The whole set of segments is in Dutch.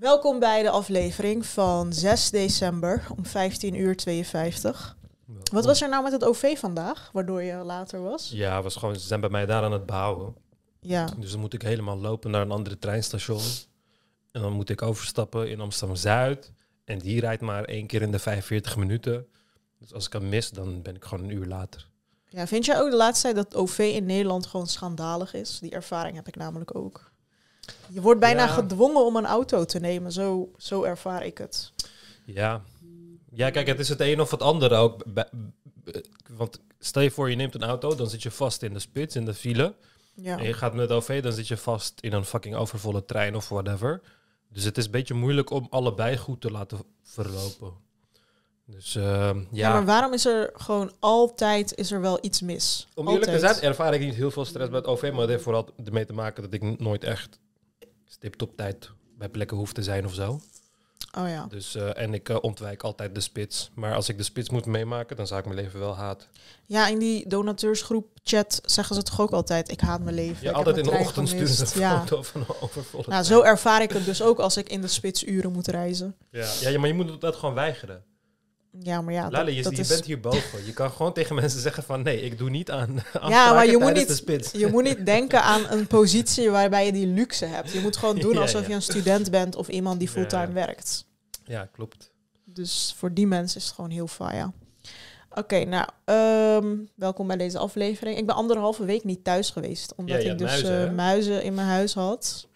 Welkom bij de aflevering van 6 december om 15 uur 52. Wat was er nou met het OV vandaag, waardoor je later was? Ja, was gewoon, ze zijn bij mij daar aan het bouwen. Ja, Dus dan moet ik helemaal lopen naar een andere treinstation. En dan moet ik overstappen in Amsterdam-Zuid. En die rijdt maar één keer in de 45 minuten. Dus als ik hem mis, dan ben ik gewoon een uur later. ja vind jij ook de laatste tijd dat OV in Nederland gewoon schandalig is? Die ervaring heb ik namelijk ook. Je wordt bijna Ja. gedwongen om een auto te nemen, zo, zo ervaar ik het. Ja. ja, kijk, het is het een of het andere ook. B- Want stel je voor, je neemt een auto, dan zit je vast in de spits, in de file. Ja. En je gaat met OV, dan zit je vast in een fucking overvolle trein of whatever. Dus het is een beetje moeilijk om allebei goed te laten verlopen. Dus ehm, Ja. ja, maar waarom is er gewoon altijd is er wel iets mis? om eerlijk te zijn ervaar ik niet heel veel stress bij het OV, maar het heeft vooral ermee te maken dat ik nooit echt stipt op tijd bij plekken hoef te zijn of zo. Oh ja. Dus, eh, en ik eh, ontwijk altijd de spits. Maar als ik de spits moet meemaken, dan zou ik mijn leven wel haten. Ja, in die donateursgroep chat zeggen ze toch ook altijd, ik haat mijn leven. Ja, altijd in de ochtend sturen ze een Ja. foto van overvolle Nou, zo ervaar ik het dus ook als ik in de spitsuren moet reizen. Ja. Ja, ja, maar je moet dat gewoon weigeren. Ja, maar ja, Lale, je, dat je is... bent hierboven. Je kan gewoon tegen mensen zeggen van nee, ik doe niet aan Ja, maar je moet, niet, de spits. je moet niet denken aan een positie waarbij je die luxe hebt. Je moet gewoon doen Ja, alsof ja. je een student bent of iemand die Ja. fulltime werkt. Ja, klopt. Dus voor die mensen is het gewoon heel fijn, ja. Oké, nou, ehm, welkom bij deze aflevering. Ik ben anderhalve week niet thuis geweest, omdat ik dus muizen, eh, muizen in mijn huis had.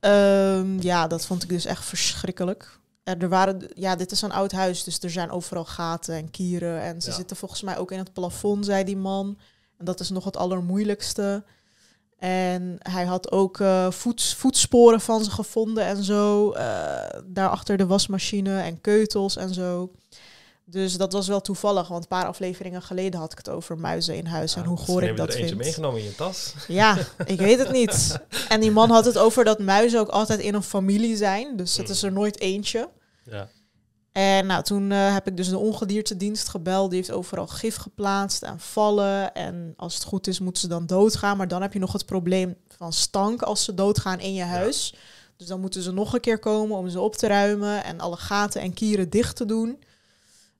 Ehm, ja, dat vond ik dus echt verschrikkelijk. Er waren, ja, dit is een oud huis, dus er zijn overal gaten en kieren. En ze Ja. zitten volgens mij ook in het plafond, zei die man. En dat is nog het allermoeilijkste. En hij had ook eh, voet, voetsporen van ze gevonden en zo. eh daar achter de wasmachine en keutels en zo. Dus dat was wel toevallig, want een paar afleveringen geleden had ik het over muizen in huis en hoe goor ik je dat er eentje vind. meegenomen in je tas. Ja, ik weet het niet. En die man had het over dat muizen ook altijd in een familie zijn. Dus het is er nooit eentje. Ja. En nou, toen eh, heb ik dus de ongediertedienst gebeld. Die heeft overal gif geplaatst en vallen. En als het goed is, moeten ze dan doodgaan. Maar dan heb je nog het probleem van stank als ze doodgaan in je huis. Dus dan moeten ze nog een keer komen om ze op te ruimen en alle gaten en kieren dicht te doen.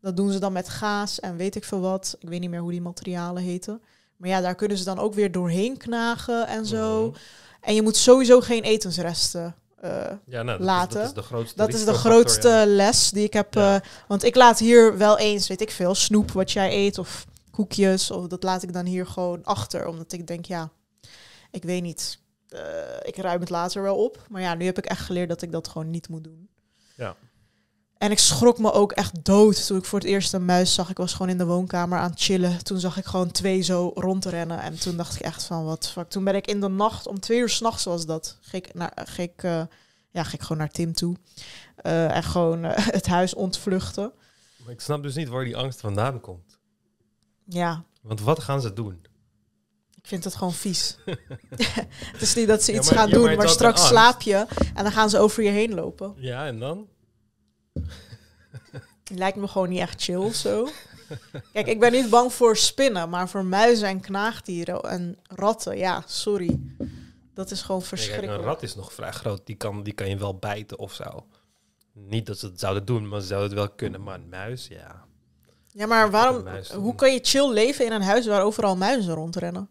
Dat doen ze dan met gaas en weet ik veel wat. Ik weet niet meer hoe die materialen heten. Maar ja, daar kunnen ze dan ook weer doorheen knagen en zo. Mhm. En je moet sowieso geen etensresten eh, Ja, nou, dat, Laten. Is, dat is de grootste dat is de grootste ja. les die ik heb. Ja. eh, want ik laat hier wel eens, weet ik veel, snoep wat jij eet of koekjes. Of dat laat ik dan hier gewoon achter. Omdat ik denk, ja, ik weet niet. eh, ik ruim het later wel op. Maar ja, nu heb ik echt geleerd dat ik dat gewoon niet moet doen. Ja. En ik schrok me ook echt dood toen ik voor het eerst een muis zag. Ik was gewoon in de woonkamer aan het chillen. Toen zag ik gewoon twee zo rondrennen. En toen dacht ik echt van, wat fuck. Toen ben ik in de nacht, om twee uur s'nachts was dat, ging ik, naar, ging ik, eh, ja, ging ik gewoon naar Tim toe. Eh, en gewoon eh, het huis ontvluchten. Maar ik snap dus niet waar die angst vandaan komt. Ja, Want wat gaan ze doen? ik vind het gewoon vies. het is niet dat ze Ja, iets maar- gaan ja, maar doen, maar straks slaap je en dan gaan ze over je heen lopen. Ja, en dan? Lijkt me gewoon niet echt chill zo. Kijk, ik ben niet bang voor spinnen, maar voor muizen en knaagdieren en ratten, ja, sorry. Dat is gewoon Nee, kijk, verschrikkelijk. een rat is nog vrij groot. Die kan, die kan je wel bijten of zo. Niet dat ze het zouden doen, maar ze zouden het wel kunnen. Maar een muis, ja. Ja, maar waarom, hoe doen. kan je chill leven in een huis waar overal muizen rondrennen?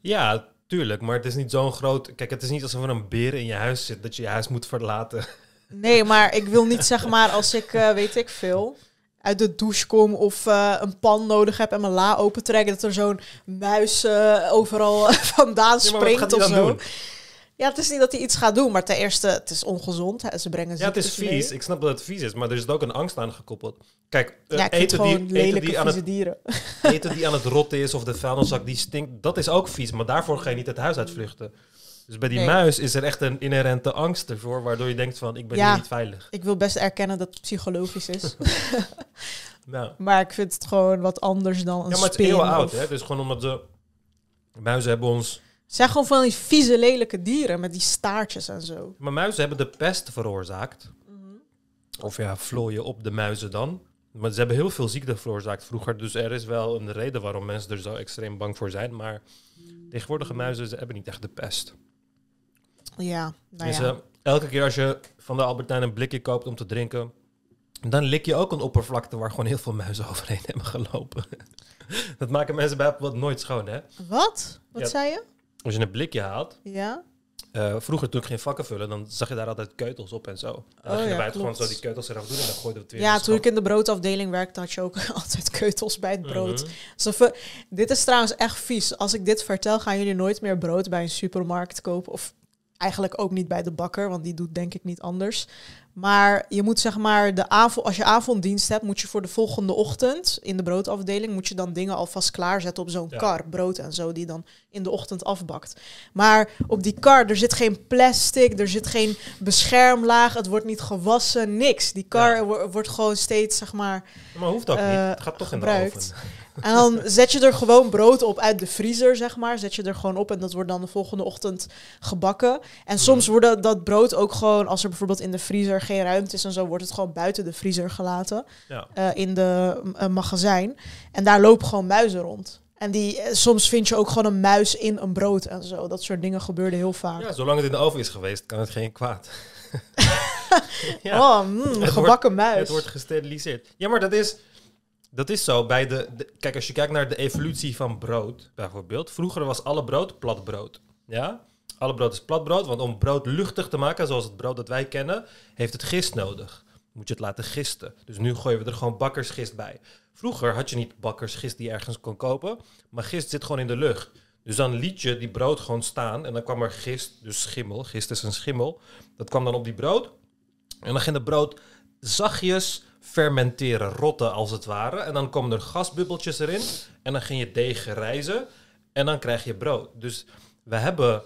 Ja, tuurlijk. Maar het is niet zo'n groot... Kijk, het is niet alsof er een beer in je huis zit... dat je je huis moet verlaten. Nee, maar ik wil niet zeg maar als ik, eh, weet ik veel, uit de douche kom of eh, een pan nodig heb en mijn la opentrekken, dat er zo'n muis eh, overal vandaan Ja, springt of zo. doen? Ja, het is niet dat hij iets gaat doen, maar ten eerste, het is ongezond. hè, Ze brengen Ja, het is vies. mee. Ik snap dat het vies is, maar er is ook een angst aan gekoppeld. Kijk, Ja, eten, die, eten, die aan het, dieren. eten die aan het rotten is of de vuilniszak die stinkt, dat is ook vies. Maar daarvoor ga je niet het huis uitvluchten. Dus bij die Nee. muis is er echt een inherente angst ervoor, waardoor je denkt van, ik ben Ja. hier niet veilig. Ik wil best erkennen dat het psychologisch is. Nou, maar ik vind het gewoon wat anders dan een ja, maar het is eeuwen oud, hè. Dus gewoon omdat ze... Muizen hebben ons... Het zijn gewoon van die vieze, lelijke dieren met die staartjes en zo. Maar muizen hebben de pest veroorzaakt. Mhm. Of ja, vlooien op de muizen dan. Maar ze hebben heel veel ziekte veroorzaakt vroeger. Dus er is wel een reden waarom mensen er zo extreem bang voor zijn. Maar tegenwoordige muizen ze hebben niet echt de pest. Ja, nou Dus, ja. eh, elke keer als je van de Albertijn een blikje koopt om te drinken, dan lik je ook een oppervlakte waar gewoon heel veel muizen overheen hebben gelopen. dat maken mensen bij wat nooit schoon, hè? Wat? Wat Ja. zei je? Als je een blikje haalt, Ja? eh, vroeger toen ik geen vakken vullen, dan zag je daar altijd keutels op en zo. En dan Oh gingen ja, wij het gewoon zo die keutels eraf doen en dan gooiden we het weer Ja, toen ik in de broodafdeling werkte, had je ook altijd keutels bij het brood. Mhm. Dit is trouwens echt vies. Als ik dit vertel, gaan jullie nooit meer brood bij een supermarkt kopen. Of eigenlijk ook niet bij de bakker, want die doet denk ik niet anders. Maar je moet zeg maar, de avond, als je avonddienst hebt, moet je voor de volgende ochtend in de broodafdeling, moet je dan dingen alvast klaarzetten op zo'n Ja. kar, brood en zo, die dan in de ochtend afbakt. Maar op die kar, er zit geen plastic, er zit geen beschermlaag, het wordt niet gewassen, niks. Die kar Ja. wordt gewoon steeds, zeg maar, Maar hoeft ook Eh, niet. Het gaat toch gebruikt. in de oven. En dan zet je er gewoon brood op uit de vriezer, zeg maar. Zet je er gewoon op en dat wordt dan de volgende ochtend gebakken. En soms Mhm. wordt dat brood ook gewoon, als er bijvoorbeeld in de vriezer geen ruimte is en zo, wordt het gewoon buiten de vriezer gelaten. Ja. eh, in de eh, magazijn. En daar lopen gewoon muizen rond. En die, eh, soms vind je ook gewoon een muis in een brood en zo. Dat soort dingen gebeurden heel vaak. ja, zolang het in de oven is geweest, kan het geen kwaad. ja. Oh, mm, wordt- gebakken muis. Het wordt gesteriliseerd. Ja, maar dat is, dat is zo bij de, Kijk, als je kijkt naar de evolutie van brood, bijvoorbeeld. Vroeger was alle brood plat brood. Ja? Alle brood is plat brood, want om brood luchtig te maken, zoals het brood dat wij kennen, heeft het gist nodig. Moet je het laten gisten. Dus nu gooien we er gewoon bakkersgist bij. Vroeger had je niet bakkersgist die je ergens kon kopen, maar gist zit gewoon in de lucht. Dus dan liet je die brood gewoon staan en dan kwam er gist, dus schimmel, gist is een schimmel. Dat kwam dan op die brood en dan ging de brood zachtjes fermenteren, rotten als het ware. En dan komen er gasbubbeltjes erin. En dan ging je deeg rijzen. En dan krijg je brood. Dus we hebben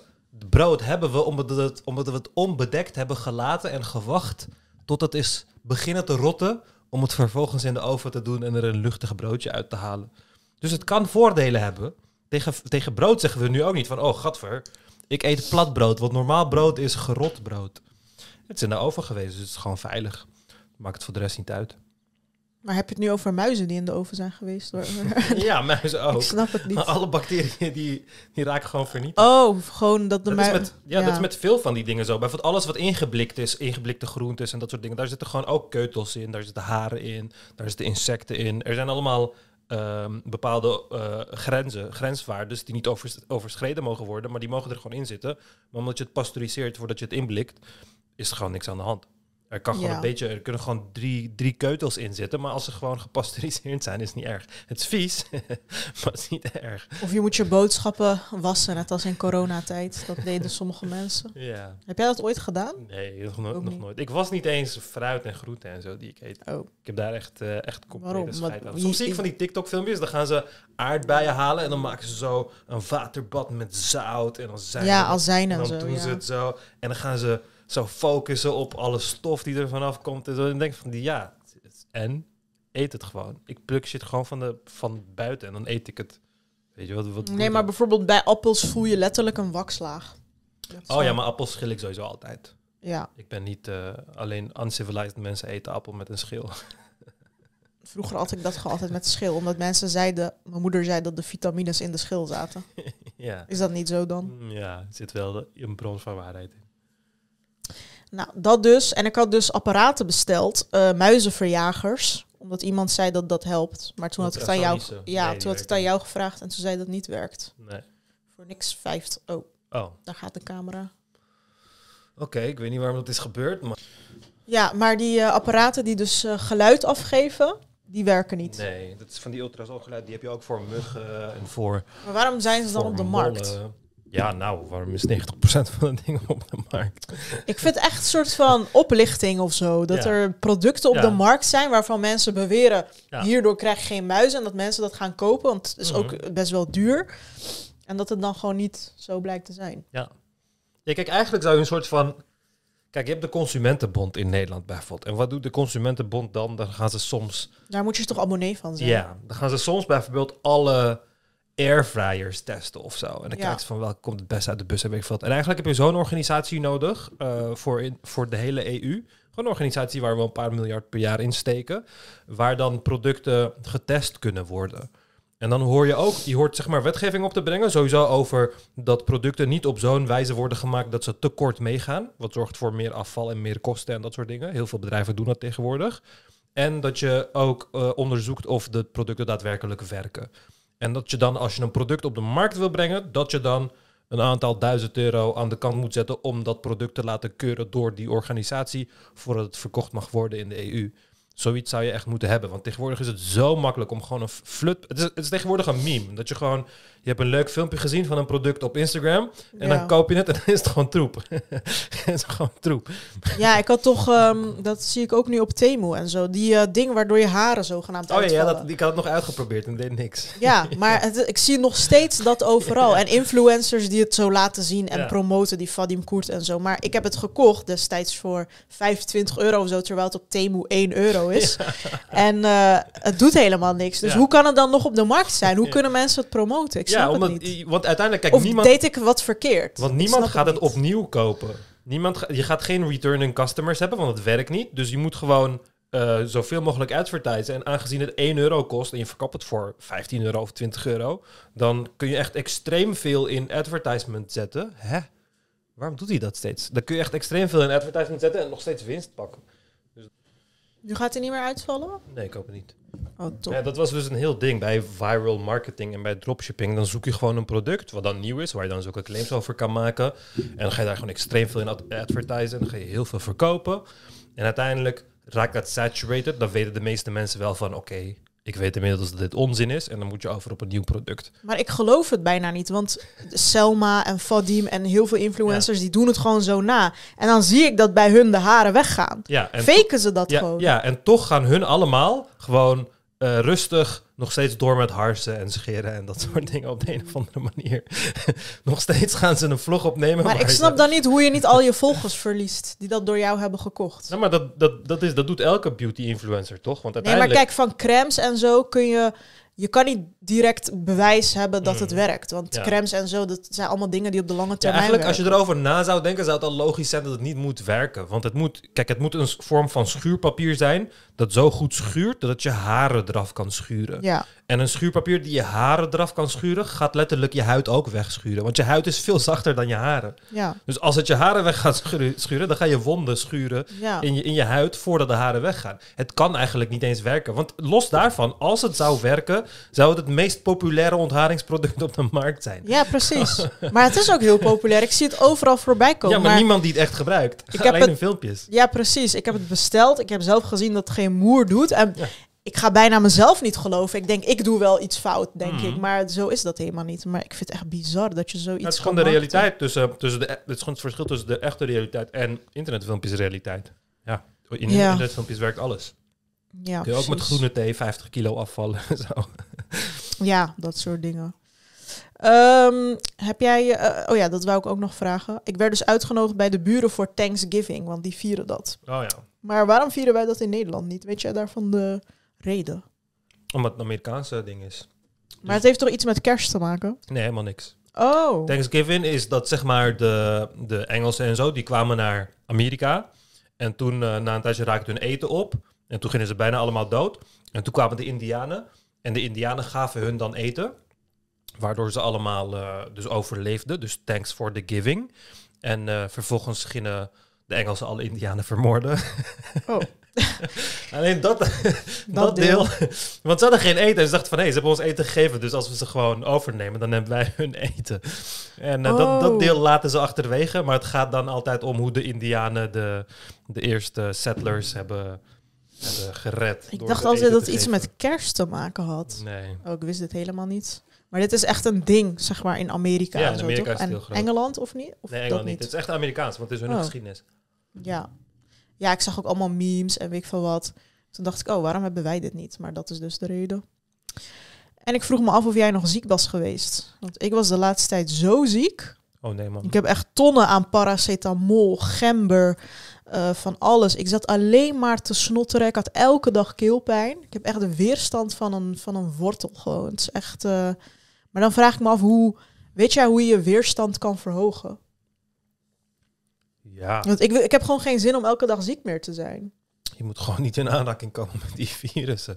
brood hebben we omdat, het, omdat we het onbedekt hebben gelaten en gewacht tot het is beginnen te rotten. Om het vervolgens in de oven te doen en er een luchtig broodje uit te halen. Dus het kan voordelen hebben. Tegen, tegen brood zeggen we nu ook niet van, oh gadver, ik eet plat brood. Want normaal brood is gerot brood. Het is in de oven geweest, dus het is gewoon veilig. Maakt het voor de rest niet uit. Maar heb je het nu over muizen die in de oven zijn geweest? hoor? Ja, muizen Ik ook. snap het niet. Alle bacteriën die, die raken gewoon vernietigd. Oh, gewoon dat de dat, is mui- met, ja, dat is met veel van die dingen zo. Bijvoorbeeld alles wat ingeblikt is, ingeblikte groentes en dat soort dingen. Daar zitten gewoon ook keutels in, daar zitten haren in, daar zitten insecten in. Er zijn allemaal ehm, bepaalde eh, grenzen, grenswaardes die niet overs- overschreden mogen worden, maar die mogen er gewoon in zitten. Maar omdat je het pasteuriseert voordat je het inblikt, is er gewoon niks aan de hand. Er kan gewoon Ja. een beetje, er kunnen gewoon drie, drie keutels in zitten, maar als ze gewoon gepasteuriseerd zijn, is het niet erg. Het is vies, maar het is niet erg. Of je moet je boodschappen wassen, net als in coronatijd. Dat deden sommige mensen. Ja. Heb jij dat ooit gedaan? Nee, nog, no- Ook nog niet. nooit. Ik was niet eens fruit en groenten en zo die ik eet. Oh. Ik heb daar echt, eh echt complete scheid aan. Soms zie ik van die TikTok-filmpjes, dan gaan ze aardbeien halen en dan maken ze zo een waterbad met zout en dan zijn Ja, azijn en en dan zo. doen Ja. ze het zo en dan gaan ze zo focussen op alle stof die er vanaf komt en zo. En denk van ja, het- het- en eet het gewoon. Ik pluk shit gewoon van, de, van buiten en dan eet ik het. Weet je wat? wat Nee, maar bijvoorbeeld bij appels voel je letterlijk een wakslaag. Oh ja, maar appels schil ik sowieso altijd. Ja, Ik ben niet eh, alleen uncivilized mensen eten appel met een schil. vroeger had ik dat gewoon altijd met schil. Omdat mensen zeiden, mijn moeder zei dat de vitamines in de schil zaten. ja. Is dat niet zo dan? Mm, Ja, er zit wel een bron van waarheid in. Nou, dat dus. En ik had dus apparaten besteld, eh, muizenverjagers. Omdat iemand zei dat dat helpt. Maar toen had ik het aan jou, ja, Nee, toen had ik aan jou gevraagd en toen zei dat het niet werkt. Nee. Voor niks vijft. Oh, Oh, daar gaat de camera. oké. Ik weet niet waarom dat is gebeurd, maar... Ja, maar die eh, apparaten die dus eh, geluid afgeven, die werken niet. Nee, dat is van die ultrasoongeluid. Die heb je ook voor muggen en voor... Maar waarom zijn ze dan op de markt? mollen. Ja, nou, waarom is 90% van de dingen op de markt? Ik vind echt een soort van oplichting of zo. Dat Ja. er producten op Ja. de markt zijn waarvan mensen beweren... Ja. hierdoor krijg je geen muizen. En dat mensen dat gaan kopen, want het is Mhm. ook best wel duur. En dat het dan gewoon niet zo blijkt te zijn. Ja. ja, kijk, eigenlijk zou je een soort van... Kijk, je hebt de Consumentenbond in Nederland bijvoorbeeld. En wat doet de Consumentenbond dan? Dan gaan ze soms... Daar moet je toch abonnee van zijn? Ja, dan gaan ze soms bijvoorbeeld alle airfryers testen of zo. En dan Ja. kijken ze van welke komt het best uit de bus en weet ik veel wat. En eigenlijk heb je zo'n organisatie nodig eh, voor, in, voor de hele EU. Gewoon een organisatie waar we een paar miljard per jaar in steken. Waar dan producten getest kunnen worden. En dan hoor je ook, je hoort zeg maar wetgeving op te brengen, sowieso over dat producten niet op zo'n wijze worden gemaakt dat ze te kort meegaan. Wat zorgt voor meer afval en meer kosten en dat soort dingen. Heel veel bedrijven doen dat tegenwoordig. En dat je ook eh, onderzoekt of de producten daadwerkelijk werken. En dat je dan, als je een product op de markt wil brengen, dat je dan een aantal duizend euro aan de kant moet zetten om dat product te laten keuren door die organisatie voordat het verkocht mag worden in de EU. Zoiets zou je echt moeten hebben. Want tegenwoordig is het zo makkelijk om gewoon een flut... Het is, het is tegenwoordig een meme. Dat je gewoon... Je hebt een leuk filmpje gezien van een product op Instagram. En Ja. dan koop je het en dan is het gewoon troep. het is gewoon troep. Ja, ik had toch, ehm, dat zie ik ook nu op Temu en zo. Die eh ding waardoor je haren zogenaamd Oh ja, dat, ik had het nog uitgeprobeerd en deed niks. Ja, maar het, ik zie nog steeds dat overal. En influencers die het zo laten zien en Ja. promoten, die Vadim Koert en zo. Maar ik heb het gekocht destijds voor 25 euro of zo, terwijl het op Temu 1 euro is. En eh, het doet helemaal niks. Dus hoe kan het dan nog op de markt zijn? Hoe kunnen mensen het promoten? Ik Ja, het omdat, niet. want uiteindelijk, kijk, Of niemand... deed ik wat verkeerd? Want niemand gaat het opnieuw kopen. Niemand ga- je gaat geen returning customers hebben, want het werkt niet. Dus je moet gewoon eh, zoveel mogelijk advertisen. En aangezien het 1 euro kost en je verkoopt het voor 15 euro of 20 euro, dan kun je echt extreem veel in advertisement zetten. Hè? Waarom doet hij dat steeds? Dan kun je echt extreem veel in advertisement zetten en nog steeds winst pakken. Nu gaat hij niet meer uitvallen? Nee, ik hoop het niet. Oh. Ja, dat was dus een heel ding bij viral marketing en bij dropshipping. Dan zoek je gewoon een product wat dan nieuw is, waar je dan zulke claims over kan maken. En dan ga je daar gewoon extreem veel in ad- advertisen en dan ga je heel veel verkopen. En uiteindelijk raakt dat saturated. Dan weten de meeste mensen wel van, oké, ik weet inmiddels dat dit onzin is. En dan moet je over op een nieuw product. Maar ik geloof het bijna niet, want Selma en Vadim en heel veel influencers die doen het gewoon zo na. En dan zie ik dat bij hun de haren weggaan. Ja, en Faken ze dat ja, gewoon? ja, en toch gaan hun allemaal gewoon eh, rustig nog steeds door met harsen en scheren en dat soort dingen op de een of andere manier. nog steeds gaan ze een vlog opnemen. Maar ik snap dan niet hoe je niet al je volgers verliest die dat door jou hebben gekocht. Nou, maar dat, dat, dat, is, dat doet elke beauty-influencer, toch? Want Nee, maar uiteindelijk... kijk, van crèmes en zo kun je... Je kan niet direct bewijs hebben dat het Mm. werkt. Want Ja. crèmes en zo, dat zijn allemaal dingen die op de lange Ja, termijn eigenlijk, als je erover na zou denken, zou het al logisch zijn dat het niet moet werken. Want het moet, kijk, het moet een vorm van schuurpapier zijn dat zo goed schuurt dat het je haren eraf kan schuren. Ja, En een schuurpapier die je haren eraf kan schuren, gaat letterlijk je huid ook wegschuren. Want je huid is veel zachter dan je haren. ja, Dus als het je haren weg gaat schuren, dan ga je wonden schuren ja. in je, in je huid voordat de haren weggaan. Het kan eigenlijk niet eens werken. Want los daarvan, als het zou werken, zou het het meest populaire ontharingsproduct op de markt zijn. Ja, precies. maar het is ook heel populair. Ik zie het overal voorbij komen. ja, maar, niemand die het echt gebruikt. Ik heb Alleen het- in filmpjes. Ja, precies. Ik heb het besteld. Ik heb zelf gezien dat het geen moer doet. En Ja. Ik ga bijna mezelf niet geloven. Ik denk, ik doe wel iets fout, denk Mhm. ik. Maar zo is dat helemaal niet. Maar ik vind het echt bizar dat je zoiets het is gewoon de realiteit tussen, tussen de, het is gewoon het verschil tussen de echte realiteit en internetfilmpjes realiteit. Ja, in Ja. internetfilmpjes werkt alles. Ja, Kun je ook met groene thee 50 kilo afvallen. en Zo. Ja, dat soort dingen. Ehm, heb jij... eh, oh ja, dat wou ik ook nog vragen. Ik werd dus uitgenodigd bij de buren voor Thanksgiving, want die vieren dat. Oh ja. Maar waarom vieren wij dat in Nederland niet? Weet jij daarvan de reden? Omdat het een Amerikaanse ding is. Maar het heeft toch iets met kerst te maken? Nee, helemaal niks. Oh. Thanksgiving is dat zeg maar de, de Engelsen en zo, die kwamen naar Amerika. En toen uh, na een tijdje raakte hun eten op. En toen gingen ze bijna allemaal dood. En toen kwamen de Indianen. En de Indianen gaven hun dan eten. Waardoor ze allemaal uh, dus overleefden. Dus thanks for the giving. En uh, vervolgens gingen de Engelsen alle Indianen vermoorden. Oh. Alleen dat, dat, dat deel. deel. Want ze hadden geen eten. En ze dachten van, hé, hey, ze hebben ons eten gegeven. Dus als we ze gewoon overnemen, dan hebben wij hun eten. En uh, oh. dat, dat deel laten ze achterwege. Maar het gaat dan altijd om hoe de Indianen de, de eerste settlers hebben, hebben gered. Ik dacht altijd dat het iets met kerst te maken had. Nee. Oh, ik wist dit helemaal niet. Maar dit is echt een ding, zeg maar, in Amerika. Ja, zo, Amerika toch? is het en groot. Engeland of niet? Of nee, Engeland niet. Het is echt Amerikaans, want het is hun Oh. geschiedenis. Ja. ja, ik zag ook allemaal memes en weet ik veel wat. Toen dacht ik, oh, waarom hebben wij dit niet? Maar dat is dus de reden. En ik vroeg me af of jij nog ziek was geweest. Want ik was de laatste tijd zo ziek. Oh nee, man. Ik heb echt tonnen aan paracetamol, gember, uh, van alles. Ik zat alleen maar te snotteren. Ik had elke dag keelpijn. Ik heb echt de weerstand van een, van een wortel gewoon. Het is echt... Uh... Maar dan vraag ik me af, hoe... Weet jij hoe je je weerstand kan verhogen? Ja. Want ik, ik heb gewoon geen zin om elke dag ziek meer te zijn. Je moet gewoon niet in aanraking komen met die virussen.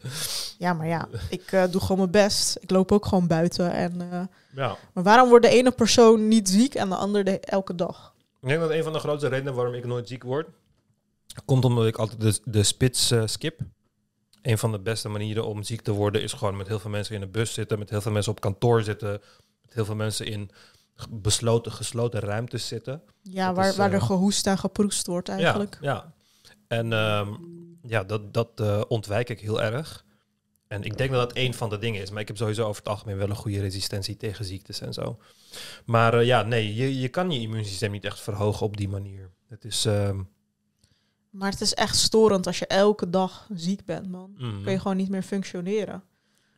Ja, maar ja, ik eh, doe gewoon mijn best. Ik loop ook gewoon buiten. En, eh, Ja. maar waarom wordt de ene persoon niet ziek en de ander de, elke dag? Ik denk dat een van de grootste redenen waarom ik nooit ziek word, komt omdat ik altijd de, de spits eh, skip. Een van de beste manieren om ziek te worden is gewoon met heel veel mensen in de bus zitten, met heel veel mensen op kantoor zitten, met heel veel mensen in besloten, gesloten ruimtes zitten. Ja, Dat waar, is, waar eh, er gehoest en geproest wordt eigenlijk. Ja, ja. En ehm, ja, dat, dat eh, ontwijk ik heel erg. En ik denk dat dat één van de dingen is. Maar ik heb sowieso over het algemeen wel een goede resistentie tegen ziektes en zo. Maar eh, ja, nee, je, je kan je immuunsysteem niet echt verhogen op die manier. Het is... ehm, Maar het is echt storend als je elke dag ziek bent, man. mm, Kun je gewoon niet meer functioneren.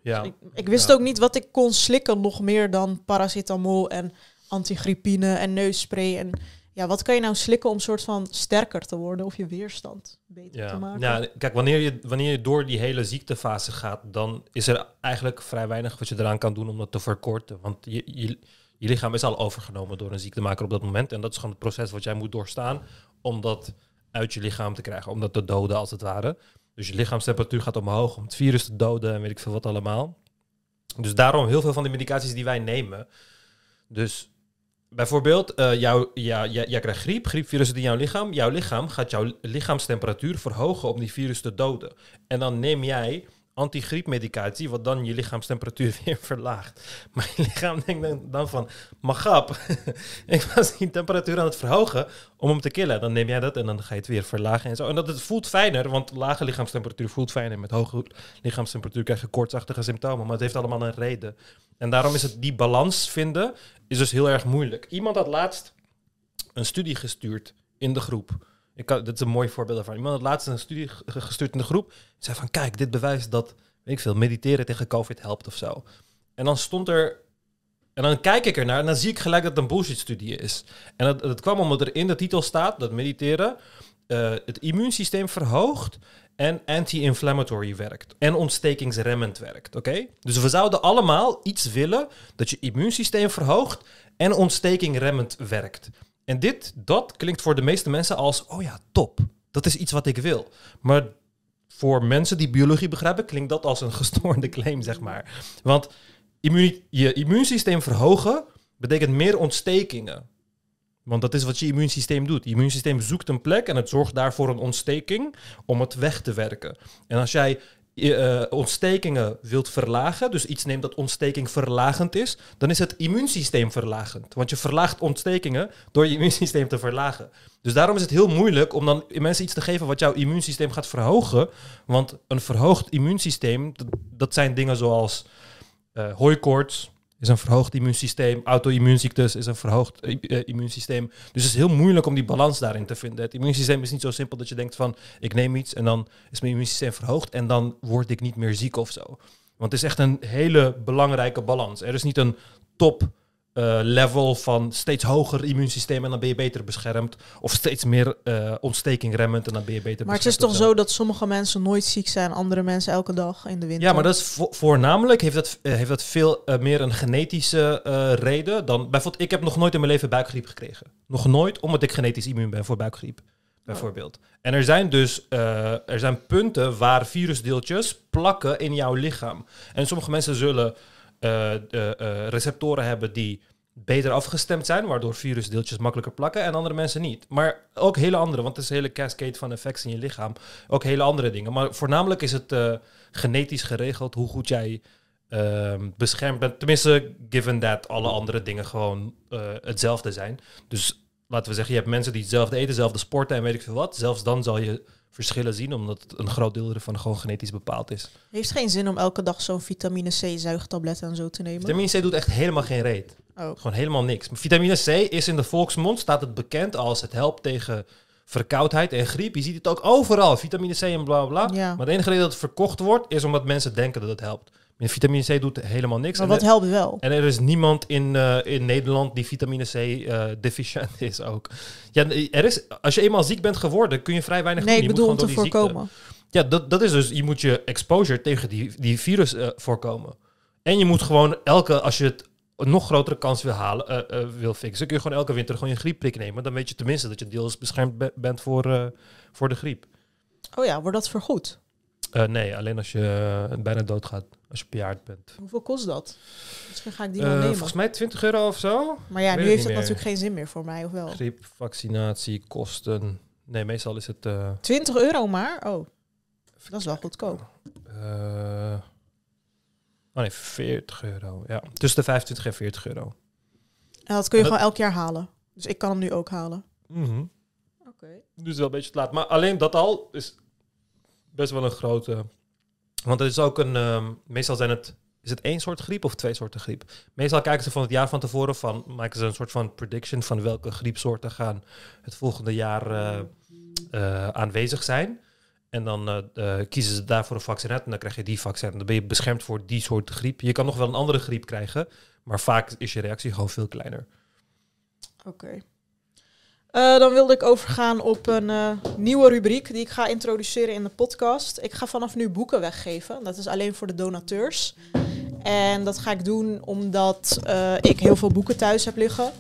Ja. Ik, ik wist Ja. ook niet wat ik kon slikken nog meer dan paracetamol en antigrippine en neusspray. En ja, wat kan je nou slikken om soort van sterker te worden of je weerstand beter te maken? ja, kijk, wanneer je, wanneer je door die hele ziektefase gaat, dan is er eigenlijk vrij weinig wat je eraan kan doen om dat te verkorten. Want je, je, je lichaam is al overgenomen door een ziektemaker op dat moment. En dat is gewoon het proces wat jij moet doorstaan om dat uit je lichaam te krijgen, om dat te doden als het ware. Dus je lichaamstemperatuur gaat omhoog om het virus te doden en weet ik veel wat allemaal. Dus daarom heel veel van de medicaties die wij nemen. Dus bijvoorbeeld, eh jou, ja, jij, jij krijgt griep, griepvirus zit in jouw lichaam. Jouw lichaam gaat jouw lichaamstemperatuur verhogen om die virus te doden. En dan neem jij antigriepmedicatie, wat dan je lichaamstemperatuur weer verlaagt. Maar je lichaam denkt dan- van, maar ik was die temperatuur aan het verhogen om hem te killen. Dan neem jij dat en dan ga je het weer verlagen en zo. En dat het voelt fijner, want lage lichaamstemperatuur voelt fijner. Met hoge lichaamstemperatuur krijg je koortsachtige symptomen, maar het heeft allemaal een reden. En daarom is het die balans vinden, is dus heel erg moeilijk. Iemand had laatst een studie gestuurd in de groep. Dit is een mooi voorbeeld daarvan. Iemand had laatst een studie ge- gestuurd in de groep. Zei van, kijk, dit bewijst dat, weet ik veel, mediteren tegen COVID helpt of zo. En dan stond er... En dan kijk ik ernaar en dan zie ik gelijk dat het een bullshit-studie is. En dat, dat kwam omdat er in de titel staat dat mediteren eh, het immuunsysteem verhoogt en anti-inflammatory werkt. En ontstekingsremmend werkt, oké? Dus we zouden allemaal iets willen dat je immuunsysteem verhoogt en ontstekingremmend werkt. En dit, dat klinkt voor de meeste mensen als, oh ja, top. Dat is iets wat ik wil. Maar voor mensen die biologie begrijpen, klinkt dat als een gestoorde claim, zeg maar. Want je immuunsysteem verhogen betekent meer ontstekingen. Want dat is wat je immuunsysteem doet. Je immuunsysteem zoekt een plek en het zorgt daarvoor een ontsteking om het weg te werken. En als jij eh, ontstekingen wilt verlagen, dus iets neemt dat ontsteking verlagend is, dan is het immuunsysteem verlagend. Want je verlaagt ontstekingen door je immuunsysteem te verlagen. Dus daarom is het heel moeilijk om dan mensen iets te geven wat jouw immuunsysteem gaat verhogen. Want een verhoogd immuunsysteem, dat, zijn dingen zoals eh hooikoorts, is een verhoogd immuunsysteem. Auto-immuunziektes is een verhoogd eh, eh, immuunsysteem. Dus het is heel moeilijk om die balans daarin te vinden. Het immuunsysteem is niet zo simpel dat je denkt van... ik neem iets en dan is mijn immuunsysteem verhoogd... en dan word ik niet meer ziek of zo. Want het is echt een hele belangrijke balans. Er is niet een top eh, level van steeds hoger immuunsysteem... en dan ben je beter beschermd. Of steeds meer eh ontsteking remmend en dan ben je beter Maar het is beschermd. toch zo dat sommige mensen nooit ziek zijn, andere mensen elke dag in de winter. Ja, maar dat is vo- voornamelijk heeft dat, eh, heeft dat veel meer een genetische reden dan bijvoorbeeld. Ik heb nog nooit in mijn leven buikgriep gekregen. Nog nooit, omdat ik genetisch immuun ben voor buikgriep, bijvoorbeeld. En er zijn dus er zijn punten waar virusdeeltjes plakken in jouw lichaam. En sommige mensen zullen receptoren hebben die beter afgestemd zijn, waardoor virusdeeltjes makkelijker plakken en andere mensen niet. Maar ook hele andere, want het is een hele cascade van effects in je lichaam. Ook hele andere dingen. Maar voornamelijk is het eh, genetisch geregeld hoe goed jij ehm, beschermd bent. Tenminste, given that alle andere dingen gewoon eh, hetzelfde zijn. Dus laten we zeggen, je hebt mensen die hetzelfde eten, hetzelfde sporten en weet ik veel wat. Zelfs dan zal je verschillen zien, omdat een groot deel ervan gewoon genetisch bepaald is. Heeft geen zin om elke dag zo'n vitamine C zuigtablet en zo te nemen. Vitamine C doet echt helemaal geen reet. Oh. Gewoon helemaal niks. Maar vitamine C is in de volksmond, staat het bekend als het helpt tegen verkoudheid en griep. Je ziet het ook overal, vitamine C en bla bla. Ja. Maar de enige reden dat het verkocht wordt, is omdat mensen denken dat het helpt. Vitamine C doet helemaal niks. Maar En wat helpt wel? en er is niemand in, eh, in Nederland die vitamine C eh, deficient is ook. Ja, er is, als je eenmaal ziek bent geworden, kun je vrij weinig Nee, doen. ik Je bedoel om te ziekte- voorkomen. ja, dat, dat is dus, je moet je exposure tegen die, die virus eh, voorkomen. En je moet gewoon elke, als je het een nog grotere kans wil halen, wil fixen, kun je gewoon elke winter gewoon je griepprik nemen. Dan weet je tenminste dat je deels beschermd be- bent voor, voor de griep. Oh ja, wordt dat vergoed? Eh, nee, alleen als je eh, bijna doodgaat, als je bejaard bent. Hoeveel kost dat? Misschien ga ik die Eh, wel nemen. volgens mij 20 euro of zo. maar ja, weet nu heeft het meer. natuurlijk geen zin meer voor mij, of wel? Griep, vaccinatie, kosten. Nee, meestal is het... eh, 20 euro maar? Oh, dat is wel goedkoop. eh, oh nee, 40 euro. Ja, tussen de 25 en 40 euro. En dat kun je Dat- gewoon elk jaar halen. Dus ik kan hem nu ook halen. Mhm. Oké. Dus wel een beetje te laat. Maar alleen dat al is best wel een grote. Want het is ook een. ehm, meestal zijn het. Is het één soort griep of twee soorten griep? Meestal kijken ze van het jaar van tevoren van. Maken ze een soort van prediction van welke griepsoorten gaan het volgende jaar eh, eh, aanwezig zijn. En dan eh, kiezen ze daarvoor een vaccin uit en dan krijg je die vaccin. Dan ben je beschermd voor die soort griep. Je kan nog wel een andere griep krijgen, maar vaak is je reactie gewoon veel kleiner. Oké. Eh, dan wilde ik overgaan op een eh, nieuwe rubriek die ik ga introduceren in de podcast. Ik ga vanaf nu boeken weggeven. Dat is alleen voor de donateurs. En dat ga ik doen omdat eh, ik heel veel boeken thuis heb liggen.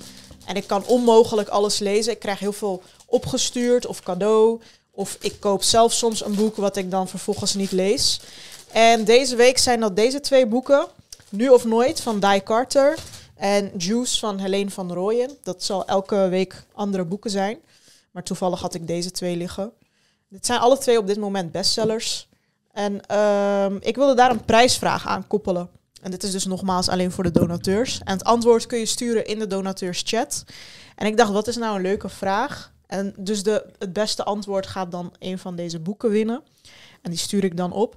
En ik kan onmogelijk alles lezen. Ik krijg heel veel opgestuurd of cadeau. Of ik koop zelf soms een boek wat ik dan vervolgens niet lees. En deze week zijn dat deze twee boeken. Nu of Nooit van Die Carter. En Juice van Helene van Rooyen. Dat zal elke week andere boeken zijn. Maar toevallig had ik deze twee liggen. Dit zijn alle twee op dit moment bestsellers. En ehm, ik wilde daar een prijsvraag aan koppelen. En dit is dus nogmaals alleen voor de donateurs. En het antwoord kun je sturen in de donateurschat. En ik dacht, wat is nou een leuke vraag? En dus de, het beste antwoord gaat dan een van deze boeken winnen. En die stuur ik dan op.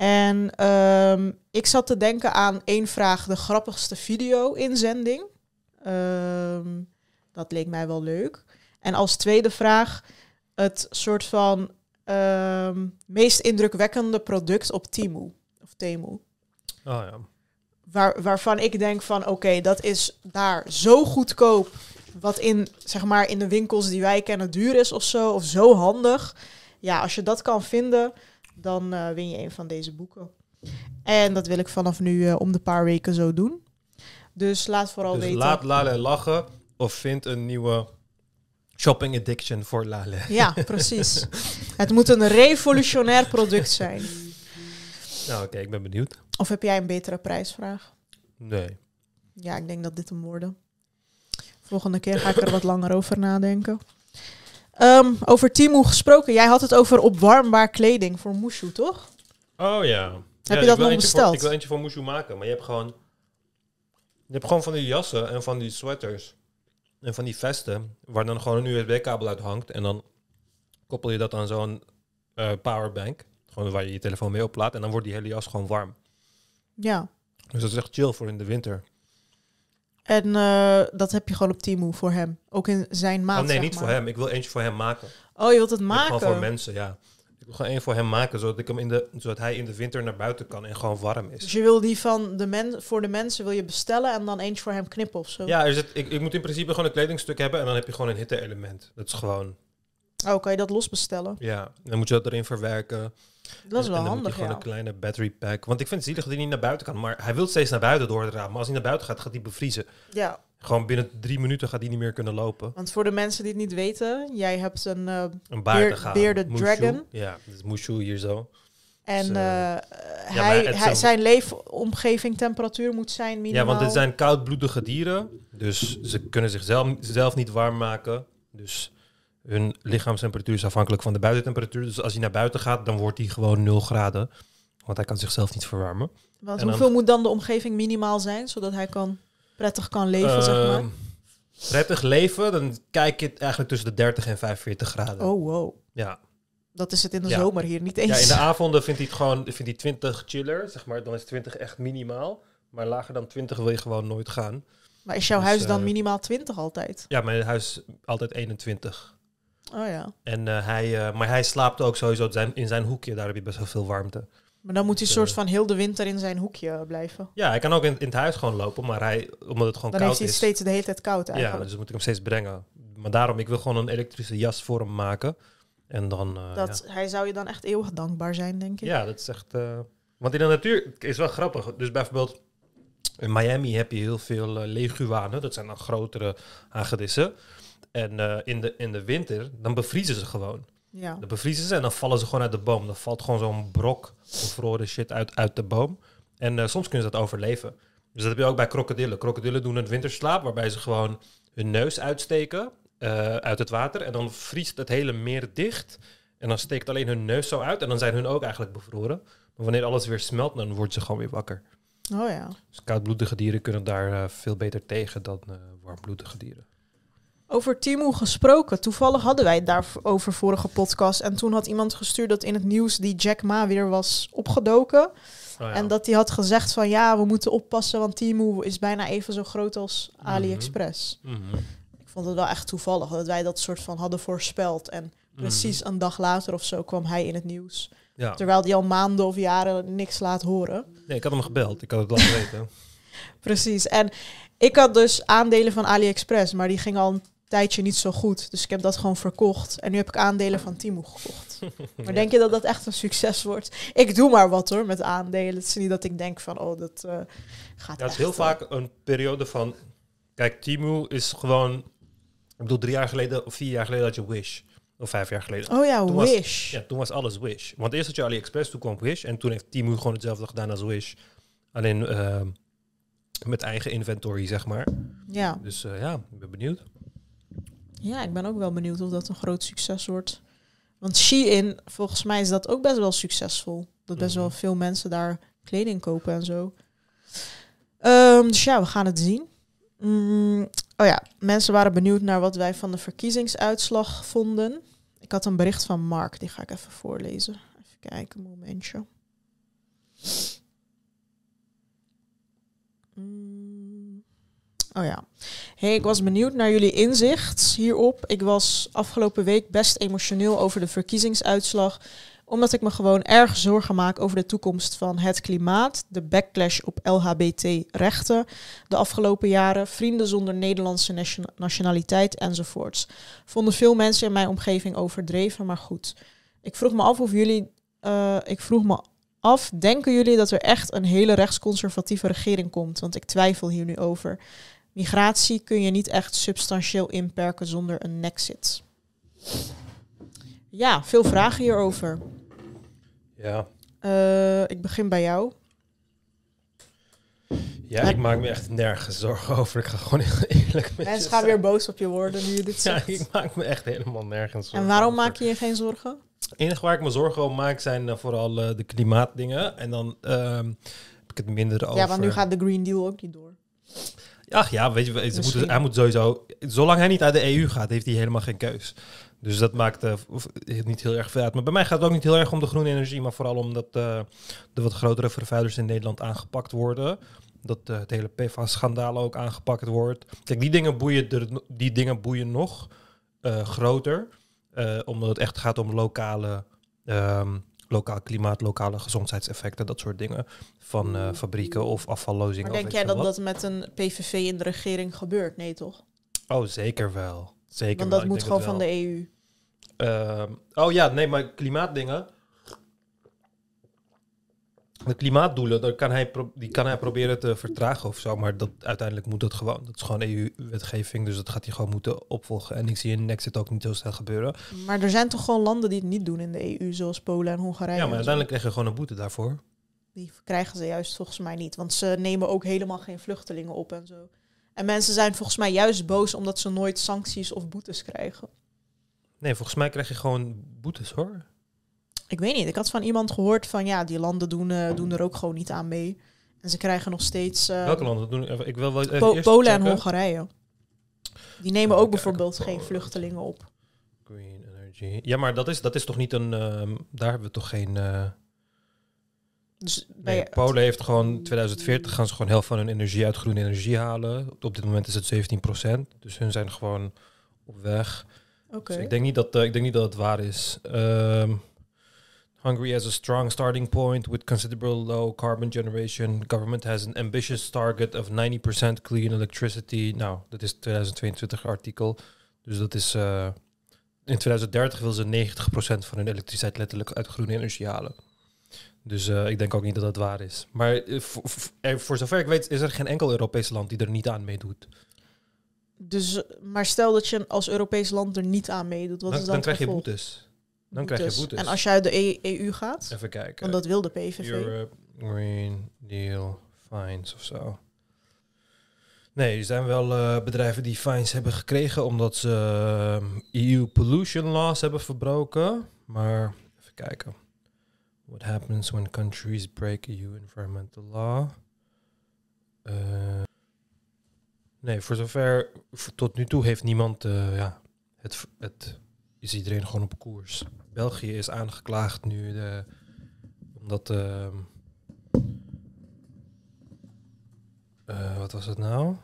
En ehm, ik zat te denken aan één vraag, de grappigste video-inzending. Ehm, dat leek mij wel leuk. En als tweede vraag, het soort van ehm, meest indrukwekkende product op Temu. Of Temu. Oh ja. Waar, waarvan ik denk van oké, dat is daar zo goedkoop. Wat in, zeg maar, in de winkels die wij kennen duur is of zo. Of zo handig. Ja, als je dat kan vinden, dan eh, win je een van deze boeken. En dat wil ik vanaf nu eh, om de paar weken zo doen. Dus laat vooral Dus weten. laat Lale lachen of vind een nieuwe shopping addiction voor Lale. Ja, precies. Het moet een revolutionair product zijn. Nou, oké, ik ben benieuwd. Of heb jij een betere prijsvraag? Nee. Ja, ik denk dat dit hem worden. Volgende keer ga ik er wat langer over nadenken. Ehm, over Timo gesproken. Jij had het over opwarmbaar kleding voor Mushu, toch? Oh ja. Heb je dat nog besteld? Voor, ik wil eentje voor Mushu maken, maar je hebt gewoon... Je hebt gewoon van die jassen en van die sweaters en van die vesten, waar dan gewoon een USB-kabel uit hangt. En dan koppel je dat aan zo'n eh, powerbank, gewoon waar je je telefoon mee oplaadt. En dan wordt die hele jas gewoon warm. Ja. Dus dat is echt chill voor in de winter. En eh, dat heb je gewoon op Timo voor hem. Ook in zijn maat. oh nee, niet maar. voor hem. Ik wil eentje voor hem maken. Oh, je wilt het wil Gewoon voor maken. mensen, ja. Ik wil gewoon één voor hem maken, zodat, ik hem in de, zodat hij in de winter naar buiten kan en gewoon warm is. Dus je wil die van de men voor de mensen wil je bestellen en dan eentje voor hem knippen of zo. Ja, zit, ik, ik moet in principe gewoon een kledingstuk hebben en dan heb je gewoon een hitte-element. Dat is gewoon, Oh, kan je dat los bestellen? ja, dan moet je dat erin verwerken. Dat is wel en dan moet je handig, gewoon ja. een kleine battery pack. Want ik vind het zielig dat hij niet naar buiten kan, maar hij wil steeds naar buiten door het raam. Maar als hij naar buiten gaat, gaat hij bevriezen. Ja, Gewoon binnen drie minuten gaat hij niet meer kunnen lopen. want voor de mensen die het niet weten, jij hebt een eh, Een bearded Mushu. dragon. Ja, dat is Mushu hier zo. En Dus, eh, maar hij, het hij, zijn leefomgeving temperatuur moet zijn minimaal. Ja, want dit zijn koudbloedige dieren. Dus ze kunnen zichzelf zelf niet warm maken. Dus hun lichaamstemperatuur is afhankelijk van de buitentemperatuur. Dus als hij naar buiten gaat, dan wordt hij gewoon 0 graden. Want hij kan zichzelf niet verwarmen. Want en dan- hoeveel moet dan de omgeving minimaal zijn, zodat hij kan, prettig kan leven, zeg maar? Ehm, Prettig leven, dan kijk je eigenlijk tussen de 30 en 45 graden. Oh, wow. Ja. Dat is het in de Ja. zomer hier niet eens. ja, in de avonden vindt hij het gewoon vindt hij 20 chiller, zeg maar. Dan is 20 echt minimaal. Maar lager dan 20 wil je gewoon nooit gaan. maar is jouw dus, huis dan eh, minimaal 20 altijd? Ja, mijn huis is altijd 21. Oh ja. En, eh, hij, eh, maar hij slaapt ook sowieso zijn, in zijn hoekje. Daar heb je best wel veel warmte. Maar dan moet hij Dus, soort eh, van heel de winter in zijn hoekje blijven. Ja, hij kan ook in, in het huis gewoon lopen. Maar hij, omdat het gewoon Dan heeft koud hij het is. steeds de hele tijd koud ja, eigenlijk. dus moet ik hem steeds brengen. Maar daarom, ik wil gewoon een elektrische jas voor hem maken. En dan... dat, Hij zou je dan echt eeuwig dankbaar zijn, denk ik. ja. ja, dat is echt... want in de natuur is wel grappig. Dus bijvoorbeeld in Miami heb je heel veel eh, leguanen. Dat zijn dan grotere hagedissen. En eh, in, de, in de winter, dan bevriezen ze gewoon. Ja. Dan bevriezen ze en dan vallen ze gewoon uit de boom. Dan valt gewoon zo'n brok bevroren shit uit, uit de boom. En eh, soms kunnen ze dat overleven. Dus dat heb je ook bij krokodillen. Krokodillen doen een winterslaap waarbij ze gewoon hun neus uitsteken uit het water. En dan vriest het hele meer dicht. En dan steekt alleen hun neus zo uit. En dan zijn hun ook eigenlijk bevroren. Maar wanneer alles weer smelt, dan worden ze gewoon weer wakker. Oh ja. Dus koudbloedige dieren kunnen daar eh, veel beter tegen dan eh, warmbloedige dieren. Over Timo gesproken. Toevallig hadden wij het daarover vorige podcast. En toen had iemand gestuurd dat in het nieuws die Jack Ma weer was opgedoken. Oh ja. En dat hij had gezegd van ja, we moeten oppassen, want Timo is bijna even zo groot als Mhm. AliExpress. Mhm. Ik vond het wel echt toevallig dat wij dat soort van hadden voorspeld. En precies een dag later of zo kwam hij in het nieuws. Ja. Terwijl hij al maanden of jaren niks laat horen. Nee, ik had hem gebeld. Ik had het laten weten. Precies. En ik had dus aandelen van AliExpress, maar die gingen al een tijdje niet zo goed. Dus ik heb dat gewoon verkocht. En nu heb ik aandelen van Timo gekocht. Maar denk je dat dat echt een succes wordt? Ik doe maar wat hoor met aandelen. Het is niet dat ik denk van, oh, dat eh, gaat Ja, het is heel eh, vaak een periode van... Kijk, Timu is gewoon... Ik bedoel, drie jaar geleden of vier jaar geleden had je Wish. Of vijf jaar geleden. Oh ja, Toen was- Wish. Ja, toen was alles Wish. Want eerst had je AliExpress, toen kwam Wish. En toen heeft Timu gewoon hetzelfde gedaan als Wish. Alleen ehm, met eigen inventory, zeg maar. Ja. Dus eh, ja, ik ben benieuwd. ja, ik ben ook wel benieuwd of dat een groot succes wordt. Want Shein, volgens mij is dat ook best wel succesvol. Dat best Mhm. wel veel mensen daar kleding kopen en zo. Ehm, dus ja, we gaan het zien. Mm, oh ja, mensen waren benieuwd naar wat wij van de verkiezingsuitslag vonden. Ik had een bericht van Mark, die ga ik even voorlezen. Even kijken, een momentje. Mm, Oh ja. Hey, ik was benieuwd naar jullie inzicht hierop. Ik was afgelopen week best emotioneel over de verkiezingsuitslag omdat ik me gewoon erg zorgen maak over de toekomst van het klimaat, de backlash op LHBT-rechten de afgelopen jaren, vrienden zonder Nederlandse nation- nationaliteit enzovoorts. Vonden veel mensen in mijn omgeving overdreven, maar goed. Ik vroeg me af of jullie, eh, ik vroeg me af, denken jullie dat er echt een hele rechtsconservatieve regering komt? Want ik twijfel hier nu over. Migratie kun je niet echt substantieel inperken zonder een nexit. Ja, veel vragen hierover. Ja. Eh, ik begin bij jou. Ja, ik maak me echt nergens zorgen over. Ik ga gewoon heel eerlijk met Mensen je gaan weer boos op je worden nu je dit Ja, zegt. ik maak me echt helemaal nergens zorgen en waarom over. maak je je geen zorgen? Het enige waar ik me zorgen om maak zijn eh, vooral eh, de klimaatdingen. En dan ehm, heb ik het minder over... Ja, want nu gaat de Green Deal ook niet door. Ach ja, weet je, hij moet sowieso... Zolang hij niet uit de EU gaat, heeft hij helemaal geen keus. Dus dat maakt of- niet heel erg veel uit. Maar bij mij gaat het ook niet heel erg om de groene energie, maar vooral omdat eh, de wat grotere vervuilers in Nederland aangepakt worden. Dat het hele PFAS-schandaal ook aangepakt wordt. Kijk, die dingen boeien, die dingen boeien nog groter. omdat het echt gaat om lokale, ehm, lokaal klimaat, lokale gezondheidseffecten, dat soort dingen. Van fabrieken of afvallozingen. Maar denk jij dat wat. dat met een PVV in de regering gebeurt? Nee, toch? Oh, zeker wel. Zeker Want dat moet gewoon van de EU. Ehm, oh ja, nee, maar klimaatdingen. De klimaatdoelen, daar kan hij die kan hij proberen te vertragen of zo. Maar dat, uiteindelijk moet dat gewoon. Dat is gewoon EU-wetgeving, dus dat gaat hij gewoon moeten opvolgen. En ik zie in Nexit ook niet zo snel gebeuren. Maar er zijn toch gewoon landen die het niet doen in de EU, zoals Polen en Hongarije. Ja, maar uiteindelijk krijg je gewoon een boete daarvoor. Die krijgen ze juist volgens mij niet. Want ze nemen ook helemaal geen vluchtelingen op en zo. En mensen zijn volgens mij juist boos omdat ze nooit sancties of boetes krijgen. Nee, volgens mij krijg je gewoon boetes hoor. Ik weet niet. Ik had van iemand gehoord van ja, die landen doen, eh, doen er ook gewoon niet aan mee. En ze krijgen nog steeds. eh, Welke landen doen? even- Ik wil wel even Po- eerst Polen en. Hongarije. Die nemen ook bijvoorbeeld geen vluchtelingen op. Green energy. Ja, maar dat is, dat is toch niet een. ehm, daar hebben we toch geen. eh, Dus Nee, Polen heeft gewoon 2040 gaan ze gewoon helft van hun energie uit groene energie halen. Op dit moment is het 17%. Dus hun zijn gewoon op weg. Oké. Dus ik denk niet dat eh, ik denk niet dat het waar is. Ehm, Hungary has a strong starting point with considerable low carbon generation. Government has an ambitious target of 90% clean electricity. Nou, dat is 2022 artikel. Dus dat is eh, in 2030 wil ze 90% van hun elektriciteit letterlijk uit groene energie halen. Dus eh, ik denk ook niet dat dat waar is. Maar eh, voor, voor- eh, voor zover ik weet is er geen enkel Europees land die er niet aan meedoet. Dus, maar stel dat je als Europees land er niet aan meedoet, wat Dan, is dan, dan krijg je boetes. Dan krijg je boetes. En als je uit de E- EU gaat, Even kijken. want dat wil de PVV. Europe Green Deal fines of zo. Nee, er zijn wel bedrijven die fines hebben gekregen omdat ze EU pollution laws hebben verbroken. Maar even kijken. What happens when countries break EU environmental law? Eh, nee, voor zover tot nu toe heeft niemand eh, ja, het, het is iedereen gewoon op koers. België is aangeklaagd nu de, omdat ehm, eh, wat was het nou?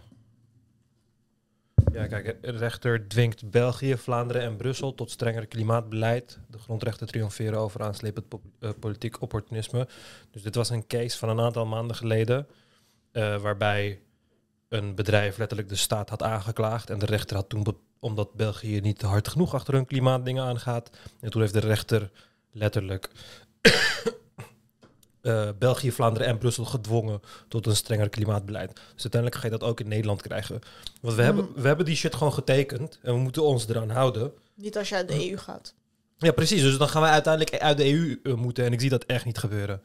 Ja, kijk, rechter dwingt België, Vlaanderen en Brussel tot strenger klimaatbeleid. De grondrechten triomferen over aanslepend eh, politiek opportunisme. Dus dit was een case van een aantal maanden geleden, eh, waarbij een bedrijf letterlijk de staat had aangeklaagd. En de rechter had toen, omdat België niet hard genoeg achter hun klimaatdingen aangaat. En toen heeft de rechter letterlijk eh, België, Vlaanderen en Brussel gedwongen tot een strenger klimaatbeleid. Dus uiteindelijk ga je dat ook in Nederland krijgen. Want we, hebben, we hebben die shit gewoon getekend en we moeten ons eraan houden. Niet als je uit de EU gaat. Ja, precies. Dus dan gaan wij uiteindelijk uit de EU eh, moeten en ik zie dat echt niet gebeuren.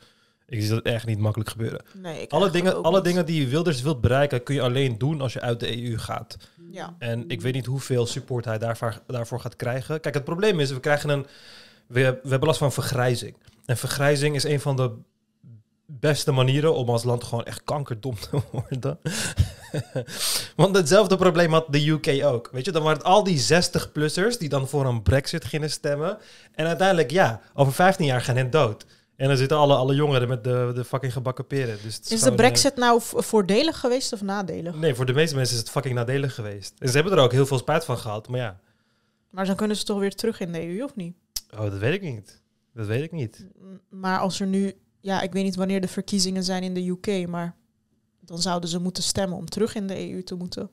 Ik zie dat echt niet makkelijk gebeuren. Nee, Alle, dingen, alle niet. dingen die Wilders wilt bereiken kun je alleen doen als je uit de EU gaat. Ja. En ik weet niet hoeveel support hij daarvoor, daarvoor gaat krijgen. Kijk, het probleem is, we krijgen een. We, we hebben last van vergrijzing. En vergrijzing is een van de beste manieren om als land gewoon echt kankerdom te worden. Want hetzelfde probleem had de UK ook. Weet je, dan waren het al die 60-plussers die dan voor een brexit gingen stemmen. En uiteindelijk, ja, over 15 jaar gaan hen dood. En dan zitten alle, alle jongeren met de, de fucking gebakken peren. Dus Is de eh, brexit nou voordelig geweest of nadelig? Nee, voor de meeste mensen is het fucking nadelig geweest. En ze hebben er ook heel veel spijt van gehad. Maar ja, Maar dan kunnen ze toch weer terug in de EU, of niet? oh, dat weet ik niet. Dat weet ik niet. Maar als er nu... Ja, ik weet niet wanneer de verkiezingen zijn in de UK, maar... Dan zouden ze moeten stemmen om terug in de EU te moeten.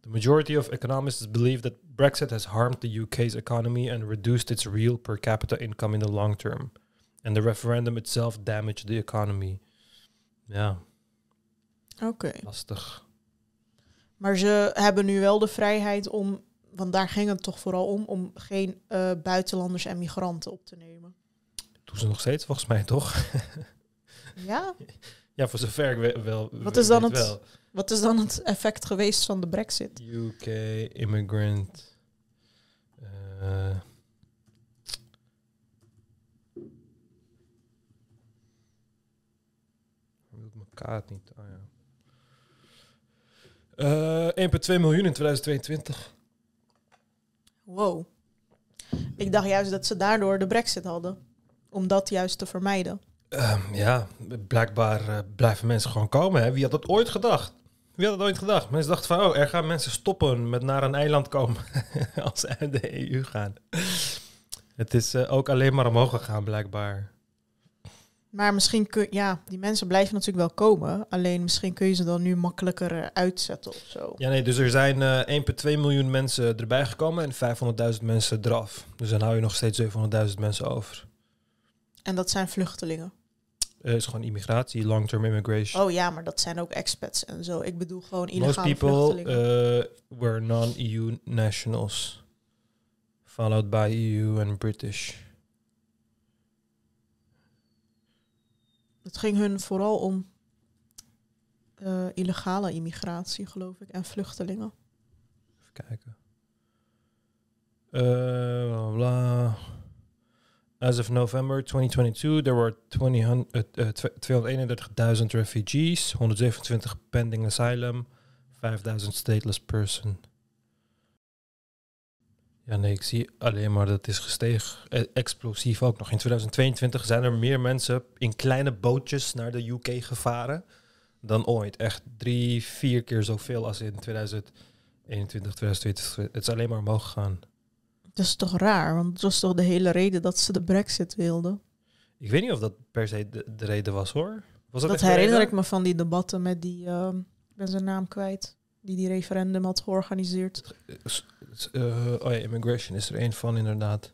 The majority of economists believe that Brexit has harmed the UK's economy and reduced its real per capita income in the long term. And the referendum itself damaged the economy. Ja, Oké. lastig. Maar ze hebben nu wel de vrijheid om... Want daar ging het toch vooral om, om geen eh, buitenlanders en migranten op te nemen. Doen ze nog steeds, volgens mij toch? Ja? ja, voor zover ik we- wel. Wat is dan het- Wel. Wat is dan het effect geweest van de brexit? UK immigrant. mijn kaart niet? Oh, ja. Eh, 1,2 miljoen in 2022. Wow. Ik dacht juist dat ze daardoor de brexit hadden. Om dat juist te vermijden. Ehm, ja, blijkbaar eh, blijven mensen gewoon komen. Hè? Wie had dat ooit gedacht? Wie had dat ooit gedacht? Mensen dachten van, oh, er gaan mensen stoppen met naar een eiland komen als ze uit de EU gaan. Het is eh, ook alleen maar omhoog gegaan, blijkbaar. Maar misschien kun ja, die mensen blijven natuurlijk wel komen. Alleen misschien kun je ze dan nu makkelijker eh, uitzetten of zo. Ja, nee, dus er zijn eh 1,2 miljoen mensen erbij gekomen en 500.000 mensen eraf. Dus dan hou je nog steeds 700.000 mensen over. En dat zijn vluchtelingen. Het is gewoon immigratie, long-term immigration. Oh ja, maar dat zijn ook expats en zo. Ik bedoel gewoon Most illegale people vluchtelingen. uh, were non-EU nationals, followed by EU and British. het ging hun vooral om eh, illegale immigratie, geloof ik, en vluchtelingen. Even kijken. Uh, bla, bla. As of November 2022, there were 20, hun- uh, uh, 231.000 refugees, 127 pending asylum, 5000 stateless person. Ja, nee, ik zie alleen maar dat is gestegen. Eh, explosief ook nog. In 2022 zijn er meer mensen in kleine bootjes naar de UK gevaren dan ooit. Echt drie, vier keer zoveel als in 2021, 2020. Het is alleen maar omhoog gegaan. Dat is toch raar, want dat was toch de hele reden dat ze de brexit wilden. Ik weet niet of dat per se de, de reden was hoor. Was dat, Dat herinner ik me van die debatten met die, ehm, ik ben zijn naam kwijt, die die referendum had georganiseerd. Eh, oh ja, immigration is er één van inderdaad.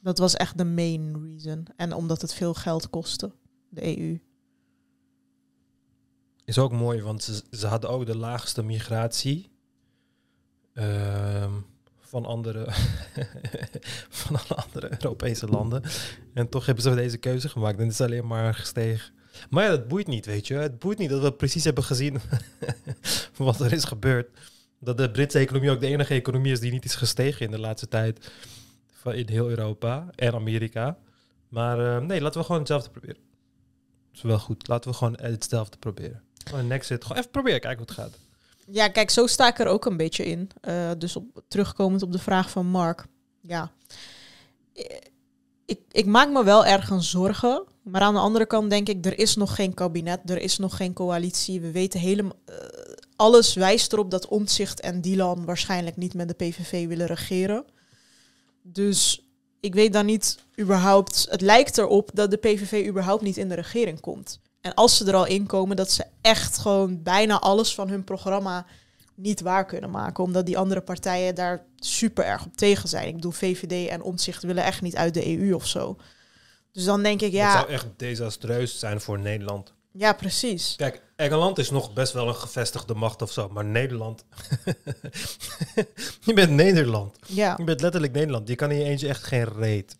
Dat was echt de main reason. En omdat het veel geld kostte, de EU. Is ook mooi, want ze, ze hadden ook de laagste migratie. ehm, van andere, van andere Europese landen. En toch hebben ze deze keuze gemaakt. En het is alleen maar gestegen. Maar ja, dat boeit niet, weet je. Het boeit niet dat we precies hebben gezien wat er is gebeurd. Dat de Britse economie ook de enige economie is die niet is gestegen in de laatste tijd. In heel Europa en Amerika. Maar uh, nee, laten we gewoon hetzelfde proberen. Is wel goed. Laten we gewoon hetzelfde proberen. Gewoon zit. Gewoon even proberen, kijken hoe het gaat. Ja, kijk, zo sta ik er ook een beetje in. Uh, dus op, terugkomend op de vraag van Mark. Ja, ik, ik maak me wel ergens zorgen. Maar aan de andere kant denk ik, er is nog geen kabinet, er is nog geen coalitie. We weten helemaal... Uh, alles wijst erop dat Omtzigt en Dylan waarschijnlijk niet met de PVV willen regeren. Dus ik weet dan niet überhaupt... Het lijkt erop dat de PVV überhaupt niet in de regering komt. En als ze er al in komen, dat ze echt gewoon bijna alles van hun programma niet waar kunnen maken. Omdat die andere partijen daar super erg op tegen zijn. Ik bedoel, VVD en Omtzigt willen echt niet uit de EU of zo. Dus dan denk ik, ja... Het zou echt desastreus zijn voor Nederland. Ja, precies. Kijk, Engeland is nog best wel een gevestigde macht of zo, maar Nederland... je bent Nederland. Ja. Je bent letterlijk Nederland. Je kan in je eentje echt geen reet.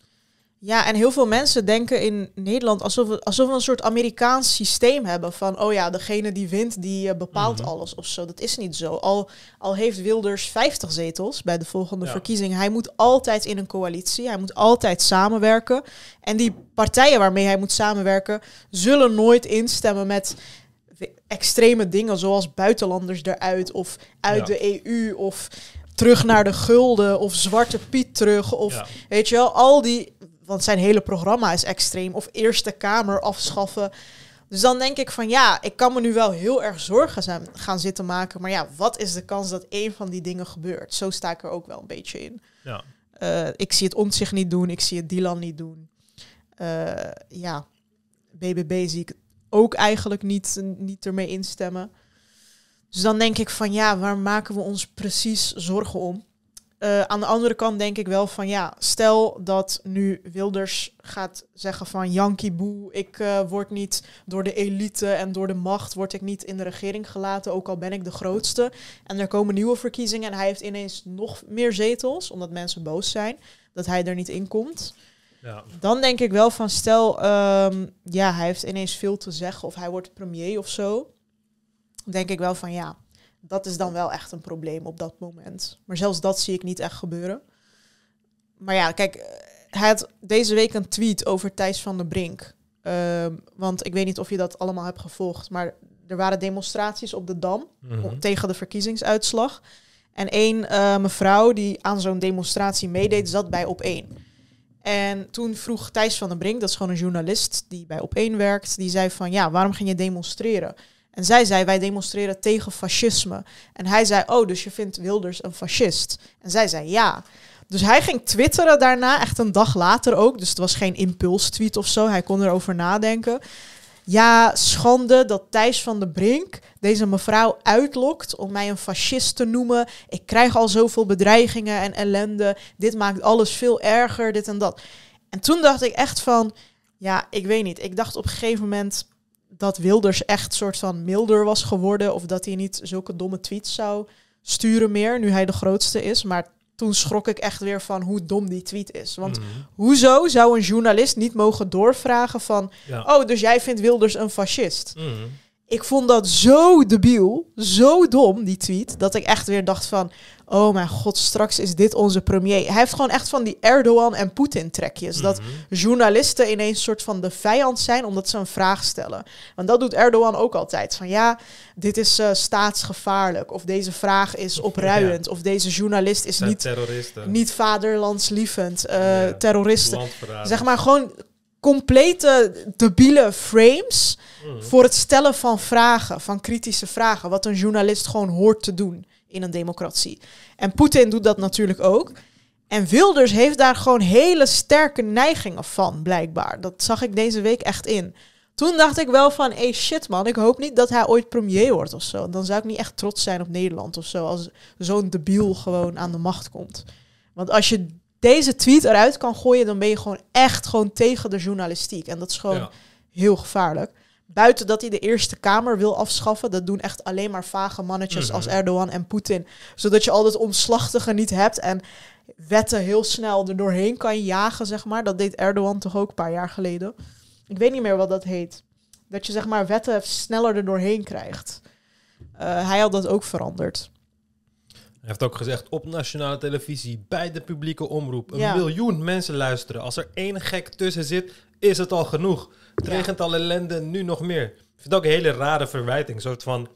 Ja, en heel veel mensen denken in Nederland alsof we, alsof we een soort Amerikaans systeem hebben van, oh ja, degene die wint, die uh, bepaalt Mhm. alles of zo. Dat is niet zo. Al, al heeft Wilders 50 zetels bij de volgende Ja. verkiezing, hij moet altijd in een coalitie, hij moet altijd samenwerken. En die partijen waarmee hij moet samenwerken, zullen nooit instemmen met extreme dingen zoals buitenlanders eruit of uit Ja. de EU of terug naar de gulden of zwarte Piet terug of Ja. weet je wel, al die, want zijn hele programma is extreem of Eerste Kamer afschaffen. Dus dan denk ik van ja, ik kan me nu wel heel erg zorgen zijn, gaan zitten maken, maar ja, wat is de kans dat één van die dingen gebeurt? Zo sta ik er ook wel een beetje in. Ja. Eh, ik zie het Omtzigt niet doen, ik zie het Dylan niet doen. Eh, ja, BBB zie ik ook eigenlijk niet, niet ermee instemmen. Dus dan denk ik van ja, waar maken we ons precies zorgen om? Eh, aan de andere kant denk ik wel van ja, stel dat nu Wilders gaat zeggen van Yankee Boe, ik eh, word niet door de elite en door de macht word ik niet in de regering gelaten, ook al ben ik de grootste. En er komen nieuwe verkiezingen en hij heeft ineens nog meer zetels, omdat mensen boos zijn dat hij er niet in komt. Ja. Dan denk ik wel van stel, ehm, ja, hij heeft ineens veel te zeggen of hij wordt premier of zo. Denk ik wel van ja, dat is dan wel echt een probleem op dat moment. Maar zelfs dat zie ik niet echt gebeuren. Maar ja, kijk, eh, hij had deze week een tweet over Thijs van der Brink. Ehm, want ik weet niet of je dat allemaal hebt gevolgd, maar er waren demonstraties op de Dam Mhm. tegen de verkiezingsuitslag. En één eh, mevrouw die aan zo'n demonstratie meedeed, zat bij op één. En toen vroeg Thijs van den Brink, dat is gewoon een journalist die bij op één werkt, die zei van ja, waarom ging je demonstreren? En zij zei, wij demonstreren tegen fascisme. En hij zei, oh, dus je vindt Wilders een fascist? En zij zei, ja. Dus hij ging twitteren daarna, echt een dag later ook. Dus het was geen impulstweet of zo. Hij kon erover nadenken. Ja, schande dat Thijs van de Brink deze mevrouw uitlokt om mij een fascist te noemen. Ik krijg al zoveel bedreigingen en ellende. Dit maakt alles veel erger, dit en dat. En toen dacht ik echt van, ja, ik weet niet. Ik dacht op een gegeven moment dat Wilders echt soort van milder was geworden. Of dat hij niet zulke domme tweets zou sturen meer, nu hij de grootste is. Maar toen schrok ik echt weer van hoe dom die tweet is. Want Mhm. hoezo zou een journalist niet mogen doorvragen van... Ja. Oh, dus jij vindt Wilders een fascist? Mhm. Ik vond dat zo debiel, zo dom, die tweet, dat ik echt weer dacht van... Oh mijn god, straks is dit onze premier. Hij heeft gewoon echt van die Erdogan en Poetin trekjes. Dat Mhm. journalisten ineens soort van de vijand zijn omdat ze een vraag stellen. Want dat doet Erdogan ook altijd. Van ja, dit is eh, staatsgevaarlijk. Of deze vraag is opruiend. Of deze journalist is niet, niet vaderlandslievend. Ja. Terroristen. Zeg maar gewoon complete debiele frames Mhm. voor het stellen van vragen, van kritische vragen, wat een journalist gewoon hoort te doen in een democratie. En Poetin doet dat natuurlijk ook. En Wilders heeft daar gewoon hele sterke neigingen van, blijkbaar. Dat zag ik deze week echt in. Toen dacht ik wel van, hey shit man, ik hoop niet dat hij ooit premier wordt of zo. Dan zou ik niet echt trots zijn op Nederland of zo, als zo'n debiel gewoon aan de macht komt. Want als je deze tweet eruit kan gooien, dan ben je gewoon echt gewoon tegen de journalistiek. En dat is gewoon Ja. heel gevaarlijk. Buiten dat hij de Eerste Kamer wil afschaffen. Dat doen echt alleen maar vage mannetjes Mhm. als Erdogan en Poetin. Zodat je al dat omslachtige niet hebt en wetten heel snel er doorheen kan jagen, zeg maar. Dat deed Erdogan toch ook een paar jaar geleden. Ik weet niet meer wat dat heet. Dat je zeg maar wetten sneller er doorheen krijgt. Eh, hij had dat ook veranderd. Hij heeft ook gezegd op nationale televisie, bij de publieke omroep, een Ja. miljoen mensen luisteren. Als er één gek tussen zit, is het al genoeg. Het Ja. regent al ellende, nu nog meer. Ik vind het ook een hele rare verwijting. Een soort van...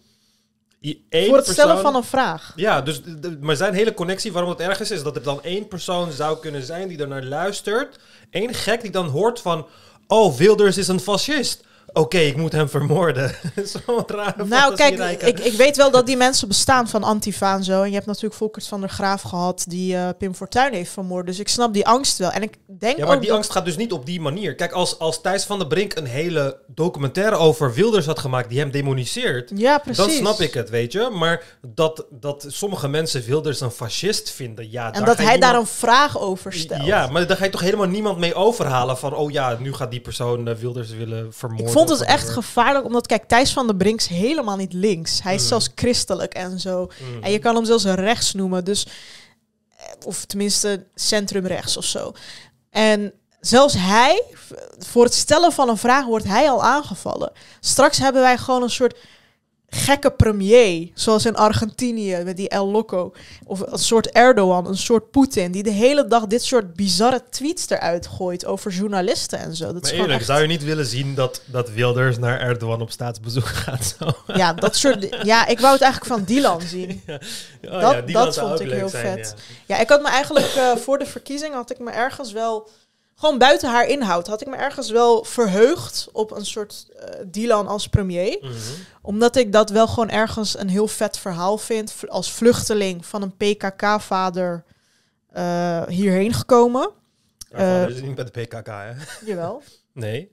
Voor het stellen van een vraag. Ja, dus, maar zijn hele connectie waarom het ergens is, dat er dan één persoon zou kunnen zijn die er naar luistert. Eén gek die dan hoort van, oh, Wilders is een fascist. Oké, ik moet hem vermoorden. Zo'n rare Nou, kijk, ik, ik weet wel dat die mensen bestaan van Antifa en zo. En je hebt natuurlijk Volkert van der Graaf gehad die eh, Pim Fortuyn heeft vermoord. Dus ik snap die angst wel. En ik denk Ja, maar ook die angst gaat dus niet op die manier. Kijk, als, als Thijs van der Brink een hele documentaire over Wilders had gemaakt die hem demoniseert, Ja, precies. dan snap ik het, weet je. Maar dat, dat sommige mensen Wilders een fascist vinden, ja, En daar dat hij daar een vraag over stelt. Ja, maar daar ga je toch helemaal niemand mee overhalen van, oh ja, nu gaat die persoon eh, Wilders willen vermoorden. Vond het echt gevaarlijk, omdat kijk, Thijs van der Brink is helemaal niet links. Hij is Mm. zelfs christelijk en zo. Mm. En je kan hem zelfs rechts noemen, dus eh, of tenminste centrumrechts of zo. En zelfs hij, voor het stellen van een vraag wordt hij al aangevallen. Straks hebben wij gewoon een soort gekke premier, zoals in Argentinië met die El Loco, of een soort Erdogan, een soort Poetin, die de hele dag dit soort bizarre tweets eruit gooit over journalisten en zo. Dat is Maar eerlijk, echt... zou je niet willen zien dat, dat Wilders naar Erdogan op staatsbezoek gaat? Zo? Ja, dat soort. Ja, ik wou het eigenlijk van Dylan zien. Oh Dat- die dat vond ook ik leuk heel zijn, vet. ja. Ja, ik had me eigenlijk eh, voor de verkiezing had ik me ergens wel gewoon buiten haar inhoud had ik me ergens wel verheugd op een soort eh Dylan als premier, Mhm. omdat ik dat wel gewoon ergens een heel vet verhaal vind als vluchteling van een PKK-vader eh, hierheen gekomen. Waarvan Eh, is niet bij de PKK, hè? Jawel. Nee.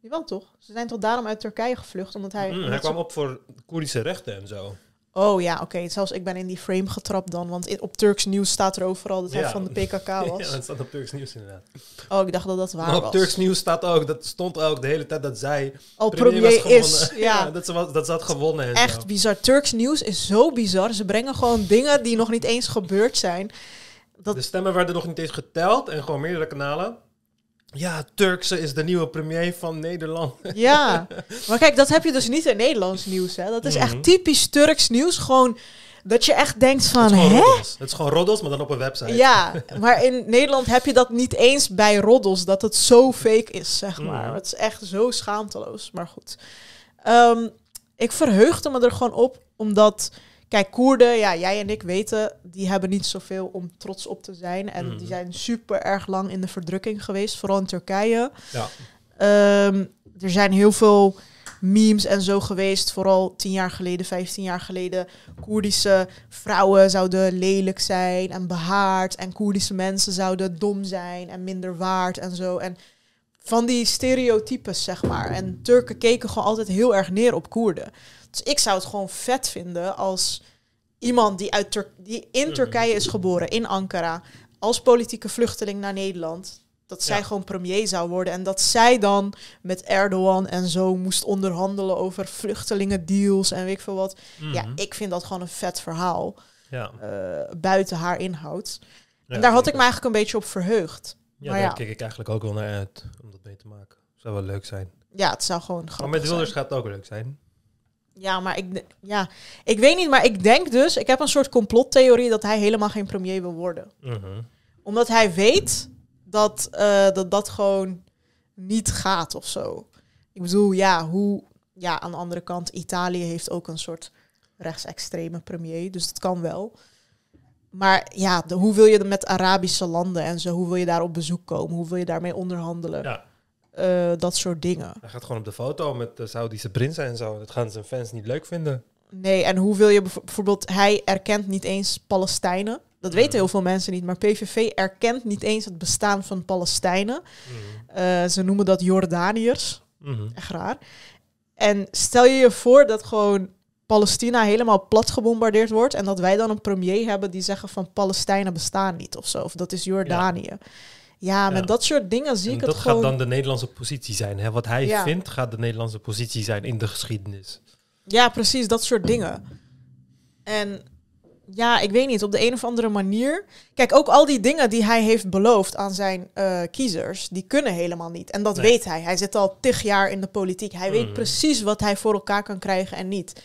Jawel toch? Ze zijn toch daarom uit Turkije gevlucht omdat hij. Mm, hij kwam op voor Koerdische rechten en zo. Oh ja, oké. Zelfs ik ben in die frame getrapt dan, want op Turks nieuws staat er overal dat hij Ja. van de PKK was. ja, dat staat op Turks nieuws inderdaad. Oh, ik dacht dat dat waar Maar op was. Turks nieuws staat ook, dat stond ook de hele tijd dat zij Al premier, premier, is. gewonnen. Ja, dat, ze, dat ze had gewonnen en echt zo. bizar. Turks nieuws is zo bizar. Ze brengen gewoon dingen die nog niet eens gebeurd zijn. Dat, De stemmen werden nog niet eens geteld en gewoon meerdere kanalen. Ja, Turkse is de nieuwe premier van Nederland. ja, maar kijk, dat heb je dus niet in Nederlands nieuws. Hè. Dat is Mhm. echt typisch Turks nieuws. Gewoon dat je echt denkt van, hè? Het is gewoon roddels, maar dan op een website. Ja, maar in Nederland heb je dat niet eens bij roddels, dat het zo fake is, zeg maar. Mhm. Het is echt zo schaamteloos, maar goed. Ehm, ik verheugde me er gewoon op, omdat... Kijk, Koerden, ja, jij en ik weten, die hebben niet zoveel om trots op te zijn. En Mhm. die zijn super erg lang in de verdrukking geweest, vooral in Turkije. Ja. Ehm, er zijn heel veel memes en zo geweest, vooral tien jaar geleden, 15 jaar geleden. Koerdische vrouwen zouden lelijk zijn en behaard. En Koerdische mensen zouden dom zijn en minder waard en zo. En van die stereotypes, zeg maar. En Turken keken gewoon altijd heel erg neer op Koerden. Dus ik zou het gewoon vet vinden als iemand die, uit Tur die in Mhm. Turkije is geboren, in Ankara, als politieke vluchteling naar Nederland, dat zij Ja. gewoon premier zou worden. En dat zij dan met Erdogan en zo moest onderhandelen over vluchtelingendeals en weet ik veel wat. Ja, Mhm. ik vind dat gewoon een vet verhaal. ja. eh, buiten haar inhoud. Ja, en daar had ik me eigenlijk een beetje op verheugd. Ja, maar daar kijk ik eigenlijk ook wel naar uit om dat mee te maken. Zou wel leuk zijn. Ja, het zou gewoon Maar grappig met Wilders zijn. gaat het ook leuk zijn. Ja, maar ik, ja, ik weet niet, maar ik denk dus, ik heb een soort complottheorie dat hij helemaal geen premier wil worden. Mhm. Omdat hij weet dat eh, dat, dat gewoon niet gaat of zo. Ik bedoel, ja, hoe... Ja, aan de andere kant, Italië heeft ook een soort rechtsextreme premier, dus het kan wel. Maar ja, de, hoe wil je met Arabische landen en zo, hoe wil je daar op bezoek komen? Hoe wil je daarmee onderhandelen? Ja, Eh, dat soort dingen. hij gaat gewoon op de foto met de Saudische prinsen en zo. Dat gaan zijn fans niet leuk vinden. Nee, en hoe wil je bijv- bijvoorbeeld, hij erkent niet eens Palestijnen. Dat weten Mhm. heel veel mensen niet, maar PVV erkent niet eens het bestaan van Palestijnen. Eh, ze noemen dat Jordaniërs. Mhm. Echt raar. En stel je je voor dat gewoon Palestina helemaal plat gebombardeerd wordt en dat wij dan een premier hebben die zeggen van Palestijnen bestaan niet of zo. Of dat is Jordanië. Ja, Ja, met Ja. dat soort dingen zie En ik dat het gewoon... gaat dan de Nederlandse positie zijn. Hè? Wat hij Ja. vindt, gaat de Nederlandse positie zijn in de geschiedenis. Ja, precies, dat soort dingen. En ja, ik weet niet, op de een of andere manier. Kijk, ook al die dingen die hij heeft beloofd aan zijn eh, kiezers, die kunnen helemaal niet. En dat Nee. weet hij. Hij zit al tig jaar in de politiek. Hij weet Mhm. precies wat hij voor elkaar kan krijgen en niet.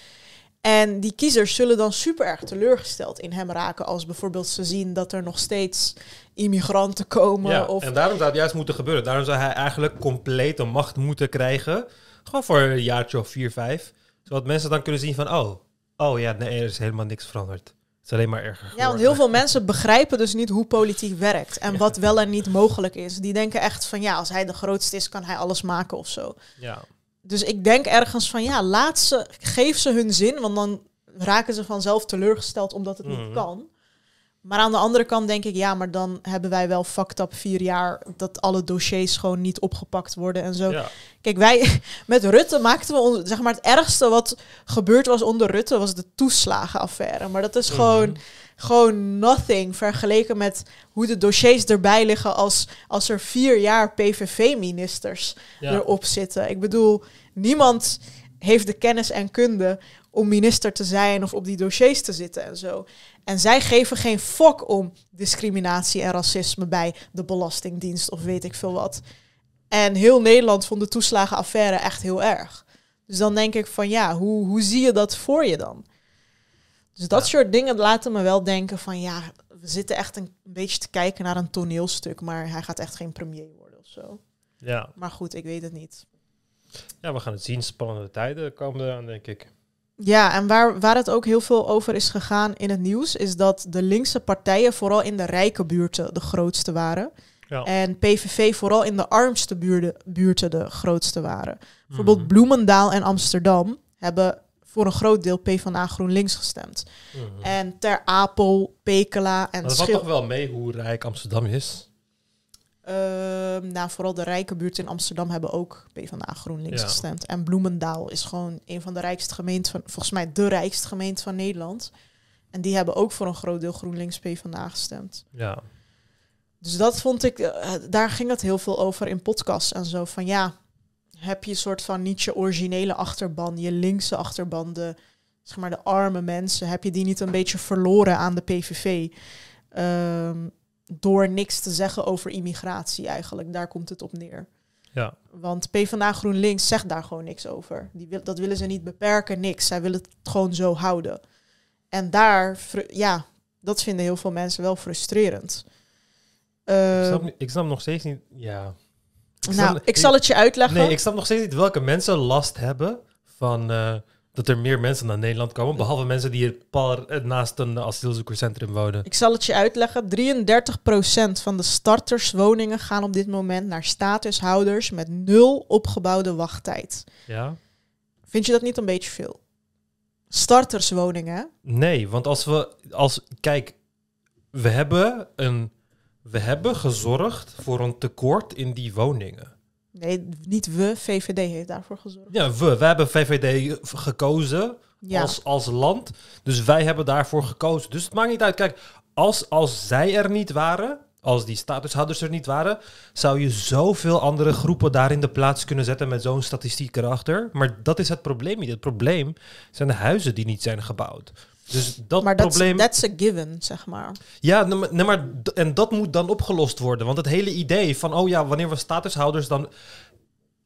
En die kiezers zullen dan super erg teleurgesteld in hem raken. Als bijvoorbeeld ze zien dat er nog steeds immigranten komen. Ja, of En daarom zou het juist moeten gebeuren. Daarom zou hij eigenlijk complete macht moeten krijgen. Gewoon voor een jaartje of vier, vijf. Zodat mensen dan kunnen zien van, oh, oh ja, nee, er is helemaal niks veranderd. Het is alleen maar erger Ja, want heel veel mensen begrijpen dus niet hoe politiek werkt en wat wel en niet mogelijk is. Die denken echt van ja, als hij de grootste is, kan hij alles maken of zo. Ja, Dus ik denk ergens van ja, laat ze, geef ze hun zin, want dan raken ze vanzelf teleurgesteld omdat het Mhm. niet kan. Maar aan de andere kant denk ik, ja, maar dan hebben wij wel fucked up vier jaar dat alle dossiers gewoon niet opgepakt worden en zo. ja. Kijk, wij met Rutte maakten we ons, zeg maar, het ergste wat gebeurd was onder Rutte was de toeslagenaffaire. Maar dat is gewoon, Mhm. gewoon nothing vergeleken met hoe de dossiers erbij liggen als, als er vier jaar PVV-ministers Ja. erop zitten. Ik bedoel, niemand heeft de kennis en kunde om minister te zijn of op die dossiers te zitten en zo. En zij geven geen fok om discriminatie en racisme bij de Belastingdienst of weet ik veel wat. En heel Nederland vond de toeslagenaffaire echt heel erg. Dus dan denk ik van ja, hoe, hoe zie je dat voor je dan? Dus dat Ja. soort dingen laten me wel denken van ja, we zitten echt een, een beetje te kijken naar een toneelstuk, maar hij gaat echt geen premier worden of zo. Ja. Maar goed, ik weet het niet. ja, we gaan het zien. Spannende tijden komen eraan, denk ik. Ja, en waar, waar het ook heel veel over is gegaan in het nieuws, is dat de linkse partijen vooral in de rijke buurten de grootste waren. Ja. En PVV vooral in de armste buurten, buurten de grootste waren. Bijvoorbeeld Mhm. Bloemendaal en Amsterdam hebben voor een groot deel PvdA GroenLinks gestemd. Mhm. En Ter Apel, Pekela en Maar dat valt toch wel mee hoe rijk Amsterdam is? Ehm, nou, vooral de rijke buurten in Amsterdam hebben ook PvdA GroenLinks Ja. gestemd. En Bloemendaal is gewoon een van de rijkste gemeenten van, volgens mij de rijkste gemeente van Nederland. En die hebben ook voor een groot deel GroenLinks PvdA gestemd. Ja. Dus dat vond ik, eh, daar ging het heel veel over in podcasts en zo. Van ja, heb je een soort van niet je originele achterban, je linkse achterban, de, zeg maar de arme mensen, heb je die niet een beetje verloren aan de PVV? Door niks te zeggen over immigratie eigenlijk. Daar komt het op neer. Ja. Want PvdA GroenLinks zegt daar gewoon niks over. Die wil, dat willen ze niet beperken, niks. Zij willen het gewoon zo houden. En daar, ja, dat vinden heel veel mensen wel frustrerend. Ik snap, ik snap nog steeds niet... Ja. Ik nou, snap- ik zal het je uitleggen. Nee, ik snap nog steeds niet welke mensen last hebben van eh, dat er meer mensen naar Nederland komen. Behalve mensen die par, eh, naast een asielzoekerscentrum wonen. Ik zal het je uitleggen. 33% van de starterswoningen gaan op dit moment naar statushouders met nul opgebouwde wachttijd. Ja? Vind je dat niet een beetje veel? Starterswoningen? Nee, want als we... Als, kijk, we hebben, een, we hebben gezorgd voor een tekort in die woningen. Nee, niet we. VVD heeft daarvoor gezorgd. Ja, we. We hebben VVD gekozen Ja, als, als land. Dus wij hebben daarvoor gekozen. Dus het maakt niet uit. Kijk, als, als zij er niet waren, als die statushouders er niet waren, zou je zoveel andere groepen daar in de plaats kunnen zetten met zo'n statistiek erachter. Maar dat is het probleem niet. Het probleem zijn de huizen die niet zijn gebouwd. Dus dat maar probleem. that's a given, zeg maar. Ja, nee, maar- nee, maar d- en dat moet dan opgelost worden. Want het hele idee van, oh ja, wanneer we statushouders dan...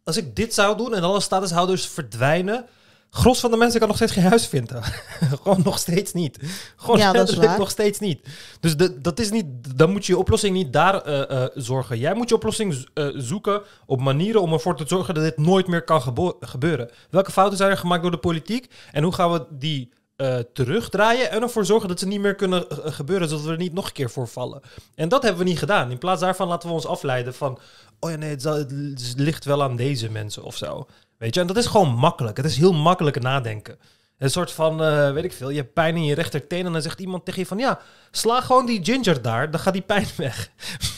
Als ik dit zou doen en alle statushouders verdwijnen... Gros van de mensen kan nog steeds geen huis vinden. Gewoon nog steeds niet. Gewoon Ja, dat is nog steeds niet. Dus de, dat is niet, dan moet je je oplossing niet daar eh, eh, zorgen. Jij moet je oplossing eh, zoeken op manieren om ervoor te zorgen dat dit nooit meer kan gebeuren. Welke fouten zijn er gemaakt door de politiek? En hoe gaan we die eh, terugdraaien en ervoor zorgen dat ze niet meer kunnen eh, gebeuren, zodat we er niet nog een keer voor vallen. En dat hebben we niet gedaan. In plaats daarvan laten we ons afleiden van, oh ja nee, het, zal- het ligt wel aan deze mensen of zo. Weet je, en dat is gewoon makkelijk. Het is heel makkelijk nadenken. Een soort van, eh, weet ik veel, je hebt pijn in je rechterteen en dan zegt iemand tegen je van, ja, sla gewoon die ginger daar, dan gaat die pijn weg.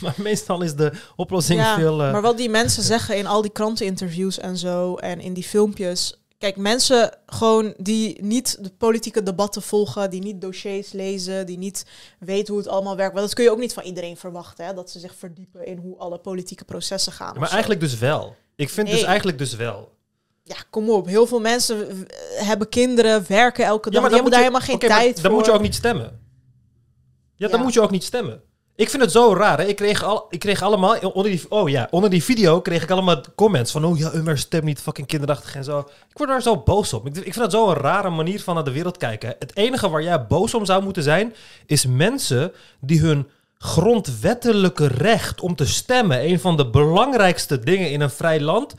maar meestal is de oplossing Ja, veel... eh, maar wat die mensen zeggen in al die kranteninterviews en zo en in die filmpjes. Kijk, mensen gewoon die niet de politieke debatten volgen, die niet dossiers lezen, die niet weten hoe het allemaal werkt. Want dat kun je ook niet van iedereen verwachten, hè? dat ze zich verdiepen in hoe alle politieke processen gaan. Ja, maar eigenlijk dus wel. Ik vind dus eigenlijk dus wel. Ja, kom op. Heel veel mensen hebben kinderen, werken elke dag. die hebben daar helemaal geen maar tijd dan voor. moet je ook niet stemmen. Ja, dan Ja. moet je ook niet stemmen. Ik vind het zo raar. Ik, kreeg al, ik kreeg allemaal onder die, oh ja, onder die video kreeg ik allemaal comments van oh ja, Umar stem niet fucking kinderachtig en zo. Ik word daar zo boos op. Ik, ik vind dat zo een rare manier van naar de wereld kijken. Het enige waar jij boos om zou moeten zijn is mensen die hun grondwettelijke recht om te stemmen, een van de belangrijkste dingen in een vrij land,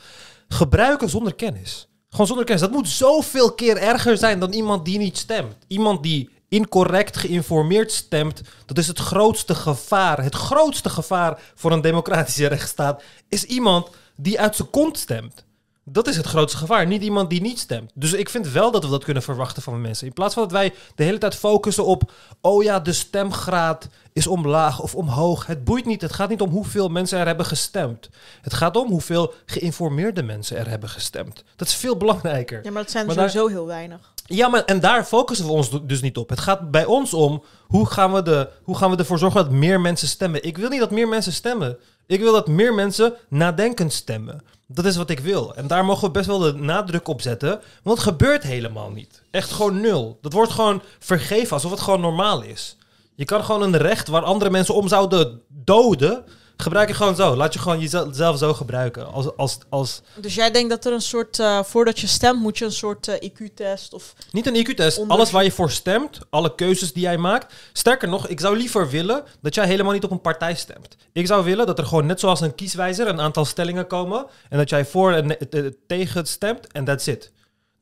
gebruiken zonder kennis. Gewoon zonder kennis. Dat moet zoveel keer erger zijn dan iemand die niet stemt. Iemand die incorrect geïnformeerd stemt, dat is het grootste gevaar. Het grootste gevaar voor een democratische rechtsstaat is iemand die uit zijn kont stemt. Dat is het grootste gevaar. Niet iemand die niet stemt. Dus ik vind wel dat we dat kunnen verwachten van mensen. In plaats van dat wij de hele tijd focussen op... oh ja, de stemgraad is omlaag of omhoog. Het boeit niet. Het gaat niet om hoeveel mensen er hebben gestemd. Het gaat om hoeveel geïnformeerde mensen er hebben gestemd. Dat is veel belangrijker. Ja, maar dat zijn Maar sowieso heel weinig. Ja, maar en daar focussen we ons dus niet op. Het gaat bij ons om hoe gaan, we de, hoe gaan we ervoor zorgen dat meer mensen stemmen. Ik wil niet dat meer mensen stemmen. Ik wil dat meer mensen nadenkend stemmen. Dat is wat ik wil. En daar mogen we best wel de nadruk op zetten. Want het gebeurt helemaal niet. Echt gewoon nul. Dat wordt gewoon vergeven alsof het gewoon normaal is. Je kan gewoon een recht waar andere mensen om zouden doden. Gebruik je gewoon zo. Laat je gewoon jezelf zo gebruiken. Als, als, als, Dus jij denkt dat er een soort, eh, voordat je stemt, moet je een soort eh, IQ-test of... Niet een IQ-test. Onder- Alles waar je voor stemt, alle keuzes die jij maakt. Sterker nog, ik zou liever willen dat jij helemaal niet op een partij stemt. Ik zou willen dat er gewoon net zoals een kieswijzer een aantal stellingen komen. En dat jij voor en eh, tegen stemt en that's it.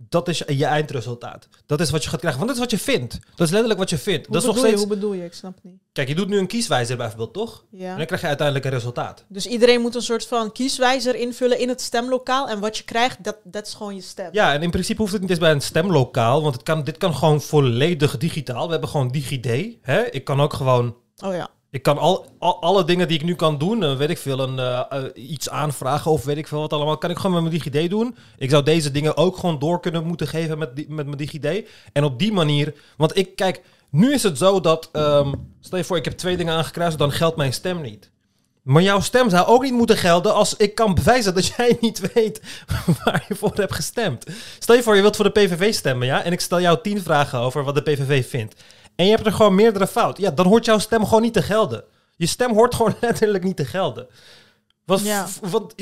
Dat is je eindresultaat. Dat is wat je gaat krijgen. Want dat is wat je vindt. Dat is letterlijk wat je vindt. Hoe dat is nog bedoel je? steeds... Hoe bedoel je? Ik snap het niet. Kijk, je doet nu een kieswijzer bijvoorbeeld, toch? Ja. En dan krijg je uiteindelijk een resultaat. Dus iedereen moet een soort van kieswijzer invullen in het stemlokaal. En wat je krijgt, dat, dat is gewoon je stem. Ja, en in principe hoeft het niet eens bij een stemlokaal. Want het kan, dit kan gewoon volledig digitaal. We hebben gewoon DigiD. Hè? Ik kan ook gewoon Oh ja. Ik kan al, al- alle dingen die ik nu kan doen, eh, weet ik veel, een, eh, eh, iets aanvragen of weet ik veel wat allemaal, kan ik gewoon met mijn DigiD doen. Ik zou deze dingen ook gewoon door kunnen moeten geven met, met mijn DigiD. En op die manier, want ik, kijk, nu is het zo dat, ehm, stel je voor, ik heb twee dingen aangekruist, dan geldt mijn stem niet. Maar jouw stem zou ook niet moeten gelden als ik kan bewijzen dat jij niet weet waar je voor hebt gestemd. Stel je voor, je wilt voor de PVV stemmen, ja? En ik stel jou tien vragen over wat de PVV vindt. En je hebt er gewoon meerdere fout. Ja, dan hoort jouw stem gewoon niet te gelden. Je stem hoort gewoon letterlijk niet te gelden. Wat, Ja. v- wat,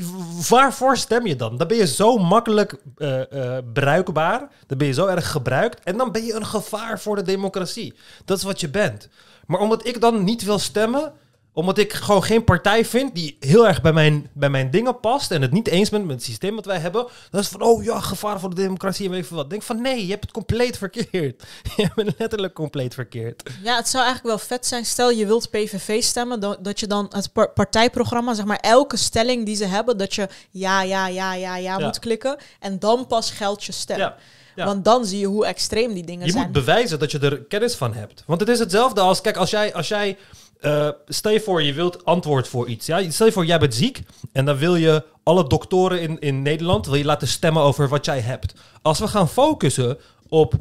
waarvoor stem je dan? Dan ben je zo makkelijk eh, eh, bruikbaar. Dan ben je zo erg gebruikt. En dan ben je een gevaar voor de democratie. Dat is wat je bent. Maar omdat ik dan niet wil stemmen, omdat ik gewoon geen partij vind die heel erg bij mijn, bij mijn dingen past en het niet eens bent met het systeem wat wij hebben, dan is van, oh ja, gevaar voor de democratie en weet ik wat. Denk van, nee, je hebt het compleet verkeerd. Je hebt het letterlijk compleet verkeerd. Ja, het zou eigenlijk wel vet zijn. Stel je wilt PVV stemmen, dat je dan het par- partijprogramma, zeg maar elke stelling die ze hebben, dat je ja, ja, ja, ja, ja, Ja. moet klikken. En dan pas geldt je stem. Ja, ja. Want dan zie je hoe extreem die dingen Je zijn. moet bewijzen dat je er kennis van hebt. Want het is hetzelfde als, kijk, als jij, als jij eh, stel je voor je wilt antwoord voor iets. Ja? Stel je voor jij bent ziek en dan wil je alle doktoren in, in Nederland wil je laten stemmen over wat jij hebt. Als we gaan focussen op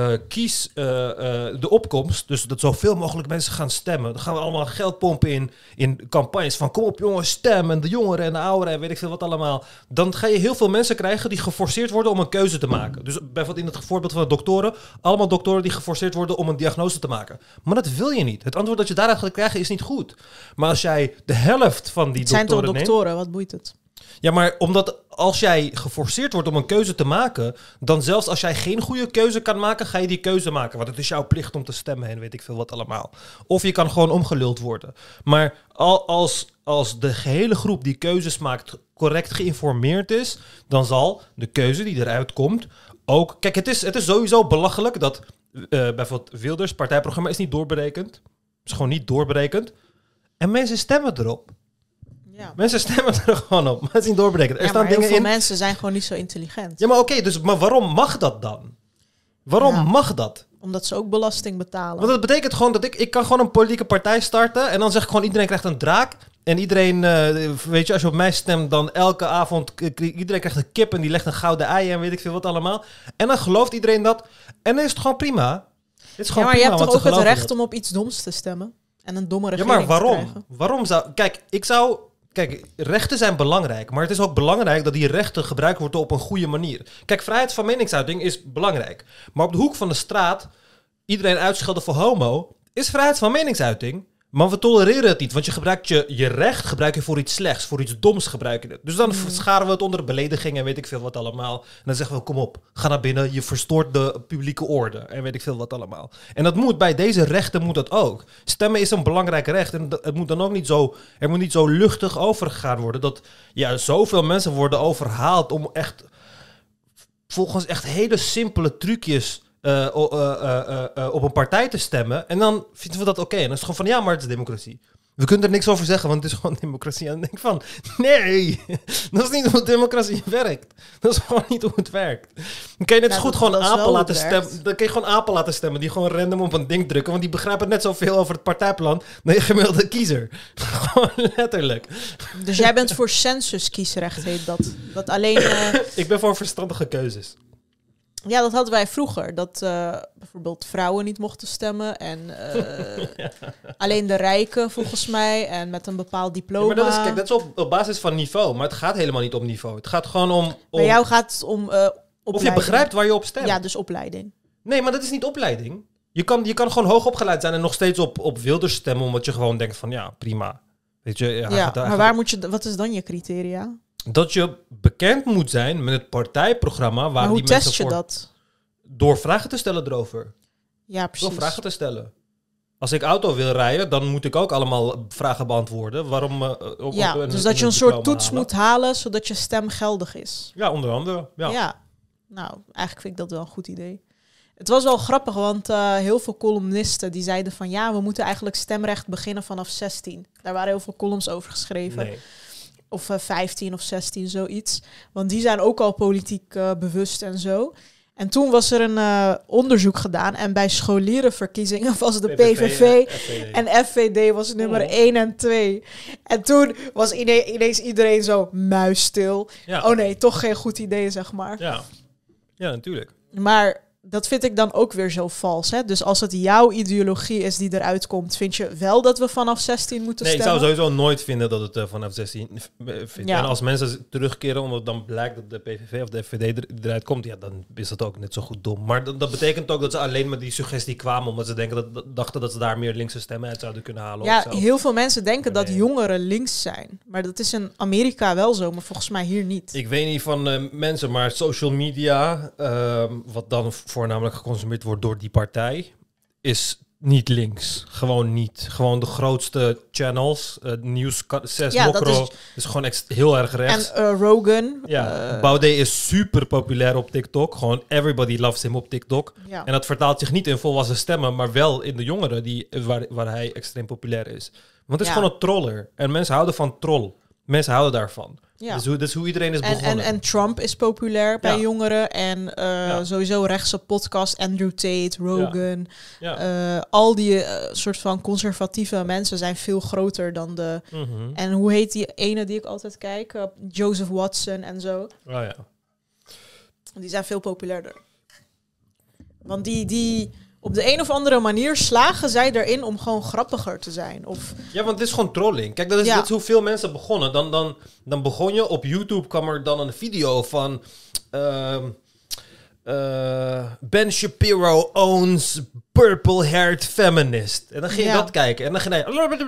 eh, kies eh, eh, de opkomst, dus dat zoveel mogelijk mensen gaan stemmen, dan gaan we allemaal geld pompen in, in campagnes van kom op jongens, stem en de jongeren en de ouderen en weet ik veel wat allemaal. Dan ga je heel veel mensen krijgen die geforceerd worden om een keuze te maken. Dus bijvoorbeeld in het voorbeeld van de doktoren, allemaal doktoren die geforceerd worden om een diagnose te maken. Maar dat wil je niet. Het antwoord dat je daaruit gaat krijgen is niet goed. Maar als jij de helft van die het zijn toch doktoren neemt, doktoren, wat boeit het? Ja, maar omdat als jij geforceerd wordt om een keuze te maken, dan zelfs als jij geen goede keuze kan maken, ga je die keuze maken. Want het is jouw plicht om te stemmen en weet ik veel wat allemaal. Of je kan gewoon omgeluld worden. Maar al, als, als de gehele groep die keuzes maakt correct geïnformeerd is, dan zal de keuze die eruit komt ook... Kijk, het is, het is sowieso belachelijk dat eh, bijvoorbeeld Wilders partijprogramma is niet doorberekend. is gewoon niet doorberekend. En mensen stemmen erop. Ja, Mensen stemmen er gewoon op, maar het is niet doorberekend. Er ja staan maar heel dingen veel in. mensen zijn gewoon niet zo intelligent. Ja, maar oké, dus maar waarom mag dat dan? Waarom Ja. mag dat? Omdat ze ook belasting betalen. Want dat betekent gewoon dat ik, ik kan gewoon een politieke partij starten en dan zeg ik gewoon iedereen krijgt een draak En iedereen, eh, weet je, als je op mij stemt, dan elke avond, iedereen krijgt een kip en die legt een gouden ei en weet ik veel wat allemaal. En dan gelooft iedereen dat. En dan is het gewoon prima. Het is Ja, gewoon maar je prima, hebt toch ook het recht dat. om op iets doms te stemmen? En een domme Ja, regering maar te waarom? Waarom zou... Kijk, ik zou... Kijk, rechten zijn belangrijk. Maar het is ook belangrijk dat die rechten gebruikt worden op een goede manier. Kijk, vrijheid van meningsuiting is belangrijk. Maar op de hoek van de straat iedereen uitschelden voor homo... is vrijheid van meningsuiting. Maar we tolereren het niet. Want je gebruikt je, je recht gebruik je voor iets slechts. Voor iets doms gebruik je het. Dus dan scharen we het onder belediging en weet ik veel wat allemaal. En dan zeggen we, kom op, ga naar binnen. Je verstoort de publieke orde. En weet ik veel wat allemaal. En dat moet bij deze rechten moet dat ook. Stemmen is een belangrijk recht. En het moet dan ook niet zo, er moet niet zo luchtig overgegaan worden. Dat ja, zoveel mensen worden overhaald om echt volgens echt hele simpele trucjes eh, eh, eh, op een partij te stemmen. En dan vinden we dat oké. En dan is het gewoon van ja, maar het is democratie. We kunnen er niks over zeggen, want het is gewoon democratie. En dan denk ik van, nee, dat is niet hoe democratie werkt. Dat is gewoon niet hoe het werkt. Dan kan je net Nou, goed gewoon apen laten stemmen. Dan kun je gewoon apen laten stemmen die gewoon random op een ding drukken. Want die begrijpen net zoveel over het partijplan dan je gemiddelde kiezer. gewoon letterlijk. Dus jij bent voor censuskiesrecht, heet dat. Dat alleen... Ik ben voor verstandige keuzes. Ja, dat hadden wij vroeger. Dat eh, bijvoorbeeld vrouwen niet mochten stemmen. En eh, alleen de rijken, volgens mij. En met een bepaald Ja, diploma. maar dat is, kijk, dat is op, op basis van niveau. Maar het gaat helemaal niet om niveau. Het gaat gewoon om, om Bij jou gaat het om eh of je begrijpt waar je op stemt. Ja, dus opleiding. Nee, maar dat is niet opleiding. Je kan, je kan gewoon hoog opgeleid zijn en nog steeds op, op Wilders stemmen, omdat je gewoon denkt van ja, prima. Weet je, ja, maar waar moet je... Wat is dan je criteria? Dat je bekend moet zijn met het partijprogramma waar Maar hoe die mensen test je voor... dat? Door vragen te stellen erover. Ja, Door precies. vragen te stellen. Als ik auto wil rijden, dan moet ik ook allemaal vragen beantwoorden. Waarom? eh, Ja, op dus dat je een soort toets halen. moet halen, zodat je stem geldig is. Ja, onder andere. Ja. Ja. Nou, eigenlijk vind ik dat wel een goed idee. Het was wel grappig, want eh, heel veel columnisten die zeiden van ja, we moeten eigenlijk stemrecht beginnen vanaf 16. Daar waren heel veel columns over geschreven. Nee. Of eh, 15 of 16, zoiets. Want die zijn ook al politiek eh, bewust en zo. En toen was er een eh, onderzoek gedaan en bij scholierenverkiezingen was de PVV, FVD. en FVD was nummer Oh. 1 en 2. En toen was ine- ineens iedereen zo muisstil. ja. Oh nee, toch geen goed idee, zeg maar. Ja. ja, natuurlijk. Maar dat vind ik dan ook weer zo vals. Hè? Dus als het jouw ideologie is die eruit komt, vind je wel dat we vanaf 16 moeten Nee, ik zou stemmen? sowieso nooit vinden dat het eh, vanaf 16 v- eh, vindt. Ja. En als mensen terugkeren omdat dan blijkt dat de PVV of de FVD er, eruit komt, ja, dan is dat ook net zo goed dom. Maar dat, dat betekent ook dat ze alleen met die suggestie kwamen omdat ze denken dat, dat- dachten dat ze daar meer linkse stemmen uit zouden kunnen halen. Ja, heel veel mensen denken dat Nee. jongeren links zijn. Maar dat is in Amerika wel zo, maar volgens mij hier niet. Ik weet niet van eh, mensen, maar social media, ehm, wat dan voornamelijk geconsumeerd wordt door die partij, is niet links. Gewoon niet. Gewoon de grootste channels, uh, nieuws, zes Ja, dat Mokro, is- is, gewoon echt heel erg rechts. En eh, Rogan. Ja, eh, Baudet is super populair op TikTok. Gewoon everybody loves him op TikTok. ja. En dat vertaalt zich niet in volwassen stemmen, maar wel in de jongeren die, waar, waar hij extreem populair is. Want het is Ja. gewoon een troller. En mensen houden van troll. Mensen houden daarvan. Ja. Dat, is hoe, iedereen is En, begonnen. en, en Trump is populair bij Ja. jongeren. En eh, Ja. sowieso rechtse podcast, Andrew Tate, Rogan. ja. eh, al die eh, soort van conservatieve mensen zijn veel groter dan de... Mhm. En hoe heet die ene die ik altijd kijk? Joseph Watson en zo. Oh, ja. Die zijn veel populairder. Want die, die, op de een of andere manier slagen zij erin om gewoon grappiger te zijn. Of, ja, want het is gewoon trolling. Kijk, dat is, Ja. dat is hoe veel mensen begonnen. Dan, dan, dan begon je, op YouTube kwam er dan een video van... ehm, eh, ben Shapiro owns purple-haired feminist. En dan ging je Ja. dat kijken. En dan ging hij... Dan ging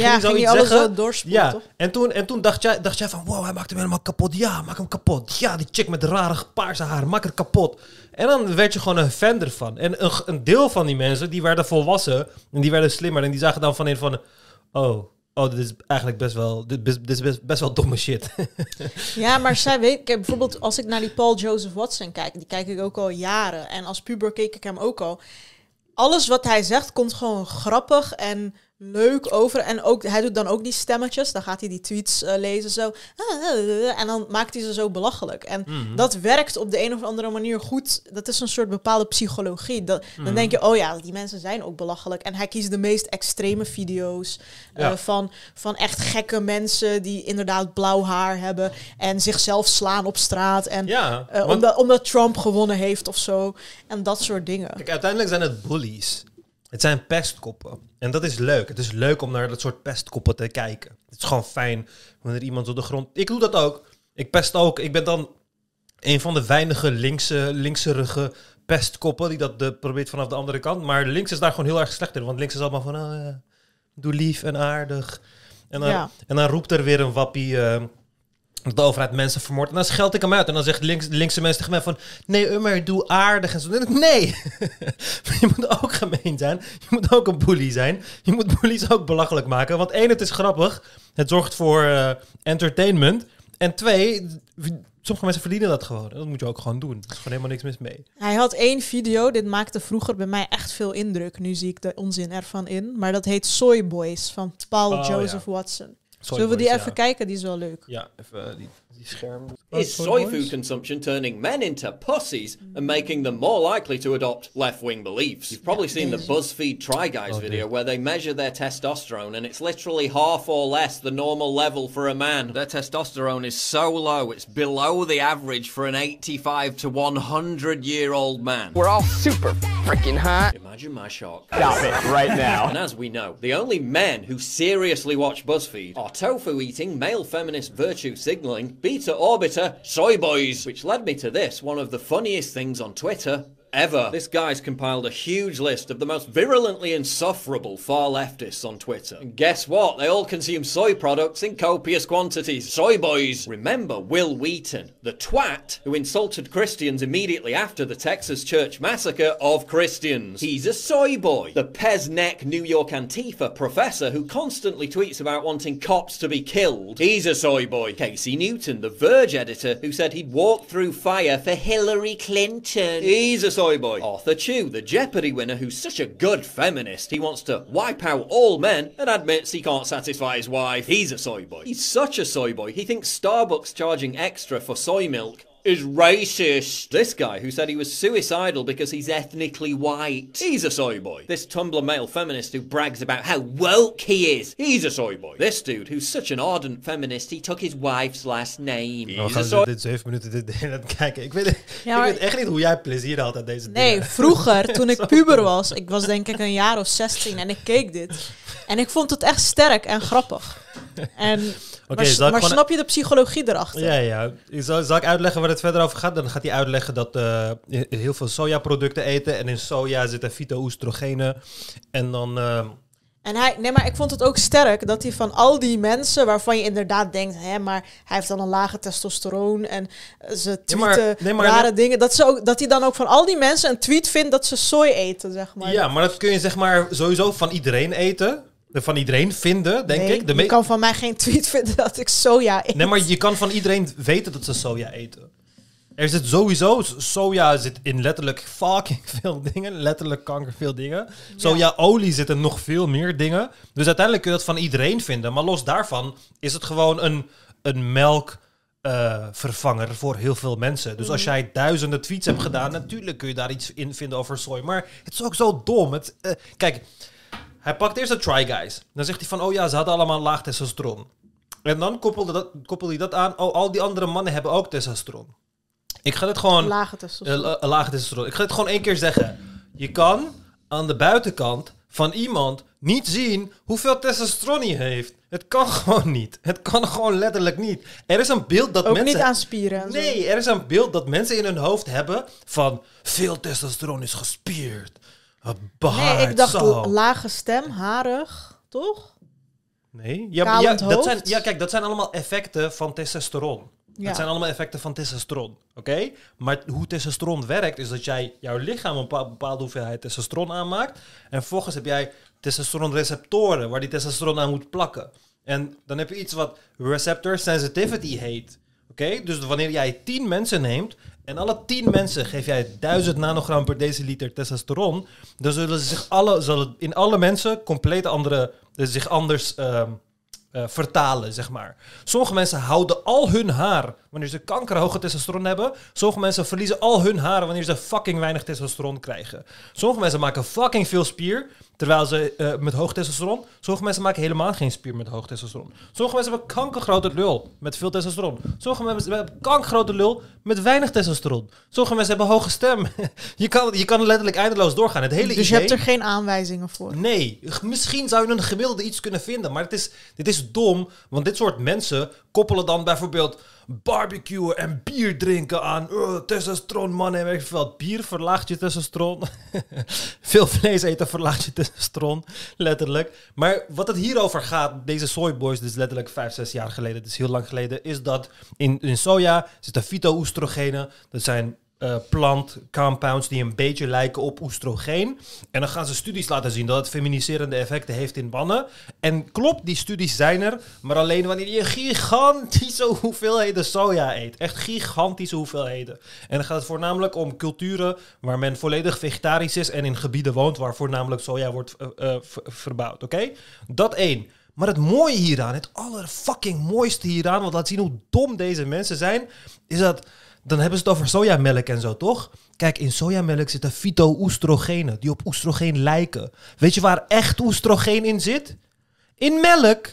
ja, hij ging zoiets je alles zeggen. doorspoelen, Ja, toch? en toen, en toen dacht, jij, dacht jij van, wow, hij maakt hem helemaal kapot. Ja, maak hem kapot. Ja, die chick met de rare paarse haar, maak het kapot. En dan werd je gewoon een fan ervan. En een, een deel van die mensen, die werden volwassen en die werden slimmer. En die zagen dan van in van, oh, oh, dit is eigenlijk best wel, dit, is- best, best wel domme shit. Ja, maar zij weet... Kijk, bijvoorbeeld als ik naar die Paul Joseph Watson kijk... die kijk ik ook al jaren. En als puber keek ik hem ook al. Alles wat hij zegt komt gewoon grappig en leuk over. En ook, hij doet dan ook die stemmetjes. Dan gaat hij die tweets eh, lezen zo. En dan maakt hij ze zo belachelijk. En Mhm. dat werkt op de een of andere manier goed. Dat is een soort bepaalde psychologie. Dat, Mhm. Dan denk je, oh ja, die mensen zijn ook belachelijk. En hij kiest de meest extreme video's eh, van, van echt gekke mensen die inderdaad blauw haar hebben en zichzelf slaan op straat. En Ja, eh, want- omdat, omdat Trump gewonnen heeft of zo. En dat soort dingen. Kijk, uiteindelijk zijn het bullies. Het zijn pestkoppen. En dat is leuk. Het is leuk om naar dat soort pestkoppen te kijken. Het is gewoon fijn wanneer iemand op de grond... Ik doe dat ook. Ik pest ook. Ik ben dan een van de weinige linkse, linkserige pestkoppen die dat de, probeert vanaf de andere kant. Maar links is daar gewoon heel erg slecht in. Want links is allemaal van... ja, doe lief en aardig. En dan, Ja. en dan roept er weer een wappie... eh, dat de overheid mensen vermoordt. En dan scheld ik hem uit. En dan zegt links, linkse mensen tegen mij van... Nee, Ummer, doe aardig. En zo. Ik, Nee! je moet ook gemeen zijn. Je moet ook een bully zijn. Je moet bullies ook belachelijk maken. Want één, het is grappig. Het zorgt voor eh, entertainment. En twee, sommige mensen verdienen dat gewoon. Dat moet je ook gewoon doen. Er is gewoon helemaal niks mis mee. Hij had één video, dit maakte vroeger bij mij echt veel indruk. Nu zie ik de onzin ervan in. Maar dat heet Soy Boys van Paul Oh, Joseph ja. Watson. Zullen we die even kijken? Die is wel leuk. Ja, even eh, die, die scherm. Is soy food consumption turning men into pussies and making them more likely to adopt left wing beliefs? You've probably seen the BuzzFeed Try Guys Oh, video dear. where they measure their testosterone and it's literally half or less the normal level for a man. Their testosterone is so low, it's below the average for an 85 to 100 year old man. We're all super freaking hot. Imagine my shock. Stop it right now. And as we know, the only men who seriously watch BuzzFeed are tofu eating, male feminist virtue signaling, beta orbiter, soy boys. Which led me to this, one of the funniest things on Twitter. Ever. This guy's compiled a huge list of the most virulently insufferable far leftists on Twitter. And guess what? They all consume soy products in copious quantities. Soy boys. Remember Will Wheaton, the twat who insulted Christians immediately after the Texas church massacre of Christians. He's a soy boy. The Pez neck New York Antifa professor who constantly tweets about wanting cops to be killed. He's a soy boy. Casey Newton, the Verge editor who said he'd walk through fire for Hillary Clinton. He's a soy boy. Arthur Chu, the Jeopardy winner who's such a good feminist, he wants to wipe out all men and admits he can't satisfy his wife. He's a soy boy. He's such a soy boy, he thinks Starbucks charging extra for soy milk is racist. This guy who said he was suicidal because he's ethnically white. He's a soy boy. This Tumblr male feminist who brags about how woke he is. He's a soy boy. This dude who's such an ardent feminist, he took his wife's last name. We He's a gaan soy dit zeven minuten dit de hele tijd kijken. Ik weet, Ja, ik weet echt niet hoe jij plezier had aan deze Nee, dingen. vroeger, toen ik puber was, ik was denk ik een jaar of 16 en ik keek dit. En ik vond het echt sterk en grappig. En, maar maar gewoon- snap je de psychologie erachter? Ja, ja. Zal, zal ik uitleggen waar het verder over gaat? Dan gaat hij uitleggen dat eh, heel veel sojaproducten eten. En in soja zitten fyto-oestrogenen. En dan... eh, En hij, nee, maar ik vond het ook sterk dat hij van al die mensen waarvan je inderdaad denkt, hè, maar hij heeft dan een lage testosteron en eh, ze Ja, maar- tweeten nee, maar- rare dingen. Dat, ze ook, dat hij dan ook van al die mensen een tweet vindt dat ze soy eten, zeg maar. ja, maar dat kun je zeg maar sowieso van iedereen eten. Van iedereen vinden, denk Nee, ik. De je kan van mij geen tweet vinden dat ik soja eet. Nee, maar je kan van iedereen weten dat ze soja eten. Er zit sowieso, soja zit in letterlijk fucking veel dingen. Letterlijk kanker veel dingen. Sojaolie zit in nog veel meer dingen. Dus uiteindelijk kun je dat van iedereen vinden. Maar los daarvan is het gewoon een, een melk... eh, vervanger voor heel veel mensen. Dus als jij duizenden tweets hebt gedaan, natuurlijk kun je daar iets in vinden over soja. Maar het is ook zo dom. Het, eh, kijk, hij pakt eerst de Try Guys. Dan zegt hij van, oh ja, ze hadden allemaal laag testosteron. En dan koppelde, dat, koppelde hij dat aan, oh, al die andere mannen hebben ook testosteron. Ik ga dit gewoon... Lage eh, testosteron. la- lage testosteron. Ik ga het gewoon één keer zeggen. Je kan aan de buitenkant van iemand niet zien hoeveel testosteron hij heeft. Het kan gewoon niet. Het kan gewoon letterlijk niet. Er is een beeld dat ook mensen... niet aan spieren. Nee, er is een beeld dat mensen in hun hoofd hebben van veel testosteron is gespierd. Baard, Nee, ik dacht zo. lage stem, harig, toch? Nee, ja, ja, dat zijn, ja, kijk, dat zijn allemaal effecten van testosteron. Ja. Dat zijn allemaal effecten van testosteron, oké? Maar hoe testosteron werkt, is dat jij jouw lichaam een bepa- bepaalde hoeveelheid testosteron aanmaakt. En vervolgens heb jij testosteronreceptoren waar die testosteron aan moet plakken. En dan heb je iets wat receptor sensitivity heet. Oké, dus wanneer jij 10 mensen neemt en alle 10 mensen geef jij 1000 nanogram per deciliter testosteron, dan zullen ze zich alle, zullen in alle mensen compleet andere, dus zich anders ehm, eh, vertalen, zeg maar. Sommige mensen houden al hun haar wanneer ze kankerhoge testosteron hebben. Sommige mensen verliezen al hun haar wanneer ze fucking weinig testosteron krijgen. Sommige mensen maken fucking veel spier terwijl ze eh, met hoog testosteron. Sommige mensen maken helemaal geen spier met hoog testosteron. Sommige mensen hebben kankergrote lul met veel testosteron. Sommige mensen hebben kankergrote lul met weinig testosteron. Sommige mensen hebben hoge stem. je, kan, je kan letterlijk eindeloos doorgaan. Het hele Dus je hebt er geen aanwijzingen voor. Nee, misschien zou je een gemiddelde iets kunnen vinden, maar het is, dit is dom, want dit soort mensen koppelen dan bijvoorbeeld barbecuen en bier drinken aan uh, testosteron, mannen en weet veel. Bier verlaagt je testosteron. veel vlees eten verlaagt je testosteron, letterlijk. Maar wat het hierover gaat, deze soyboys, dus letterlijk vijf, zes jaar geleden, is heel lang geleden, is dat in, in soja zitten fyto-oestrogenen, dat zijn eh, plant compounds die een beetje lijken op oestrogeen. En dan gaan ze studies laten zien dat het feminiserende effecten heeft in mannen. En klopt, die studies zijn er, maar alleen wanneer je gigantische hoeveelheden soja eet. Echt gigantische hoeveelheden. En dan gaat het voornamelijk om culturen waar men volledig vegetarisch is en in gebieden woont waar voornamelijk soja wordt eh, eh, ver- verbouwd. Oké? Dat één. Maar het mooie hieraan, het allerfucking mooiste hieraan, wat laat zien hoe dom deze mensen zijn, is dat dan hebben ze het over sojamelk en zo, toch? Kijk, in sojamelk zitten fyto-oestrogenen die op oestrogeen lijken. Weet je waar echt oestrogeen in zit? In melk.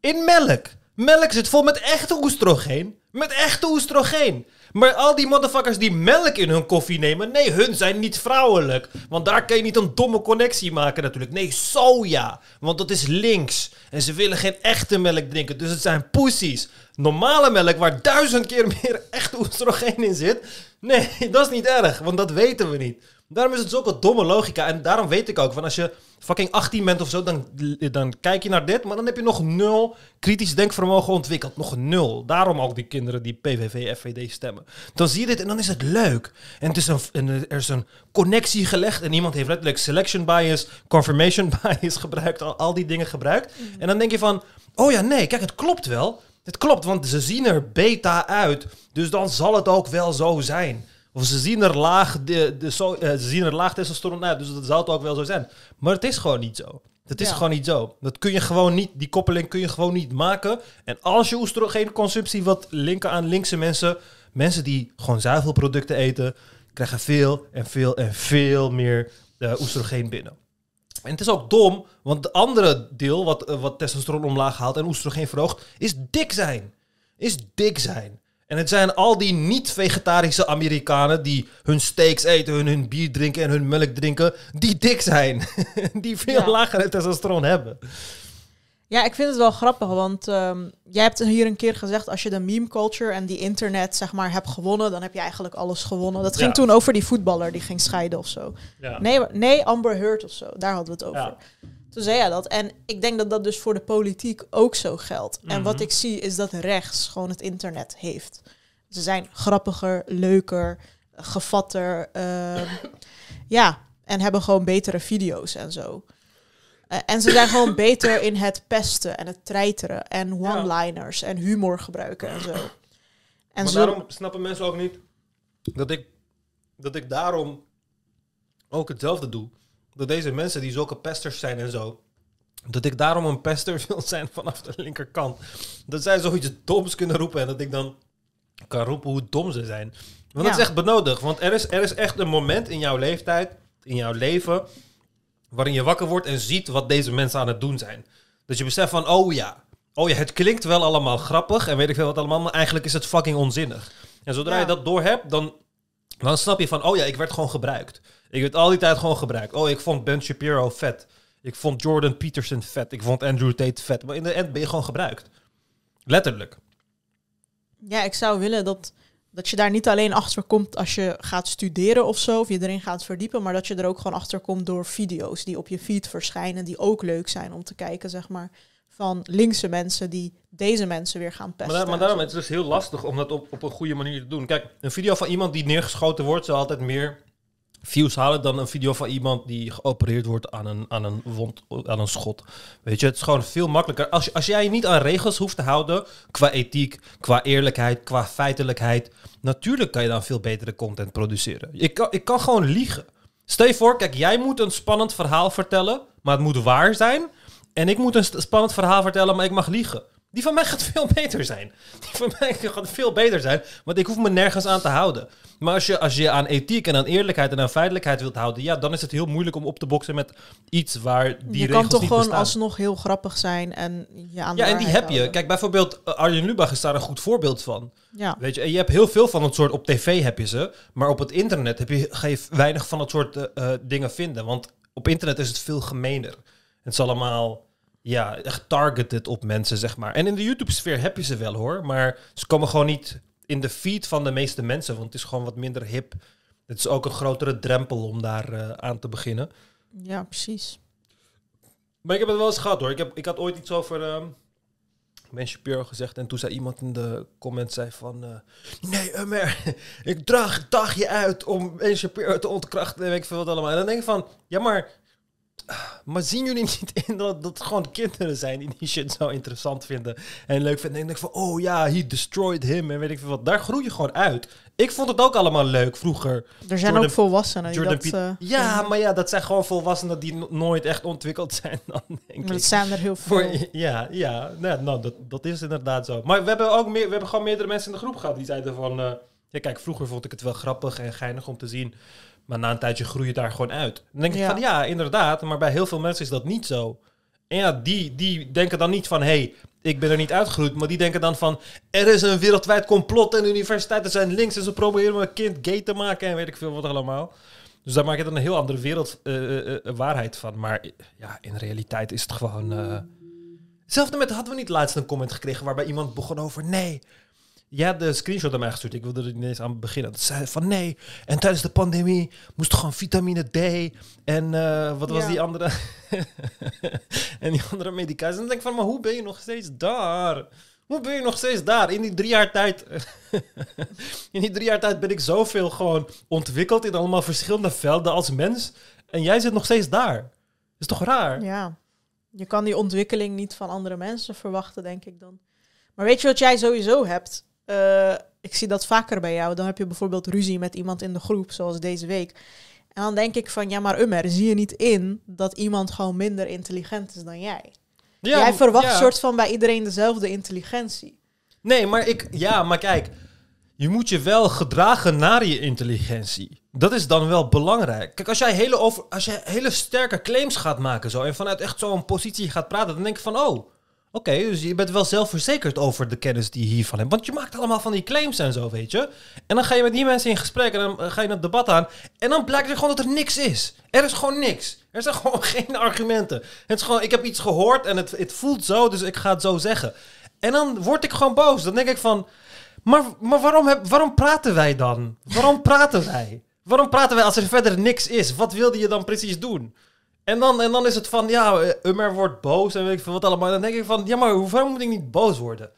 In melk. Melk zit vol met echte oestrogeen. Met echte oestrogeen. Maar al die motherfuckers die melk in hun koffie nemen, nee, hun zijn niet vrouwelijk. Want daar kan je niet een domme connectie maken natuurlijk. Nee, soja. Want dat is links. En ze willen geen echte melk drinken, dus het zijn pussies. Normale melk waar duizend keer meer echte oestrogeen in zit. Nee, dat is niet erg, want dat weten we niet. Daarom is het zulke domme logica. En daarom weet ik ook, van als je fucking 18 bent of zo, dan, dan kijk je naar dit. Maar dan heb je nog nul kritisch denkvermogen ontwikkeld. Nog nul. Daarom ook die kinderen die PVV, FVD stemmen. Dan zie je dit en dan is het leuk. En, het is een, en er is een connectie gelegd. En iemand heeft letterlijk selection bias, confirmation bias gebruikt. Al, al die dingen gebruikt. En dan denk je van, oh ja, nee, kijk, het klopt wel. Het klopt, want ze zien er beta uit. Dus dan zal het ook wel zo zijn. Of ze zien er laag, de, de, eh, ze zien er laag testosteron uit, dus dat zal het ook wel zo zijn. Maar het is gewoon niet zo. Het is Ja. gewoon niet zo. Dat kun je gewoon niet, die koppeling kun je gewoon niet maken. En als je oestrogeenconsumptie wat linken aan linkse mensen, mensen die gewoon zuivelproducten eten, krijgen veel en veel en veel meer eh, oestrogeen binnen. En het is ook dom, want de andere deel wat, eh, wat testosteron omlaag haalt en oestrogeen verhoogt, is dik zijn. Is dik zijn. En het zijn al die niet-vegetarische Amerikanen die hun steaks eten, hun, hun bier drinken en hun melk drinken, die dik zijn. die veel Ja. lagere testosteron hebben. Ja, ik vind het wel grappig, want ehm, jij hebt hier een keer gezegd, als je de meme culture en die internet zeg maar hebt gewonnen, dan heb je eigenlijk alles gewonnen. Dat ging Ja. toen over die voetballer die ging scheiden of zo. Ja. Nee, nee, Amber Heard of zo, daar hadden we het over. Toen zei hij dat. En ik denk dat dat dus voor de politiek ook zo geldt. En wat Mhm. ik zie is dat rechts gewoon het internet heeft. Ze zijn grappiger, leuker, gevatter. ehm, ja, en hebben gewoon betere video's en zo. Eh, en ze zijn gewoon beter in het pesten en het treiteren en one-liners en humor gebruiken en zo. En maar zo, daarom snappen mensen ook niet dat ik, dat ik daarom ook hetzelfde doe. Dat deze mensen die zulke pesters zijn en zo, dat ik daarom een pester wil zijn vanaf de linkerkant. Dat zij zoiets doms kunnen roepen en dat ik dan kan roepen hoe dom ze zijn. Want dat is echt benodigd. Want er is, er is echt een moment in jouw leeftijd, in jouw leven, waarin je wakker wordt en ziet wat deze mensen aan het doen zijn. Dat je beseft van, oh ja, oh ja, het klinkt wel allemaal grappig en weet ik veel wat allemaal, maar eigenlijk is het fucking onzinnig. En zodra Ja. je dat door hebt, dan, dan snap je van, oh ja, ik werd gewoon gebruikt. Ik werd al die tijd gewoon gebruikt. Oh, ik vond Ben Shapiro vet. Ik vond Jordan Peterson vet. Ik vond Andrew Tate vet. Maar in de end ben je gewoon gebruikt. Letterlijk. ja, ik zou willen dat, dat je daar niet alleen achter komt als je gaat studeren of zo, of je erin gaat verdiepen, maar dat je er ook gewoon achter komt door video's die op je feed verschijnen, die ook leuk zijn om te kijken, zeg maar, van linkse mensen die deze mensen weer gaan pesten. Maar, maar daarom het is het dus heel lastig om dat op, op een goede manier te doen. Kijk, een video van iemand die neergeschoten wordt, zal altijd meer views halen dan een video van iemand die geopereerd wordt aan een, aan een wond, aan een schot. Weet je, het is gewoon veel makkelijker. Als, als jij je niet aan regels hoeft te houden, qua ethiek, qua eerlijkheid, qua feitelijkheid, natuurlijk kan je dan veel betere content produceren. Ik kan, ik kan gewoon liegen. Stel je voor, kijk, jij moet een spannend verhaal vertellen, maar het moet waar zijn. En ik moet een spannend verhaal vertellen, maar ik mag liegen. Die van mij gaat veel beter zijn. Die van mij gaat veel beter zijn, want ik hoef me nergens aan te houden. Maar als je, als je aan ethiek en aan eerlijkheid en aan feitelijkheid wilt houden, ja, dan is het heel moeilijk om op te boksen met iets waar die je regels kan toch niet gewoon bestaan. alsnog heel grappig zijn en je aan de Ja, en die heb je. Kijk, bijvoorbeeld eh, Arjen Lubach is daar een goed voorbeeld van. Ja. Weet je, en je hebt heel veel van het soort op tv heb je ze, maar op het internet heb je, ga je weinig van dat soort eh, eh, dingen vinden. Want op internet is het veel gemener. Het is allemaal, ja, echt targeted op mensen, zeg maar. En in de YouTube-sfeer heb je ze wel hoor, maar ze komen gewoon niet in de feed van de meeste mensen, want het is gewoon wat minder hip. Het is ook een grotere drempel om daar eh, aan te beginnen. ja, precies. Maar ik heb het wel eens gehad hoor. Ik, heb, ik had ooit iets over Shapiro gezegd. En toen zei iemand in de comments zei van... eh, nee, Umer, ik draag, daag je uit om Ben Shapiro te ontkrachten. En weet ik veel wat allemaal. En dan denk ik van... Ja, maar... Maar zien jullie niet in dat, dat het gewoon kinderen zijn die die shit zo interessant vinden en leuk vinden? En denk ik van, oh ja, he destroyed him en weet ik veel wat. Daar groei je gewoon uit. Ik vond het ook allemaal leuk vroeger. Er zijn Jordan- ook volwassenen die dat... Eh, ja, maar ja, dat zijn gewoon volwassenen die no- nooit echt ontwikkeld zijn dan, denk maar ik. dat zijn er heel veel. Voor, ja, ja nee, nou, dat, dat is inderdaad zo. Maar we hebben ook meer, we hebben gewoon meerdere mensen in de groep gehad die zeiden van... eh, ja, kijk, vroeger vond ik het wel grappig en geinig om te zien. Maar na een tijdje groei je daar gewoon uit. Dan denk ik Ja. van, ja, inderdaad. Maar bij heel veel mensen is dat niet zo. En ja, die, die denken dan niet van... hé, hey, ik ben er niet uitgegroeid. Maar die denken dan van... er is een wereldwijd complot en de universiteiten zijn links... en ze proberen mijn kind gay te maken en weet ik veel wat allemaal. Dus daar maak je dan een heel andere wereld eh, eh, eh, waarheid van. Maar ja, in realiteit is het gewoon... Hetzelfde met, hadden we niet laatst een comment gekregen waarbij iemand begon over nee. Jij had de screenshot aan mij gestuurd. Ik wilde er niet eens aan beginnen. Dat zei van nee. En tijdens de pandemie moest gewoon vitamine D. En eh, wat was Ja. die andere? en die andere medicatie. En dan denk ik van, maar hoe ben je nog steeds daar? Hoe ben je nog steeds daar? In die drie jaar tijd... in die drie jaar tijd ben ik zoveel gewoon ontwikkeld in allemaal verschillende velden als mens. En jij zit nog steeds daar. is toch raar? Ja. Je kan die ontwikkeling niet van andere mensen verwachten, denk ik dan. Maar weet je wat jij sowieso hebt? Eh, ik zie dat vaker bij jou. Dan heb je bijvoorbeeld ruzie met iemand in de groep, zoals deze week. En dan denk ik van, ja maar Ummer, zie je niet in dat iemand gewoon minder intelligent is dan jij? Ja, jij verwacht ja. soort van bij iedereen dezelfde intelligentie. Nee, maar ik... Ja, maar kijk. Je moet je wel gedragen naar je intelligentie. Dat is dan wel belangrijk. Kijk, als jij hele, over, als jij hele sterke claims gaat maken zo, en vanuit echt zo'n positie gaat praten, dan denk ik van, oh, oké, dus je bent wel zelfverzekerd over de kennis die je hiervan hebt. Want je maakt allemaal van die claims en zo, weet je. En dan ga je met die mensen in gesprek en dan eh, ga je een debat aan. En dan blijkt er gewoon dat er niks is. Er is gewoon niks. Er zijn gewoon geen argumenten. Het is gewoon, ik heb iets gehoord en het, het voelt zo, dus ik ga het zo zeggen. En dan word ik gewoon boos. Dan denk ik van, maar, maar waarom, heb, waarom praten wij dan? Waarom praten wij? Waarom praten wij als er verder niks is? Wat wilde je dan precies doen? En dan, en dan is het van, ja, Ummer wordt boos en weet ik veel wat allemaal. Dan denk ik van, ja, maar waarom moet ik niet boos worden?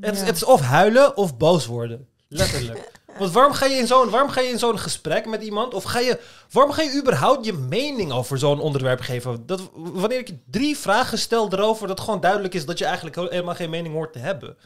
Het, Ja. het is of huilen of boos worden. Letterlijk. Want waarom ga je in zo'n waarom ga je in zo'n gesprek met iemand? Of ga je, waarom ga je überhaupt je mening over zo'n onderwerp geven? Dat, wanneer ik drie vragen stel erover, dat gewoon duidelijk is dat je eigenlijk helemaal geen mening hoort te hebben.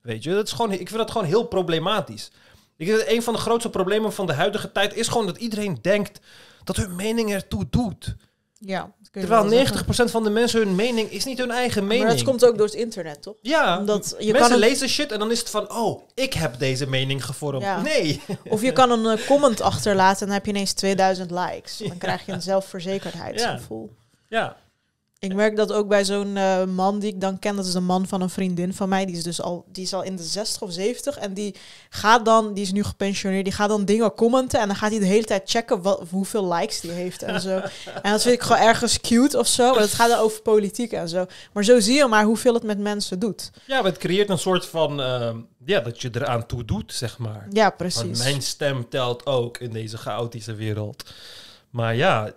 Weet je, dat is gewoon, ik vind dat gewoon heel problematisch. Ik denk dat een van de grootste problemen van de huidige tijd is gewoon dat iedereen denkt dat hun mening ertoe doet. Ja, Terwijl wel zeggen. 90% van de mensen hun mening is niet hun eigen mening. Maar dat komt ook door het internet, toch? Ja, Omdat je mensen kan een- lezen shit en dan is het van, oh, ik heb deze mening gevormd. Ja. Nee. Of je kan een eh, comment achterlaten en dan heb je ineens 2000 likes. Dan krijg je een zelfverzekerdheidsgevoel. Ja. Ik merk dat ook bij zo'n eh, man die ik dan ken. Dat is de man van een vriendin van mij. Die is dus al, die is al in de 60 of 70. En die gaat dan, die is nu gepensioneerd. Die gaat dan dingen commenten. En dan gaat hij de hele tijd checken wat, hoeveel likes die heeft en zo. En dat vind ik gewoon ergens cute of zo. Maar het gaat dan over politiek en zo. Maar zo zie je maar hoeveel het met mensen doet. Ja, maar het creëert een soort van, ehm, ja, dat je eraan toe doet, zeg maar. Ja, Want precies. mijn stem telt ook in deze chaotische wereld. Maar ja,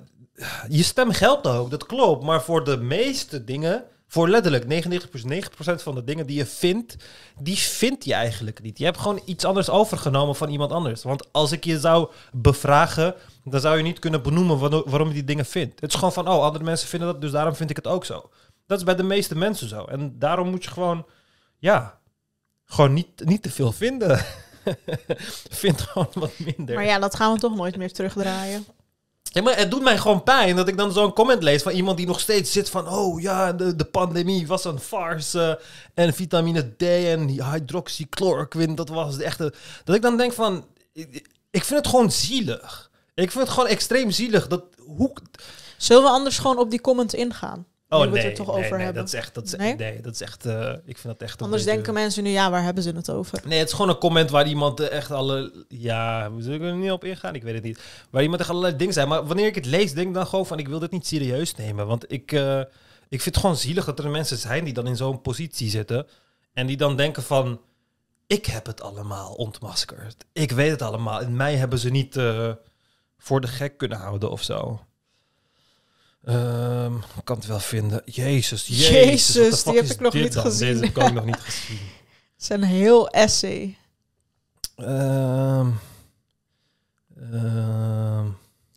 je stem geldt ook, dat klopt. Maar voor de meeste dingen, Voor letterlijk 99,9% van de dingen die je vindt, die vind je eigenlijk niet. Je hebt gewoon iets anders overgenomen van iemand anders. Want als ik je zou bevragen, dan zou je niet kunnen benoemen waarom, je die dingen vindt. Het is gewoon van, oh, andere mensen vinden dat, dus daarom vind ik het ook zo. Dat is bij de meeste mensen zo. En daarom moet je gewoon, ja, gewoon niet, niet te veel vinden. Vind gewoon wat minder. Maar ja, dat gaan we toch nooit meer terugdraaien. Ja, maar het doet mij gewoon pijn dat ik dan zo'n comment lees van iemand die nog steeds zit van... Oh ja, de, de pandemie was een farce. En vitamine D en hydroxychloroquine, dat was de echte... Dat ik dan denk van... Ik, ik vind het gewoon zielig. Ik vind het gewoon extreem zielig. Dat, hoe, Zullen we anders gewoon op die comment ingaan? Oh nee, we het er toch nee, over nee, hebben. dat is echt... Dat is, Nee? nee? dat is echt... eh, ik vind dat echt... Anders denken mensen nu, ja, waar hebben ze het over? Nee, het is gewoon een comment waar iemand eh, echt alle... Ja, we zullen er niet op ingaan? Ik weet het niet. Waar iemand echt allerlei dingen zei. Maar wanneer ik het lees, denk ik dan gewoon van... Ik wil dit niet serieus nemen. Want ik, eh, ik vind het gewoon zielig dat er mensen zijn die dan in zo'n positie zitten. En die dan denken van... Ik heb het allemaal ontmaskerd. Ik weet het allemaal. En mij hebben ze niet eh, voor de gek kunnen houden of zo. Ehm, ik kan het wel vinden. Jezus, jezus. Die heb ik nog niet dan? gezien. Deze heb ik nog niet gezien. Het is een heel essay. Ehm ehm,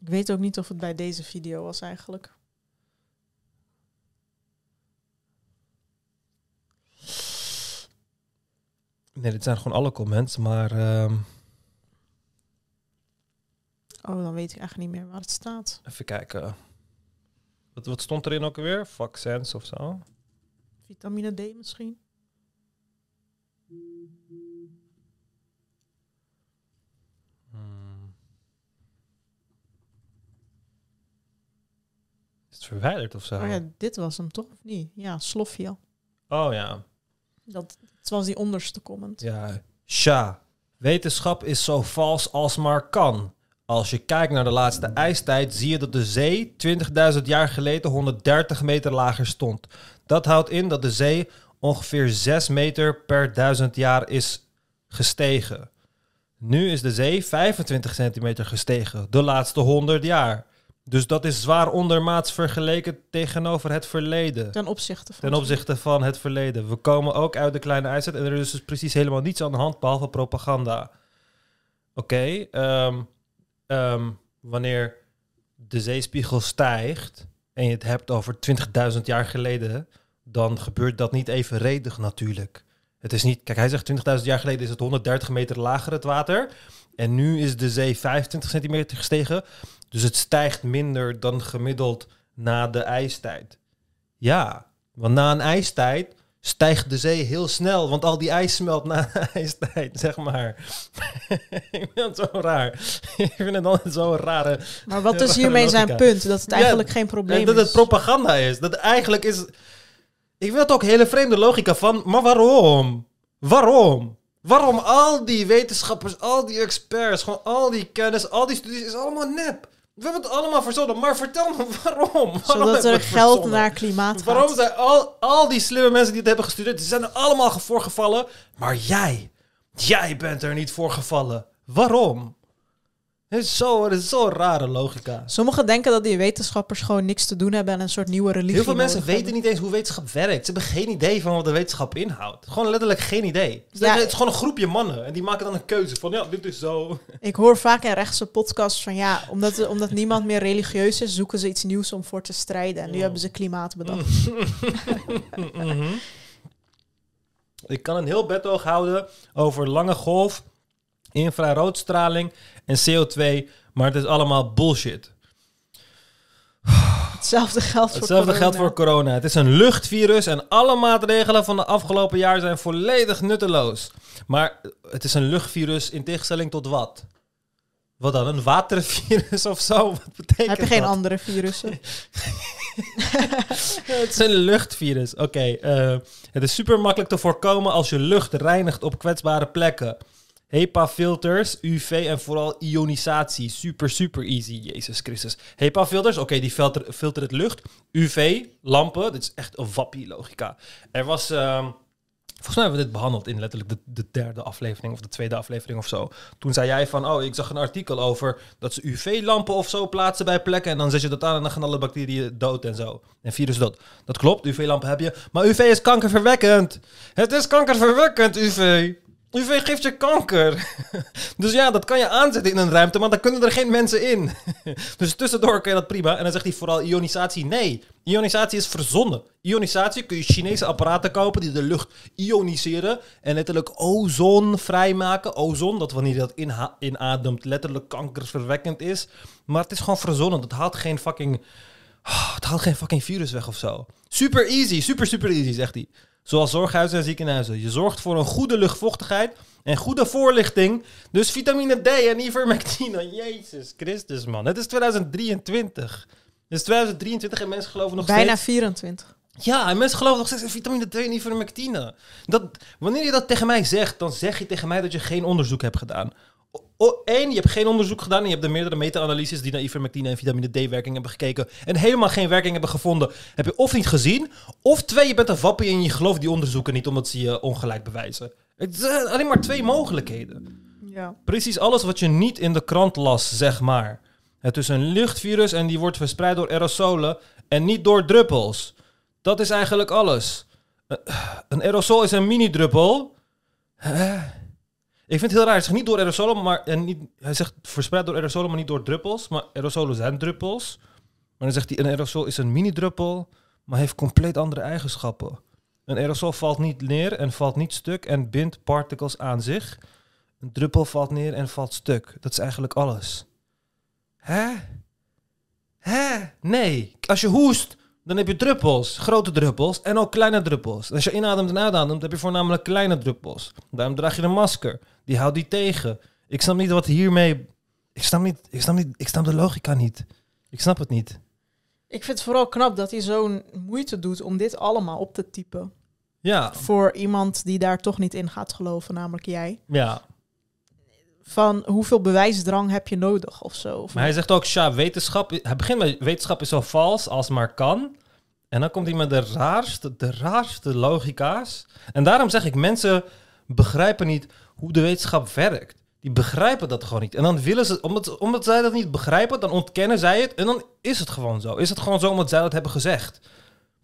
Ik weet ook niet of het bij deze video was eigenlijk. nee, dit zijn gewoon alle comments, maar Oh, dan weet ik echt niet meer waar het staat. even kijken. Wat, wat stond erin ook alweer? Fuck sense of zo? Vitamine D misschien? Hmm. Is het verwijderd of zo? Oh ja, dit was hem toch of niet? Ja, slofje. Oh ja. Dat, het was die onderste comment. Ja. Sja, wetenschap is zo vals als maar kan. Als je kijkt naar de laatste ijstijd, zie je dat de zee 20.000 jaar geleden 130 meter lager stond. Dat houdt in dat de zee ongeveer 6 meter per duizend jaar is gestegen. Nu is de zee 25 centimeter gestegen, de laatste 100 jaar. Dus dat is zwaar ondermaats vergeleken tegenover het verleden. Ten opzichte van. Ten opzichte van het verleden. We komen ook uit de kleine ijstijd en er is dus precies helemaal niets aan de hand behalve propaganda. Oké, ehm, ehm, wanneer de zeespiegel stijgt en je het hebt over 20.000 jaar geleden, dan gebeurt dat niet evenredig natuurlijk. Het is niet, kijk, hij zegt 20.000 jaar geleden is het 130 meter lager het water. En nu is de zee 25 centimeter gestegen. Dus het stijgt minder dan gemiddeld na de ijstijd. Ja, want na een ijstijd stijgt de zee heel snel. Want al die ijs smelt na de ijstijd, zeg maar. ik vind het zo raar. ik vind het altijd zo'n rare... Maar wat is Rare hiermee zijn punt? Dat het Ja, eigenlijk geen probleem En dat is. het propaganda is. Dat eigenlijk is... Ik vind het ook hele vreemde logica van... Maar waarom? Waarom? Waarom al die wetenschappers, al die experts, gewoon al die kennis, al die studies, is allemaal nep. We hebben het allemaal verzonnen, maar vertel me waarom. waarom Zodat er geld verzonnen? naar klimaat gaat. Waarom zijn al, al die slimme mensen die het hebben gestudeerd, die zijn er allemaal voorgevallen, maar jij, jij bent er niet voor gevallen. Waarom? Het is zo, zo'n rare logica. Sommigen denken dat die wetenschappers gewoon niks te doen hebben en een soort nieuwe religie Heel veel mensen weten hebben. niet eens hoe wetenschap werkt. Ze hebben geen idee van wat de wetenschap inhoudt. Gewoon letterlijk geen idee. Ja. Het is gewoon een groepje mannen en die maken dan een keuze van ja, dit is zo. Ik hoor vaak in rechtse podcasts van ja, omdat, omdat niemand meer religieus is, zoeken ze iets nieuws om voor te strijden. En nu Oh. hebben ze klimaat bedacht. Mhm. Ik kan een heel betoog houden over lange golf, infraroodstraling en CO2, maar het is allemaal bullshit. Hetzelfde geldt voor Hetzelfde corona. geldt voor corona. Het is een luchtvirus en alle maatregelen van de afgelopen jaar zijn volledig nutteloos. Maar het is een luchtvirus in tegenstelling tot wat? Wat dan? Een watervirus of zo? Wat betekent Heb je geen dat? andere virussen? Het is een luchtvirus. Oké, eh, het is super makkelijk te voorkomen als je lucht reinigt op kwetsbare plekken. HEPA-filters, UV en vooral ionisatie. Super, super easy. Jezus Christus. HEPA-filters, oké, die filter, het lucht. UV, lampen, dit is echt een wappie logica. Er was ehm, Volgens mij hebben we dit behandeld in letterlijk de, de derde aflevering of de tweede aflevering of zo. Toen zei jij van, oh, ik zag een artikel over dat ze UV-lampen of zo plaatsen bij plekken. En dan zet je dat aan en dan gaan alle bacteriën dood en zo. En virus dood. Dat klopt, UV-lampen heb je. Maar UV is kankerverwekkend. Het is kankerverwekkend, UV. UV geeft je kanker. dus ja, dat kan je aanzetten in een ruimte, maar dan kunnen er geen mensen in. dus tussendoor kun je dat prima. En dan zegt hij vooral ionisatie. Nee, ionisatie is verzonnen. Ionisatie kun je Chinese apparaten kopen die de lucht ioniseren. En letterlijk ozon vrijmaken. Ozon, dat wanneer je dat inademt letterlijk kankerverwekkend is. Maar het is gewoon verzonnen. Dat haalt geen fucking... Het haalt geen fucking virus weg of zo. Super easy, super super easy, zegt hij. Zoals zorghuizen en ziekenhuizen. Je zorgt voor een goede luchtvochtigheid en goede voorlichting. Dus vitamine D en ivermectine. Jezus Christus, man. Het is 2023. Het is 2023 en mensen geloven nog Bijna steeds... 24. Ja, en mensen geloven nog steeds in vitamine D en ivermectine. Dat, wanneer je dat tegen mij zegt, dan zeg je tegen mij dat je geen onderzoek hebt gedaan. Eén, je hebt geen onderzoek gedaan en je hebt de meerdere meta-analyses die naar ivermectine en vitamine D-werking hebben gekeken en helemaal geen werking hebben gevonden, heb je of niet gezien, of twee, je bent een wappie en je gelooft die onderzoeken niet omdat ze je ongelijk bewijzen. Het zijn alleen maar twee mogelijkheden. Ja. Precies alles wat je niet in de krant las, zeg maar. Het is een luchtvirus en die wordt verspreid door aerosolen en niet door druppels. Dat is eigenlijk alles. Eh, Een aerosol is een mini-druppel. Ik vind het heel raar. Hij zegt niet door aerosolen, maar en niet, hij zegt verspreid door aerosolen, maar niet door druppels. Maar aerosolen zijn druppels. Maar dan zegt hij een aerosol is een mini-druppel, maar heeft compleet andere eigenschappen. Een aerosol valt niet neer en valt niet stuk en bindt particles aan zich. Een druppel valt neer en valt stuk. Dat is eigenlijk alles. Hè? Hè? Nee. Als je hoest, dan heb je druppels. Grote druppels en ook kleine druppels. Als je inademt en uitademt, heb je voornamelijk kleine druppels. Daarom draag je een masker. Die houdt die tegen. Ik snap niet wat hiermee... Ik snap, niet, ik, snap niet, ik snap de logica niet. Ik snap het niet. Ik vind het vooral knap dat hij zo'n moeite doet om dit allemaal op te typen. Ja, Voor iemand die daar toch niet in gaat geloven, namelijk jij. ja. Van hoeveel bewijsdrang heb je nodig of zo. Of Maar hij zegt ook, ja, wetenschap... Hij begint met wetenschap is zo vals als maar kan. En dan komt hij met de raarste, de raarste logica's. En daarom zeg ik, mensen begrijpen niet hoe de wetenschap werkt. Die begrijpen dat gewoon niet. En dan willen ze, omdat, omdat zij dat niet begrijpen, dan ontkennen zij het. En dan is het gewoon zo. Is het gewoon zo omdat zij dat hebben gezegd.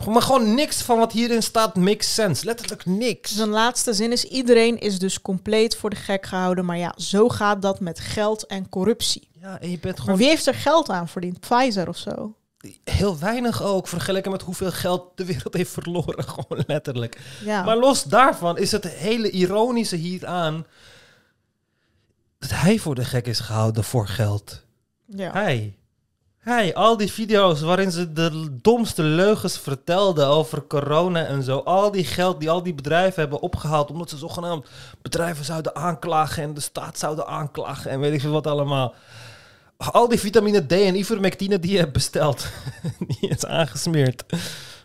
Maar gewoon niks van wat hierin staat makes sense. Letterlijk niks. Zijn laatste zin is: iedereen is dus compleet voor de gek gehouden. Maar ja, zo gaat dat met geld en corruptie. Ja, en je bent Maar gewoon wie heeft er geld aan verdiend? Pfizer of zo? heel weinig ook. Vergeleken met hoeveel geld de wereld heeft verloren. Gewoon letterlijk. Ja. Maar los daarvan is het hele ironische hieraan... dat hij voor de gek is gehouden voor geld. ja. Hij. Hij, al die video's waarin ze de domste leugens vertelden over corona en zo. Al die geld die al die bedrijven hebben opgehaald omdat ze zogenaamd bedrijven zouden aanklagen en de staat zouden aanklagen en weet ik veel wat allemaal. Al die vitamine D en ivermectine die je hebt besteld, die is aangesmeerd.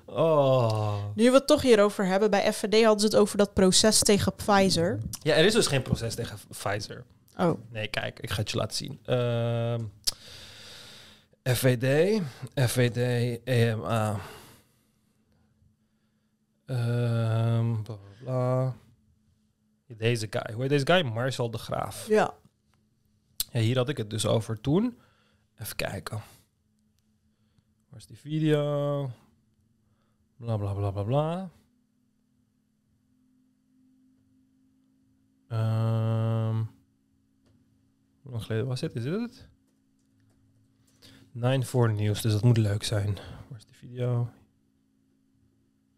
Oh. Nu we het toch hierover hebben, bij FVD hadden ze het over dat proces tegen Pfizer. Ja, er is dus geen proces tegen Pfizer. Oh, Nee, kijk, ik ga het je laten zien. Ehm FVD, FVD, EMA. Ehm bla bla bla. Deze guy. Hoe heet deze guy? Marcel de Graaf. ja. Ja, hier had ik het dus over toen. Even kijken. Waar is die video? Bla bla bla bla bla. Ehm hoe lang geleden was dit? Is dit het? 9 voor nieuws, dus dat moet leuk zijn. Waar is die video?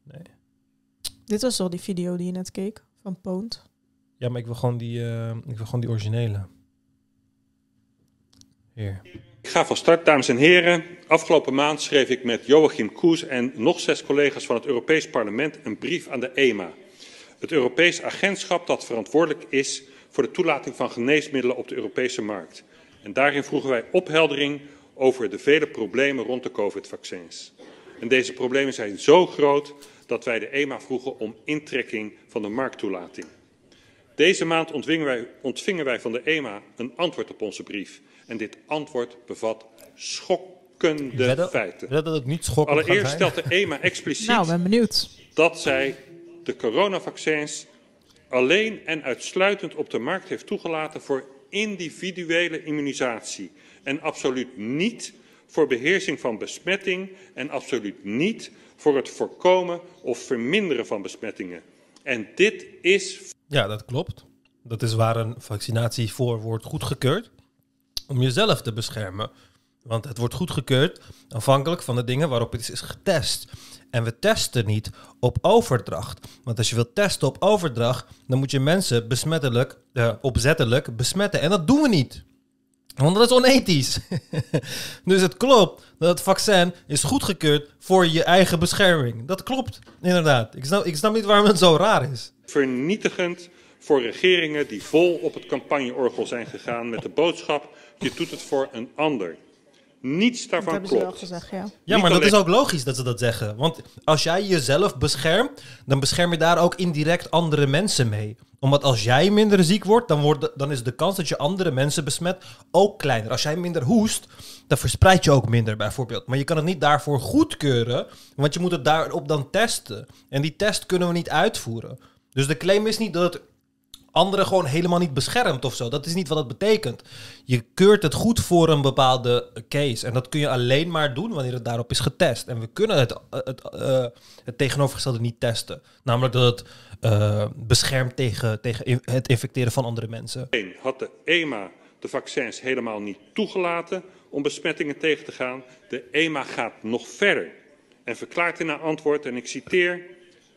Nee. Dit was al die video die je net keek van Poont. Ja, maar ik wil gewoon die, eh, ik wil gewoon die originele. Hier. Ik ga van start, dames en heren. Afgelopen maand schreef ik met Joachim Koes en nog zes collega's van het Europees Parlement een brief aan de EMA. Het Europees agentschap dat verantwoordelijk is voor de toelating van geneesmiddelen op de Europese markt. En daarin vroegen wij opheldering over de vele problemen rond de COVID-vaccins. En deze problemen zijn zo groot dat wij de EMA vroegen om intrekking van de markttoelating. Deze maand ontvingen wij, ontvingen wij van de EMA een antwoord op onze brief. En dit antwoord bevat schokkende feiten. dat het niet schokkend Allereerst stelt de EMA expliciet Nou, ben benieuwd. dat zij de coronavaccins alleen en uitsluitend op de markt heeft toegelaten voor individuele immunisatie en absoluut niet voor beheersing van besmetting en absoluut niet voor het voorkomen of verminderen van besmettingen. En dit is Ja, dat klopt. Dat is waar een vaccinatie voor wordt goedgekeurd. Om jezelf te beschermen. Want het wordt goedgekeurd afhankelijk van de dingen waarop het is getest. En we testen niet op overdracht. Want als je wilt testen op overdracht, dan moet je mensen besmettelijk, eh, opzettelijk besmetten. En dat doen we niet. Want dat is onethisch. dus het klopt dat het vaccin is goedgekeurd voor je eigen bescherming. Dat klopt, inderdaad. Ik snap, ik snap niet waarom het zo raar is. vernietigend voor regeringen die vol op het campagneorgel zijn gegaan met de boodschap: je doet het voor een ander. Niets Dat daarvan hebben ze wel klopt. gezegd, ja. Ja, maar dat is ook logisch dat ze dat zeggen. Want als jij jezelf beschermt, dan bescherm je daar ook indirect andere mensen mee. Omdat als jij minder ziek wordt, dan, wordt, dan is de kans dat je andere mensen besmet ook kleiner. Als jij minder hoest, dan verspreid je ook minder bijvoorbeeld. Maar je kan het niet daarvoor goedkeuren, want je moet het daarop dan testen. En die test kunnen we niet uitvoeren. Dus de claim is niet dat het anderen gewoon helemaal niet beschermt of zo. Dat is niet wat dat betekent. Je keurt het goed voor een bepaalde case. En dat kun je alleen maar doen wanneer het daarop is getest. En we kunnen het, eh, het, eh, het tegenovergestelde niet testen. Namelijk dat het eh, beschermt tegen, tegen het infecteren van andere mensen. Had de EMA de vaccins helemaal niet toegelaten om besmettingen tegen te gaan. De EMA gaat nog verder en verklaart in haar antwoord, en ik citeer,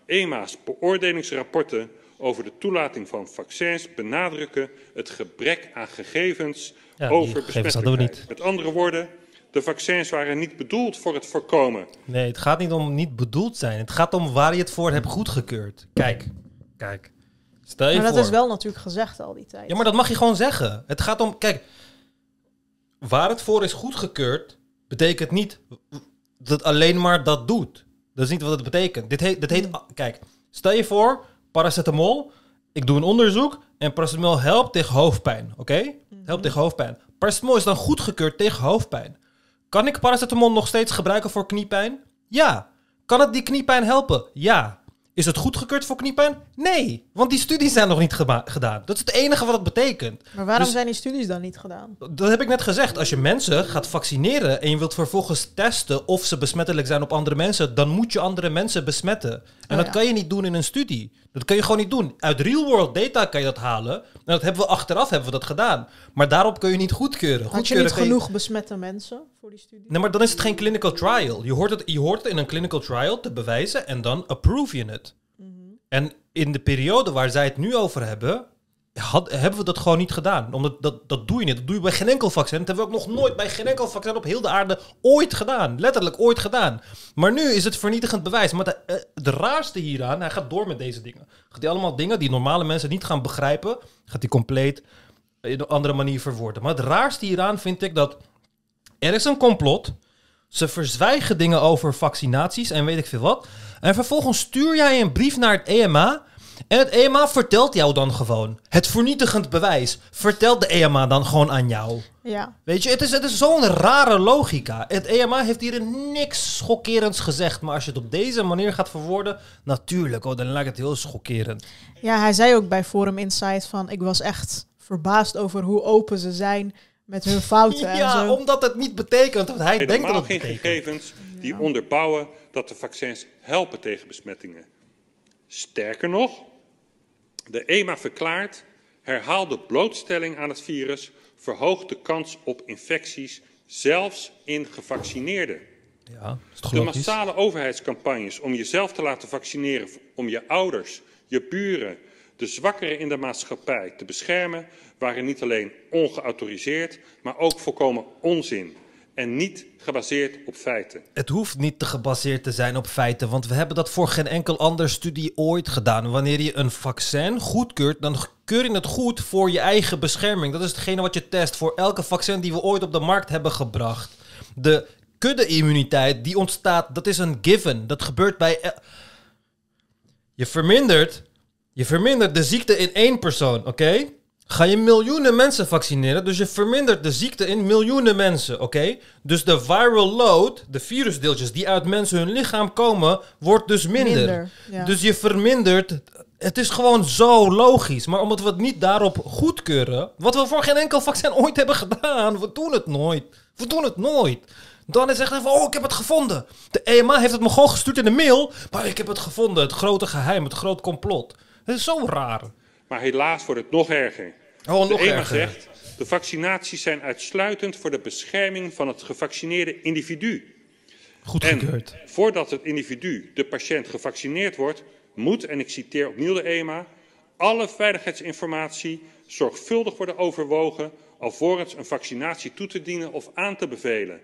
EMA's beoordelingsrapporten over de toelating van vaccins benadrukken het gebrek aan gegevens Ja, over besmettelijkheid. niet. Met andere woorden, de vaccins waren niet bedoeld voor het voorkomen Nee, het gaat niet om niet bedoeld zijn. Het gaat om waar je het voor hebt goedgekeurd. Kijk, kijk. Stel je Maar dat voor. is wel natuurlijk gezegd al die tijd. Ja, maar dat mag je gewoon zeggen. Het gaat om, kijk, waar het voor is goedgekeurd, betekent niet dat alleen maar dat doet. Dat is niet wat het betekent. Dit heet, dit heet, kijk, stel je voor, paracetamol, ik doe een onderzoek en paracetamol helpt tegen hoofdpijn, oké? Helpt tegen hoofdpijn. Paracetamol is dan goedgekeurd tegen hoofdpijn. Kan ik paracetamol nog steeds gebruiken voor kniepijn? Ja. Kan het die kniepijn helpen? Ja. Is het goedgekeurd voor kniepijn? Nee. Want die studies zijn nog niet gedaan. Dat is het enige wat het betekent. Maar waarom Dus- zijn die studies dan niet gedaan? Dat heb ik net gezegd. Als je mensen gaat vaccineren en je wilt vervolgens testen of ze besmettelijk zijn op andere mensen, dan moet je andere mensen besmetten. En Oh, dat ja. kan je niet doen in een studie. Dat kan je gewoon niet doen. Uit real world data kan je dat halen. En dat hebben we achteraf hebben we dat gedaan. Maar daarop kun je niet goedkeuren. Had je niet je- genoeg besmette mensen voor die studie? Nee, maar dan is het geen clinical trial. Je hoort het, je hoort het in een clinical trial te bewijzen en dan approve je het. En in de periode waar zij het nu over hebben, hebben we dat gewoon niet gedaan. Omdat dat, dat doe je niet. Dat doe je bij geen enkel vaccin. Dat hebben we ook nog nooit bij geen enkel vaccin op heel de aarde ooit gedaan. Letterlijk ooit gedaan. Maar nu is het vernietigend bewijs. Maar de, eh, raarste hieraan, hij gaat door met deze dingen. Gaat hij allemaal dingen die normale mensen niet gaan begrijpen, gaat hij compleet in een andere manier verwoorden. Maar het raarste hieraan vind ik dat er is een complot. Ze verzwijgen dingen over vaccinaties en weet ik veel wat. En vervolgens stuur jij een brief naar het EMA. En het EMA vertelt jou dan gewoon. Het vernietigend bewijs vertelt de EMA dan gewoon aan jou. Ja. Weet je, het is, het is zo'n rare logica. Het EMA heeft hier niks schokkerends gezegd. Maar als je het op deze manier gaat verwoorden, natuurlijk, oh, dan lijkt het heel schokkerend. ja, hij zei ook bij Forum Insight van... ik was echt verbaasd over hoe open ze zijn met hun fouten en Ja, zo. omdat het niet betekent wat hij denkt dat het geen betekent. gegevens die onderbouwen dat de vaccins helpen tegen besmettingen. Sterker nog, de EMA verklaart herhaalde blootstelling aan het virus verhoogt de kans op infecties, zelfs in gevaccineerden. Ja, De massale overheidscampagnes om jezelf te laten vaccineren, om je ouders, je buren, de zwakkeren in de maatschappij te beschermen, waren niet alleen ongeautoriseerd, maar ook volkomen onzin en niet gebaseerd op feiten. Het hoeft niet te gebaseerd te zijn op feiten, want we hebben dat voor geen enkel ander studie ooit gedaan. Wanneer je een vaccin goedkeurt, dan keur je het goed voor je eigen bescherming. Dat is hetgene wat je test voor elke vaccin die we ooit op de markt hebben gebracht. De kudde-immuniteit die ontstaat, dat is een given. Dat gebeurt bij. Je vermindert, je vermindert de ziekte in één persoon, oké? Ga je miljoenen mensen vaccineren. Dus je vermindert de ziekte in miljoenen mensen, oké? Dus de viral load, de virusdeeltjes die uit mensen hun lichaam komen, wordt dus minder. Minder, ja. Dus je vermindert. Het is gewoon zo logisch. Maar omdat we het niet daarop goedkeuren, wat we voor geen enkel vaccin ooit hebben gedaan, we doen het nooit. We doen het nooit. Dan is echt even, oh, ik heb het gevonden. De EMA heeft het me gewoon gestuurd in de mail, maar ik heb het gevonden. Het grote geheim, het groot complot. Het is zo raar. Maar helaas wordt het nog erger. Oh, De nog EMA zegt, de vaccinaties zijn uitsluitend voor de bescherming van het gevaccineerde individu. Goedgekeurd. En voordat het individu, de patiënt, gevaccineerd wordt, moet, en ik citeer opnieuw de EMA, alle veiligheidsinformatie zorgvuldig worden overwogen alvorens een vaccinatie toe te dienen of aan te bevelen.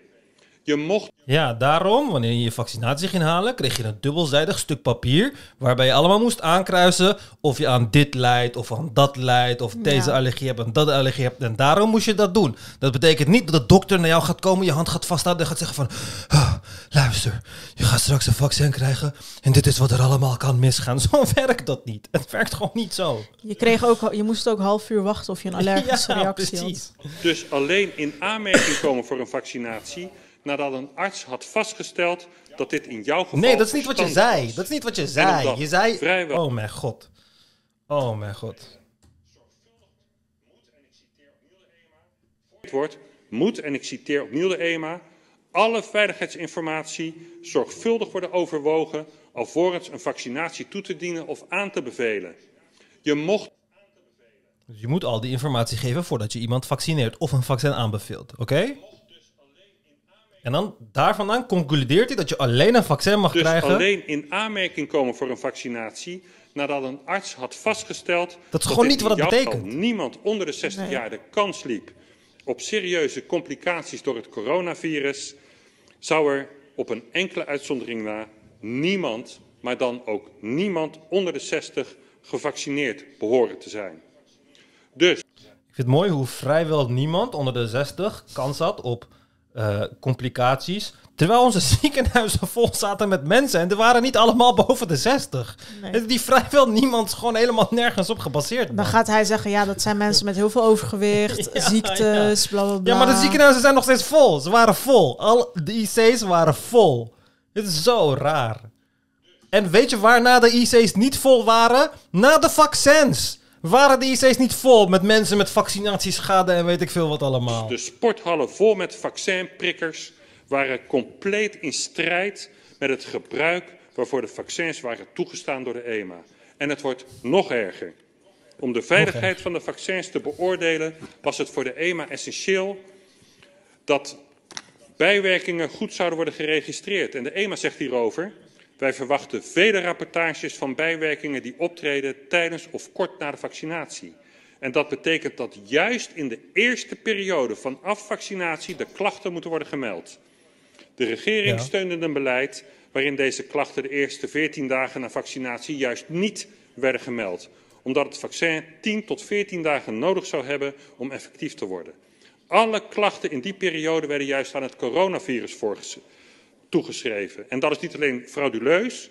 Je mocht Ja, daarom, wanneer je je vaccinatie ging halen, kreeg je een dubbelzijdig stuk papier. Waarbij je allemaal moest aankruisen of je aan dit lijdt, of aan dat lijdt, of deze Ja. allergie hebt en dat allergie hebt. En daarom moest je dat doen. Dat betekent niet dat de dokter naar jou gaat komen, je hand gaat vasthouden en gaat zeggen van... "Ah, luister, je gaat straks een vaccin krijgen en dit is wat er allemaal kan misgaan. Zo werkt dat niet. Het werkt gewoon niet zo. Je, kreeg ook, je moest ook half uur wachten of je een allergische Ja, reactie precies. had. dus alleen in aanmerking komen voor een vaccinatie nadat een arts had vastgesteld dat dit in jouw geval Nee, dat is niet wat je zei. was. Dat is niet wat je zei. Je zei... vrijwel- Oh mijn god. Oh mijn god. wordt, moet, en ik citeer opnieuw de EMA, alle veiligheidsinformatie zorgvuldig worden overwogen alvorens een vaccinatie toe te dienen of aan te bevelen. Je mocht Dus je moet al die informatie geven voordat je iemand vaccineert of een vaccin aanbeveelt, oké? En dan daar vandaan concludeert hij dat je alleen een vaccin mag dus krijgen. alleen in aanmerking komen voor een vaccinatie nadat een arts had vastgesteld Dat is gewoon dit niet wat dat jouw betekent. niemand onder de 60 Nee. jaar de kans liep op serieuze complicaties door het coronavirus, zou er op een enkele uitzondering na niemand, maar dan ook niemand onder de 60 gevaccineerd behoren te zijn. Dus Ik vind het mooi hoe vrijwel niemand onder de 60 kans had op eh, complicaties. Terwijl onze ziekenhuizen vol zaten met mensen en er waren niet allemaal boven de 60. Nee. Die vrijwel niemand gewoon helemaal nergens op gebaseerd. man. Dan gaat hij zeggen, ja, dat zijn mensen met heel veel overgewicht, Ja, ziektes, bla bla bla. Ja, maar de ziekenhuizen zijn nog steeds vol. Ze waren vol. Al de IC's waren vol. Dit is zo raar. En weet je waarna de IC's niet vol waren? Na de vaccins. Waren de IC's niet vol met mensen met vaccinatieschade en weet ik veel wat allemaal. de sporthallen vol met vaccinprikkers waren compleet in strijd met het gebruik waarvoor de vaccins waren toegestaan door de EMA. En het wordt nog erger. Om de veiligheid van de vaccins te beoordelen was het voor de EMA essentieel dat bijwerkingen goed zouden worden geregistreerd. En de EMA zegt hierover, wij verwachten vele rapportages van bijwerkingen die optreden tijdens of kort na de vaccinatie. En dat betekent dat juist in de eerste periode vanaf vaccinatie de klachten moeten worden gemeld. De regering Ja. steunde een beleid waarin deze klachten de eerste 14 dagen na vaccinatie juist niet werden gemeld, omdat het vaccin 10 tot 14 dagen nodig zou hebben om effectief te worden. Alle klachten in die periode werden juist aan het coronavirus voorges- toegeschreven. En dat is niet alleen frauduleus,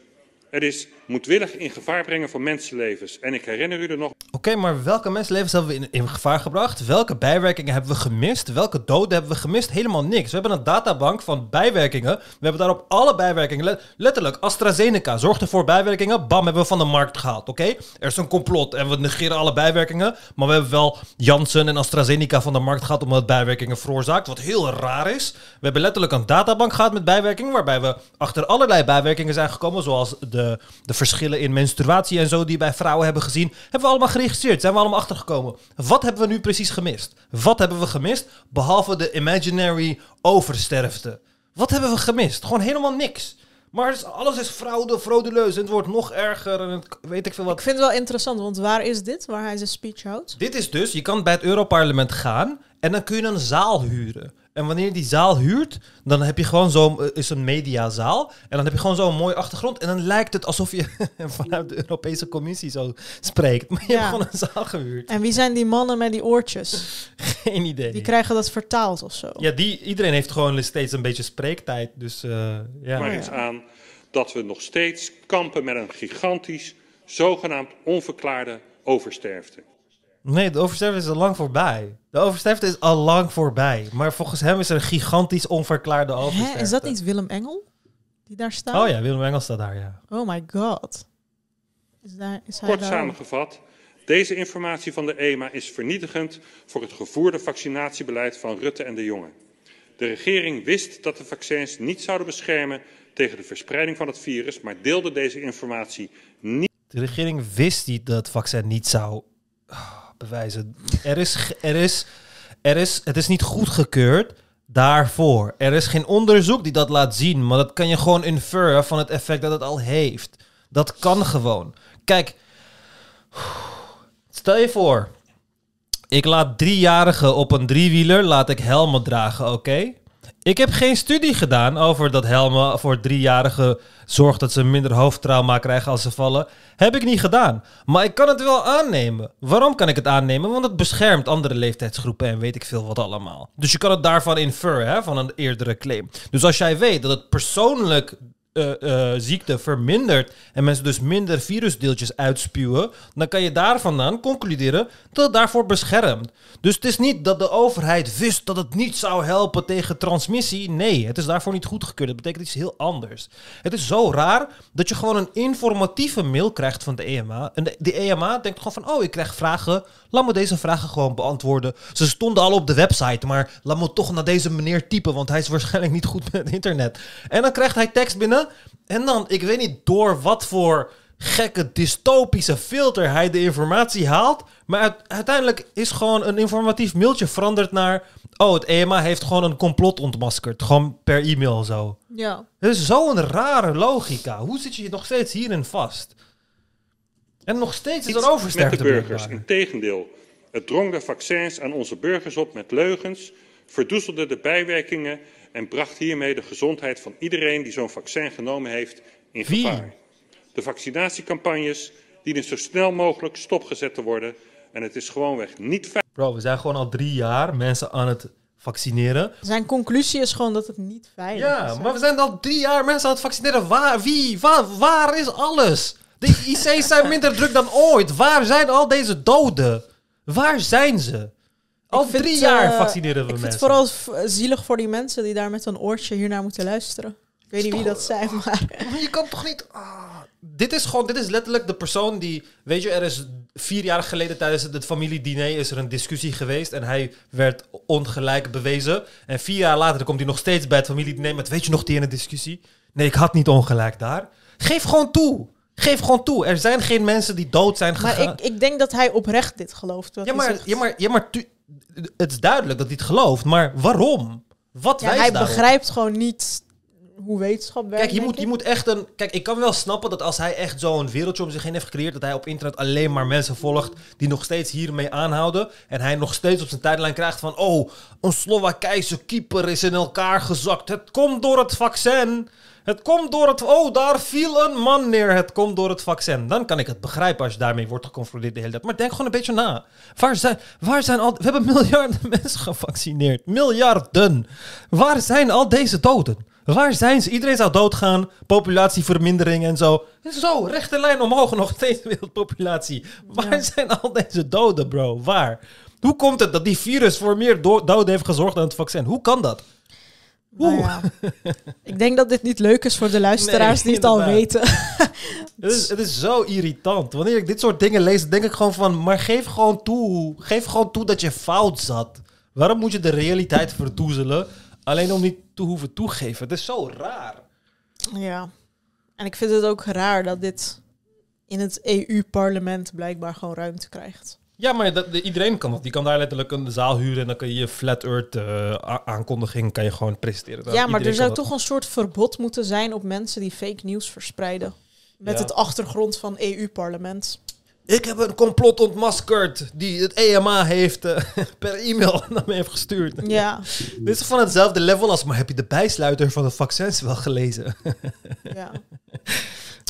het is moedwillig in gevaar brengen van mensenlevens. En ik herinner u er nog Oké, maar welke mensenlevens hebben we in, gevaar gebracht? Welke bijwerkingen hebben we gemist? Welke doden hebben we gemist? Helemaal niks. We hebben een databank van bijwerkingen. We hebben daarop alle bijwerkingen. Let- letterlijk, AstraZeneca zorgde voor bijwerkingen. Bam, hebben we van de markt gehaald. Oké? Er is een complot en we negeren alle bijwerkingen. Maar we hebben wel Janssen en AstraZeneca van de markt gehaald omdat het bijwerkingen veroorzaakt. Wat heel raar is. We hebben letterlijk een databank gehad met bijwerkingen. Waarbij we achter allerlei bijwerkingen zijn gekomen. Zoals de, de verschillen in menstruatie en zo die bij vrouwen hebben gezien. Hebben we allemaal geregistreerd. Zijn we allemaal achtergekomen. Wat hebben we nu precies gemist? Wat hebben we gemist? Behalve de imaginary oversterfte. Wat hebben we gemist? Gewoon helemaal niks. Maar alles is fraude, frauduleus. En het wordt nog erger. En het, weet ik veel wat. Ik vind het wel interessant, want waar is dit, waar hij zijn speech houdt? Dit is dus, je kan bij het Europarlement gaan en dan kun je een zaal huren. En wanneer je die zaal huurt, dan heb je gewoon zo'n, eh, is een mediazaal. En dan heb je gewoon zo'n mooie achtergrond. En dan lijkt het alsof je vanuit de Europese Commissie zo spreekt. Maar je Ja. hebt gewoon een zaal gehuurd. En wie zijn die mannen met die oortjes? Geen idee. Die krijgen dat vertaald of zo. Ja, die, iedereen heeft gewoon steeds een beetje spreektijd. Dus eh, ja. maar eens aan dat we nog steeds kampen met een gigantisch, zogenaamd onverklaarde oversterfte. Nee, de oversterfte is al lang voorbij. De oversterfte is al lang voorbij. Maar volgens hem is er een gigantisch onverklaarde Hè, oversterfte. is dat niet Willem Engel? Die daar staat? Oh ja, Willem Engels staat daar, ja. Oh my god. Is, daar, is hij Kort daar... samengevat, deze informatie van de EMA is vernietigend voor het gevoerde vaccinatiebeleid van Rutte en de Jonge. De regering wist dat de vaccins niet zouden beschermen tegen de verspreiding van het virus, maar deelde deze informatie niet. De regering wist niet dat het vaccin niet zou bewijzen. Er is, er is, er is, het is niet goedgekeurd daarvoor. Er is geen onderzoek die dat laat zien, maar dat kan je gewoon inferren van het effect dat het al heeft. Dat kan gewoon. Kijk, stel je voor, ik laat driejarigen op een driewieler, laat ik helmen dragen, oké? Ik heb geen studie gedaan over dat helmen voor driejarigen zorgt dat ze minder hoofdtrauma krijgen als ze vallen. Heb ik niet gedaan. Maar ik kan het wel aannemen. Waarom kan ik het aannemen? Want het beschermt andere leeftijdsgroepen en weet ik veel wat allemaal. Dus je kan het daarvan inferren, hè, van een eerdere claim. Dus als jij weet dat het persoonlijk eh, eh, ziekte vermindert en mensen dus minder virusdeeltjes uitspuwen, dan kan je daar vandaan concluderen dat het daarvoor beschermt. Dus het is niet dat de overheid wist dat het niet zou helpen tegen transmissie. Nee, het is daarvoor niet goedgekeurd. Dat betekent iets heel anders. Het is zo raar dat je gewoon een informatieve mail krijgt van de EMA. En de, de EMA denkt gewoon van, oh, ik krijg vragen. Laat me deze vragen gewoon beantwoorden. Ze stonden al op de website, maar laat me toch naar deze meneer typen, want hij is waarschijnlijk niet goed met het internet. En dan krijgt hij tekst binnen. En dan, ik weet niet door wat voor gekke dystopische filter hij de informatie haalt. Maar uit- uiteindelijk is gewoon een informatief mailtje veranderd naar... Oh, het EMA heeft gewoon een complot ontmaskerd. Gewoon per e-mail zo. Ja. Het is zo'n rare logica. Hoe zit je nog steeds hierin vast? En nog steeds is er met oversterfte de burgers. Integendeel, het drong de vaccins aan onze burgers op met leugens, verdoezelde de bijwerkingen en bracht hiermee de gezondheid van iedereen die zo'n vaccin genomen heeft in Wie? gevaar. De vaccinatiecampagnes dienen zo snel mogelijk stopgezet te worden en het is gewoonweg niet veilig. Bro, we zijn gewoon al drie jaar mensen aan het vaccineren. Zijn conclusie is gewoon dat het niet veilig Ja, is. hè? maar we zijn al drie jaar mensen aan het vaccineren. Waar, wie, waar, waar is alles? De IC's zijn minder druk dan ooit. Waar zijn al deze doden? Waar zijn ze? Al Ik vind, drie jaar eh, vaccineren we Ik vind mensen. het vooral zielig voor die mensen die daar met een oortje hiernaar moeten luisteren. Ik weet niet wie dat zijn, maar... Maar je kan toch niet... ah. Dit is gewoon, dit is letterlijk de persoon die... Weet je, er is vier jaar geleden tijdens het, het familiediner is er een discussie geweest. En hij werd ongelijk bewezen. En vier jaar later komt hij nog steeds bij het familiediner met... Weet je nog die ene discussie? Nee, ik had niet ongelijk daar. Geef gewoon toe. Geef gewoon toe. Er zijn geen mensen die dood zijn gegaan. Maar ik, ik denk dat hij oprecht dit gelooft. Ja, maar, ja, maar, ja, maar tu- het is duidelijk dat hij het gelooft. Maar waarom? Wat Ja, hij daarop? begrijpt gewoon niet hoe wetenschap werkt. Kijk, je moet, je ik. moet echt een. Kijk, ik kan wel snappen dat als hij echt zo'n wereldje om zich heen heeft gecreëerd, dat hij op internet alleen maar mensen volgt die nog steeds hiermee aanhouden. En hij nog steeds op zijn tijdlijn krijgt van: Oh, een Slowakijse keeper is in elkaar gezakt. Het komt door het vaccin. Het komt door het. Oh, daar viel een man neer. Het komt door het vaccin. Dan kan ik het begrijpen als je daarmee wordt geconfronteerd de hele tijd. Maar denk gewoon een beetje na. Waar zijn, waar zijn al. We hebben miljarden mensen gevaccineerd. Miljarden. Waar zijn al deze doden? Waar zijn ze? Iedereen zou doodgaan. Populatievermindering en zo. Zo, rechte lijn omhoog nog steeds wereldpopulatie. Waar zijn al deze doden, bro? Waar? Hoe komt het dat die virus voor meer do- doden heeft gezorgd dan het vaccin? Hoe kan dat? Nou ja. ik denk dat dit niet leuk is voor de luisteraars Nee, die het al weten. Het is, het is zo irritant. Wanneer ik dit soort dingen lees, denk ik gewoon van... Maar geef gewoon toe. Geef gewoon toe dat je fout zat. Waarom moet je de realiteit verdoezelen? Alleen om niet te hoeven toegeven. Het is zo raar. ja. En ik vind het ook raar dat dit in het EU-parlement blijkbaar gewoon ruimte krijgt. Ja, maar dat, iedereen kan dat. Die kan daar letterlijk een zaal huren... en dan kun je je Flat Earth eh, aankondiging kan je gewoon presenteren. ja, maar er zou kan toch een soort verbod moeten zijn op mensen die fake nieuws verspreiden. Met Ja. het achtergrond van EU-parlement. Ik heb een complot ontmaskerd... die het EMA heeft eh, per e-mail naar heeft gestuurd. Ja, Dit is van hetzelfde level als... maar heb je de bijsluiter van de vaccins wel gelezen? ja.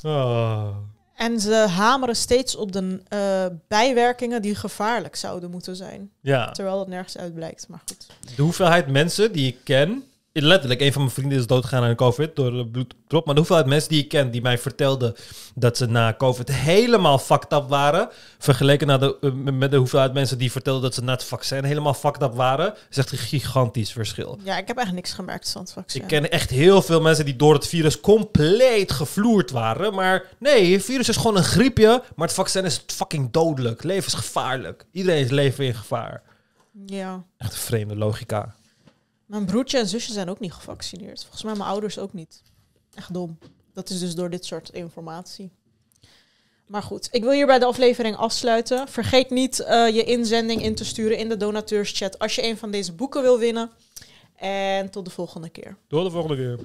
Oh. En ze hameren steeds op de eh, bijwerkingen die gevaarlijk zouden moeten zijn. Ja. Terwijl dat nergens uit blijkt, maar goed. De hoeveelheid mensen die ik ken letterlijk, een van mijn vrienden is doodgegaan aan COVID door de bloeddrop. Maar de hoeveelheid mensen die ik ken die mij vertelden dat ze na COVID helemaal fucked up waren, vergeleken naar de, eh, met de hoeveelheid mensen die vertelden dat ze na het vaccin helemaal fucked up waren, is echt een gigantisch verschil. Ja, ik heb echt niks gemerkt van het vaccin. Ik ken echt heel veel mensen die door het virus compleet gevloerd waren. Maar nee, het virus is gewoon een griepje. Maar het vaccin is fucking dodelijk. Levensgevaarlijk. Iedereen is leven in gevaar. Ja. Echt een vreemde logica. Mijn broertje en zusje zijn ook niet gevaccineerd. Volgens mij mijn ouders ook niet. Echt dom. Dat is dus door dit soort informatie. Maar goed, ik wil hierbij de aflevering afsluiten. Vergeet niet eh, je inzending in te sturen in de donateurschat als je een van deze boeken wil winnen. En tot de volgende keer. Tot de volgende keer.